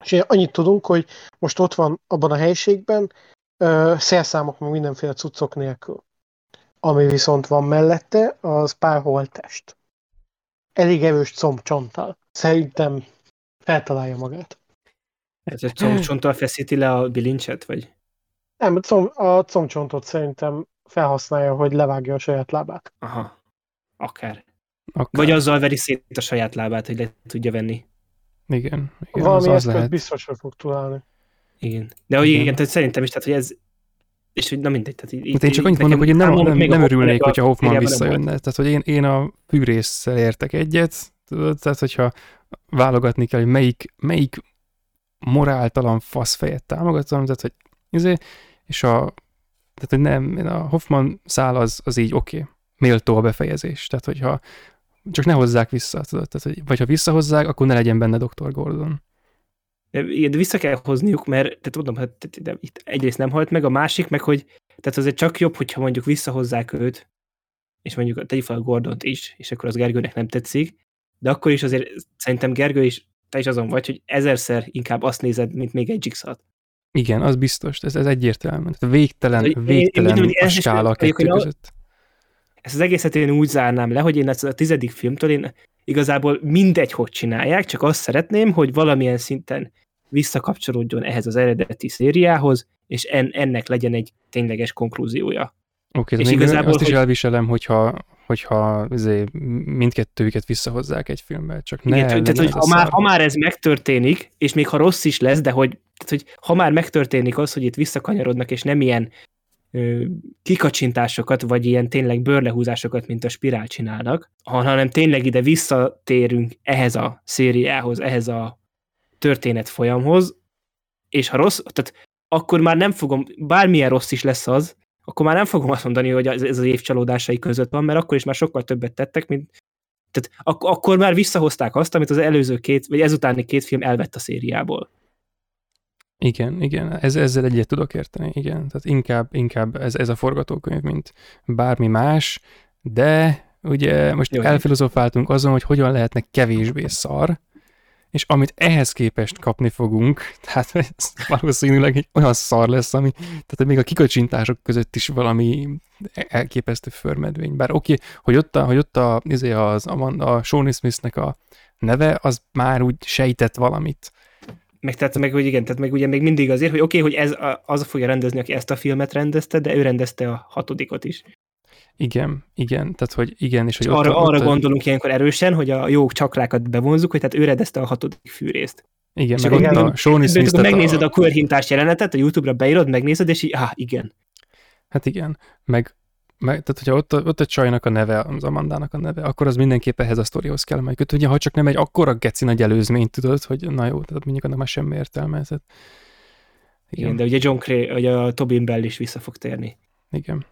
És annyit tudunk, hogy most ott van abban a helyiségben, uh, szerszámok, meg mindenféle cuccok nélkül. Ami viszont van mellette, az pár holttest. Elég erős combcsonttal. Szerintem feltalálja magát. Ez egy combcsonttal feszíti le a bilincset, vagy? Nem, a combcsontot szerintem felhasználja, hogy levágja a saját lábát. Aha, akár. akár. Vagy azzal veri szét a saját lábát, hogy le tudja venni. Igen. igen Valami az, az lehet. biztos, hogy fog találni. Igen. De hogy igen, igen tehát szerintem is, tehát hogy ez és hogy na mindegy. Tehát így, hát én csak annyit mondom, hogy én nem, nem, nem örülnék, hogyha Hoffman visszajönne. Tehát, hogy én, én a fűrészsel értek egyet, tudod, tehát hogyha válogatni kell, hogy melyik, melyik moráltalan faszfejet támogatom, tehát hogy izé, és a, tehát, hogy nem, a Hoffman szál az, az így oké, okay, méltó a befejezés, tehát hogyha csak ne hozzák vissza, tudod, tehát, hogy, vagy ha visszahozzák, akkor ne legyen benne Dr. Gordon. Igen, de vissza kell hozniuk, mert tehát tudom, hát de itt egyrészt nem halt meg, a másik meg, hogy tehát azért csak jobb, hogyha mondjuk visszahozzák őt, és mondjuk tegyük fel a Gordont is, és akkor az Gergőnek nem tetszik, de akkor is azért szerintem Gergő is, te is azon vagy, hogy ezerszer inkább azt nézed, mint még egy jigsaw Igen, az biztos, ez, ez egyértelmű. Tehát végtelen, végtelen én, én, a skála a kettő között. Ezt az egészet én úgy zárnám le, hogy én ezt a tizedik filmtől én igazából mindegy, hogy csinálják, csak azt szeretném, hogy valamilyen szinten visszakapcsolódjon ehhez az eredeti szériához, és en, ennek legyen egy tényleges konklúziója. Oké, okay, és igazából, azt is hogy... elviselem, hogyha, hogyha azért mindkettőjüket visszahozzák egy filmbe, csak ne, Igen, tehát, hogy ha már, ha már ez megtörténik, és még ha rossz is lesz, de hogy, tehát, hogy ha már megtörténik az, hogy itt visszakanyarodnak, és nem ilyen kikacsintásokat, vagy ilyen tényleg bőrlehúzásokat, mint a spirál csinálnak, hanem tényleg ide visszatérünk ehhez a szériához, ehhez a történet folyamhoz, és ha rossz, tehát akkor már nem fogom, bármilyen rossz is lesz az, akkor már nem fogom azt mondani, hogy ez az év csalódásai között van, mert akkor is már sokkal többet tettek, mint tehát ak- akkor már visszahozták azt, amit az előző két, vagy ezutáni két film elvett a szériából. Igen, igen, ez, ezzel egyet tudok érteni, igen. Tehát inkább, inkább ez, ez a forgatókönyv, mint bármi más, de ugye most Jó, elfilozofáltunk azon, hogy hogyan lehetne kevésbé szar, és amit ehhez képest kapni fogunk, tehát ez valószínűleg egy olyan szar lesz, ami, tehát még a kikacsintások között is valami elképesztő förmedvény. Bár oké, okay, hogy ott a, hogy ott a, izé az, a, a Shawnee Smithnek a neve, az már úgy sejtett valamit. Meg, tehát, meg, hogy igen, tehát meg ugye még mindig azért, hogy oké, okay, hogy ez a, az fogja rendezni, aki ezt a filmet rendezte, de ő rendezte a hatodikot is. Igen, igen, tehát hogy igen, és hogy ott, arra, ott, arra gondolunk ilyenkor erősen, hogy a jó csaklákat bevonzuk, hogy tehát ő rendezte a hatodik fűrészt. Igen, és meg ott a Shawnee Smith. Megnézed a, a körhintás jelenetet, a YouTube-ra beírod, megnézed, és így, ah, igen. Hát igen, meg, meg tehát hogyha ott ott a csajnak a neve, az Amandának a neve, akkor az mindenképp ehhez a sztorihoz kell majd kötni, ha csak nem egy akkora geci nagy előzményt tudod, hogy na jó, tehát mondjuk annak már semmi értelme. Tehát, igen. igen, de ugye John Cray, ugye a Tobin Bell is vissza fog térni. Igen.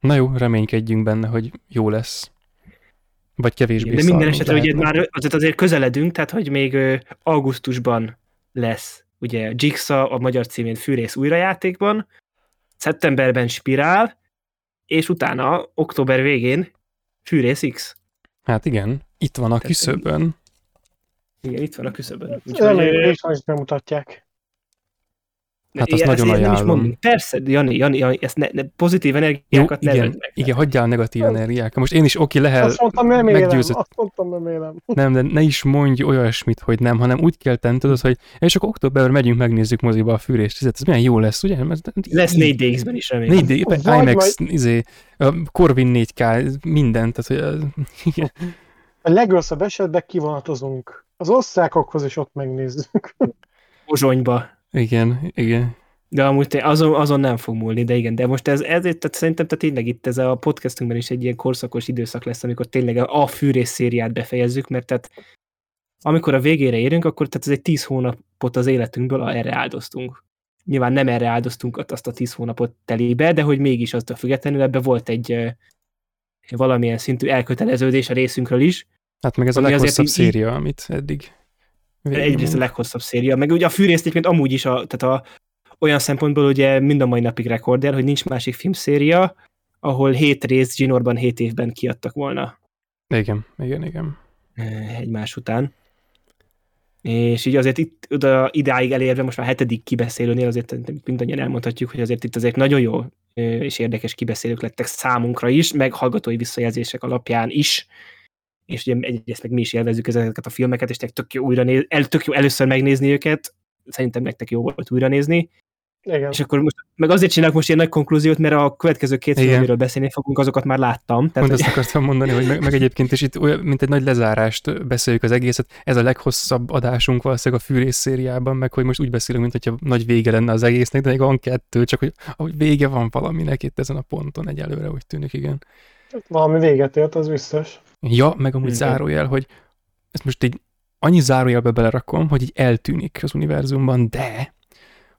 Na jó, reménykedjünk benne, hogy jó lesz. Vagy kevésbé De minden esetre ugye már azért azért közeledünk, tehát hogy még augusztusban lesz ugye Jigsaw a magyar címén Fűrész újrajátékban, szeptemberben Spirál, és utána október végén Fűrész X. Hát igen, itt van a küszöbön. Igen, itt van a küszöbön. Úgyhogy, és most bemutatják. Hát azt nagyon ajánlom. Persze, Jani, Jani, Jani ezt ne, ne, pozitív energiákat Jó, igen, meg. Igen, hagyjál a negatív energiákat. Most én is oké, lehet azt mondtam, nem meggyőzött. Azt mondtam, nem élem. Nem, de ne is mondj olyasmit, hogy nem, hanem úgy kell tenni, tudod, hogy és akkor októberben megyünk, megnézzük moziba a fűrést. Ez milyen jó lesz, ugye? Mert, lesz 4 dx is remélem. 4 d IMAX, majd... izé, Corvin 4K, mindent. Tehát, hogy, igen. A legrosszabb esetben kivonatozunk. Az osztrákokhoz is ott megnézzük. Pozsonyba. Igen, igen. De amúgy te- azon, azon nem fog múlni, de igen, de most ez, ezért, tehát szerintem tehát tényleg itt ez a podcastunkban is egy ilyen korszakos időszak lesz, amikor tényleg a fűrész szériát befejezzük, mert tehát amikor a végére érünk, akkor tehát ez egy tíz hónapot az életünkből erre áldoztunk. Nyilván nem erre áldoztunk azt a tíz hónapot telébe, de hogy mégis azt a függetlenül ebbe volt egy valamilyen szintű elköteleződés a részünkről is, Hát meg ez a leghosszabb széria, amit eddig Egyrészt a leghosszabb széria, meg ugye a fűrészt egyébként amúgy is a, tehát a, olyan szempontból ugye mind a mai napig rekorder, hogy nincs másik filmszéria, ahol hét rész Ginorban hét évben kiadtak volna Igen, igen, igen. egymás után. És így azért itt oda, idáig elérve, most már hetedik kibeszélőnél azért mindannyian elmondhatjuk, hogy azért itt azért nagyon jó és érdekes kibeszélők lettek számunkra is, meg hallgatói visszajelzések alapján is, és ugye egyrészt meg mi is élvezzük ezeket a filmeket, és tök jó, újra néz, el, tök jó először megnézni őket, szerintem nektek jó volt újra nézni, Igen. és akkor most, meg azért csinálok most ilyen nagy konklúziót, mert a következő két film, Igen. amiről beszélni fogunk, azokat már láttam. Pont Tehát, azt akartam mondani, hogy meg, meg egyébként is itt olyan, mint egy nagy lezárást beszéljük az egészet. Ez a leghosszabb adásunk valószínűleg a fűrész szériában, meg hogy most úgy beszélünk, mint hogyha nagy vége lenne az egésznek, de még van kettő, csak hogy ahogy vége van valaminek itt ezen a ponton egyelőre úgy tűnik, igen. Valami véget ért, az biztos. Ja, meg amúgy Igen. zárójel, hogy ezt most így annyi zárójelbe belerakom, hogy így eltűnik az univerzumban, de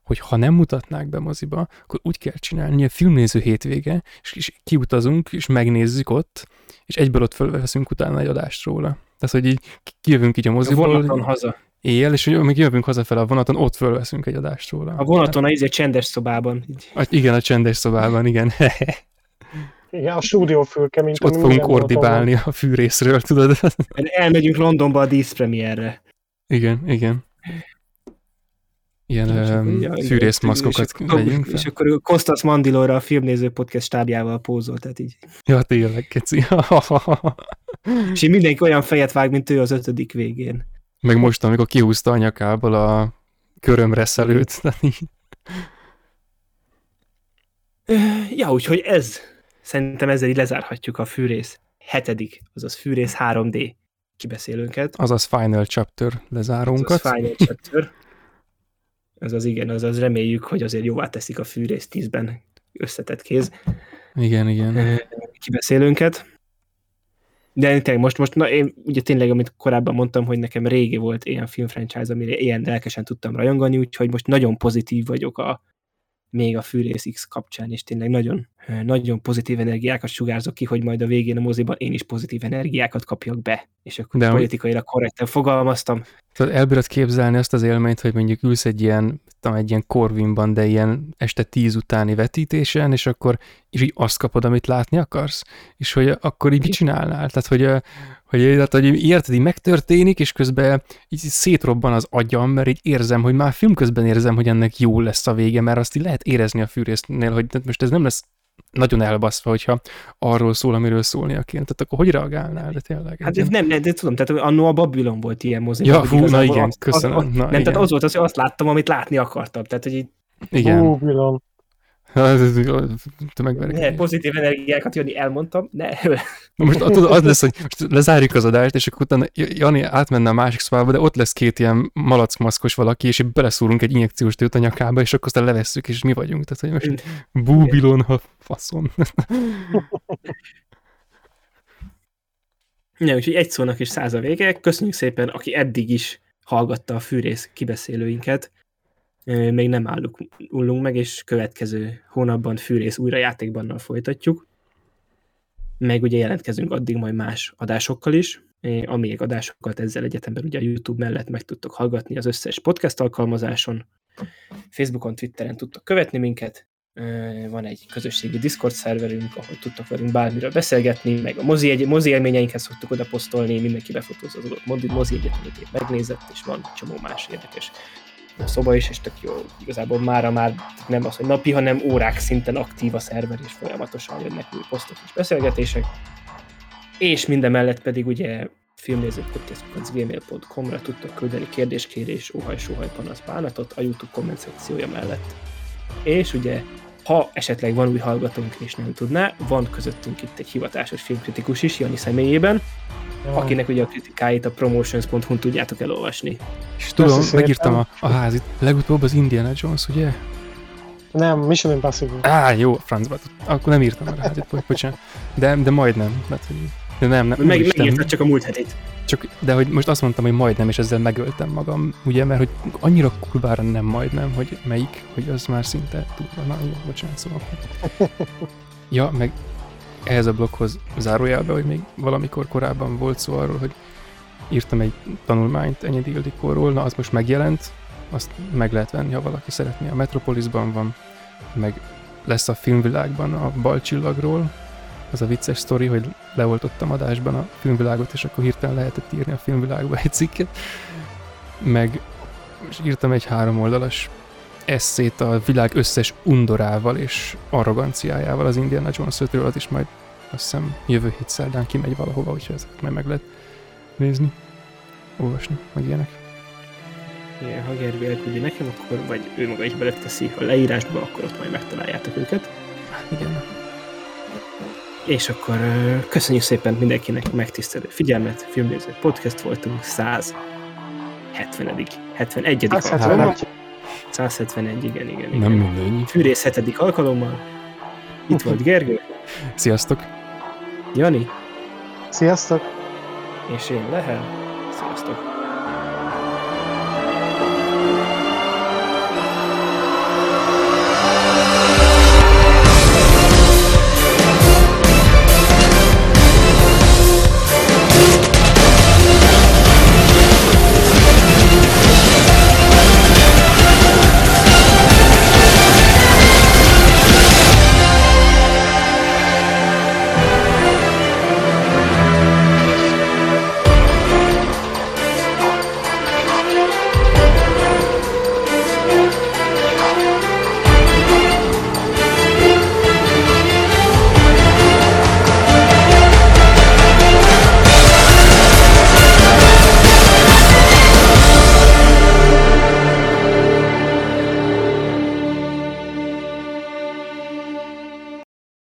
hogy ha nem mutatnák be moziba, akkor úgy kell csinálni, hogy a filmnéző hétvége, és, és kiutazunk, és megnézzük ott, és egyből ott fölveszünk utána egy adást róla. Tehát, hogy így ki- kijövünk így a a moziból, vonaton haza. éjjel, és hogy amíg jövünk hazafele a vonaton, ott fölveszünk egy adást róla. A vonaton a izé csendes szobában. Így. Hát, igen, a csendes szobában, igen. Igen, a stúdiófülke, mint és ott fogunk ordibálni a fűrészről, tudod? Elmegyünk Londonba a díszpremierre. igen, igen. Ilyen És um, fűrészmaszkokat és vegyünk És fel. akkor Kostas Mandilóra a filmnéző podcast stábjával pózol, tehát így. Ja, tényleg, keci. És így mindenki olyan fejet vág, mint ő az ötödik végén. Meg most, amikor kihúzta a nyakából a körömreszelőt. Ja, úgyhogy ez, szerintem ezzel így lezárhatjuk a fűrész hetedik, azaz fűrész 3D kibeszélőnket. Azaz Final Chapter lezárunkat. Az Final Chapter. Azaz igen, azaz reméljük, hogy azért jóvá teszik a fűrész 10-ben összetett kéz Igen, igen. ö, kibeszélőnket. De tényleg most, most na, én ugye tényleg, amit korábban mondtam, hogy nekem régi volt ilyen filmfranchise, amire ilyen lelkesen tudtam rajongani, úgyhogy most nagyon pozitív vagyok a, még a Fűrész X kapcsán, és tényleg nagyon, nagyon pozitív energiákat sugárzok ki, hogy majd a végén a moziban én is pozitív energiákat kapjak be. És akkor De politikailag korrekten fogalmaztam. Tehát elbírod képzelni azt az élményt, hogy mondjuk ülsz egy ilyen, tudom, egy ilyen korvinban, de ilyen este tíz utáni vetítésen, és akkor és így azt kapod, amit látni akarsz, és hogy akkor így mit csinálnál? Tehát, hogy, hogy, tehát, hogy érted, így megtörténik, és közben így szétrobban az agyam, mert így érzem, hogy már film közben érzem, hogy ennek jó lesz a vége, mert azt így lehet érezni a fűrésznél, hogy tehát most ez nem lesz nagyon elbaszva, hogyha arról szól, amiről szólnia kéne. Tehát akkor hogy reagálnál? De tényleg. Hát ez nem, nem, de tudom, tehát annó a Babylon volt ilyen mozi. Ja, hú, na igen, az- köszönöm. Az, az, Na, nem, igen. tehát az volt az, hogy azt láttam, amit látni akartam. Tehát, hogy így Igen. Ú, Bilon. Te megverek. ne, pozitív energiákat jönni, elmondtam, ne. Na Most tudod, az lesz, hogy most lezárjuk az adást, és akkor utána Jani átmenne a másik szobába, de ott lesz két ilyen malackmaszkos valaki, és így beleszúrunk egy injekciós tőt a nyakába, és akkor aztán levesszük, és mi vagyunk. Tehát, hogy most búbilon, ha faszom. Ne, úgyhogy egy szónak is száz a vége. Köszönjük szépen, aki eddig is hallgatta a fűrész kibeszélőinket. Még nem állunk, ullunk meg, és következő hónapban fűrész újrajátékbannal folytatjuk. Meg ugye jelentkezünk addig majd más adásokkal is. Ö, A még adásokat ezzel egyetemben ugye a YouTube mellett meg tudtok hallgatni az összes podcast alkalmazáson. Facebookon, Twitteren tudtok követni minket. Van egy közösségi Discord szerverünk, ahol tudtok velünk bármiről beszélgetni, meg a mozi, egy, mozi élményeinket szoktuk oda posztolni, mindenki befotózza az adott mozi, mozi épp megnézett, és van csomó más érdekes szoba is, és tök jó, igazából mára már nem az, hogy napi, hanem órák szinten aktív a szerver, és folyamatosan jönnek új posztok és beszélgetések. És minden mellett pedig ugye filmnézőpodcast.gmail.com-ra tudtok küldeni kérdéskérés, óhaj, sóhaj, panasz, bánatot a YouTube komment szekciója mellett. És ugye, ha esetleg van új hallgatónk és nem tudná, van közöttünk itt egy hivatásos filmkritikus is, Jani személyében, akinek ugye a kritikáit a promotions.hu-n tudjátok elolvasni. És tudom, megírtam a, a házit. Legutóbb az Indiana Jones, ugye? Nem, Mission Impossible. Á, jó, francba. Akkor nem írtam rá, hát, bo- bocsánat. De, de majdnem. Hát, hogy- de nem, nem, Meg, megírtad csak a múlt hetit. Csak, de hogy most azt mondtam, hogy majdnem, és ezzel megöltem magam, ugye, mert hogy annyira kurvára nem majdnem, hogy melyik, hogy az már szinte túl van. Na, jó, bocsánat, szóval. Ja, meg ehhez a blokkhoz zárójelbe, hogy még valamikor korábban volt szó arról, hogy írtam egy tanulmányt Enyedi Ildikóról, na az most megjelent, azt meg lehet venni, ha valaki szeretné. A Metropolisban van, meg lesz a filmvilágban a Balcsillagról, az a vicces sztori, hogy leoltottam adásban a filmvilágot, és akkor hirtelen lehetett írni a filmvilágba egy cikket. Meg és írtam egy három oldalas eszét a világ összes undorával és arroganciájával az Indiana Jones 5-ről, az is majd azt hiszem jövő hét szerdán kimegy valahova, úgyhogy ezeket majd meg lehet nézni, olvasni, meg ilyenek. Igen, ha Gergő elküldi nekem, akkor vagy ő maga is beleteszi a leírásba, akkor ott majd megtaláljátok őket. Igen. És akkor köszönjük szépen mindenkinek a megtisztelő figyelmet. Filmnéző podcast voltunk 170 71 Azt alkalommal. hát, hogy 171, igen, igen, igen. Nem mindegy. Fűrész 7. alkalommal. Itt volt Gergő, Sziasztok! Jani, Sziasztok! és én Lehel. Sziasztok!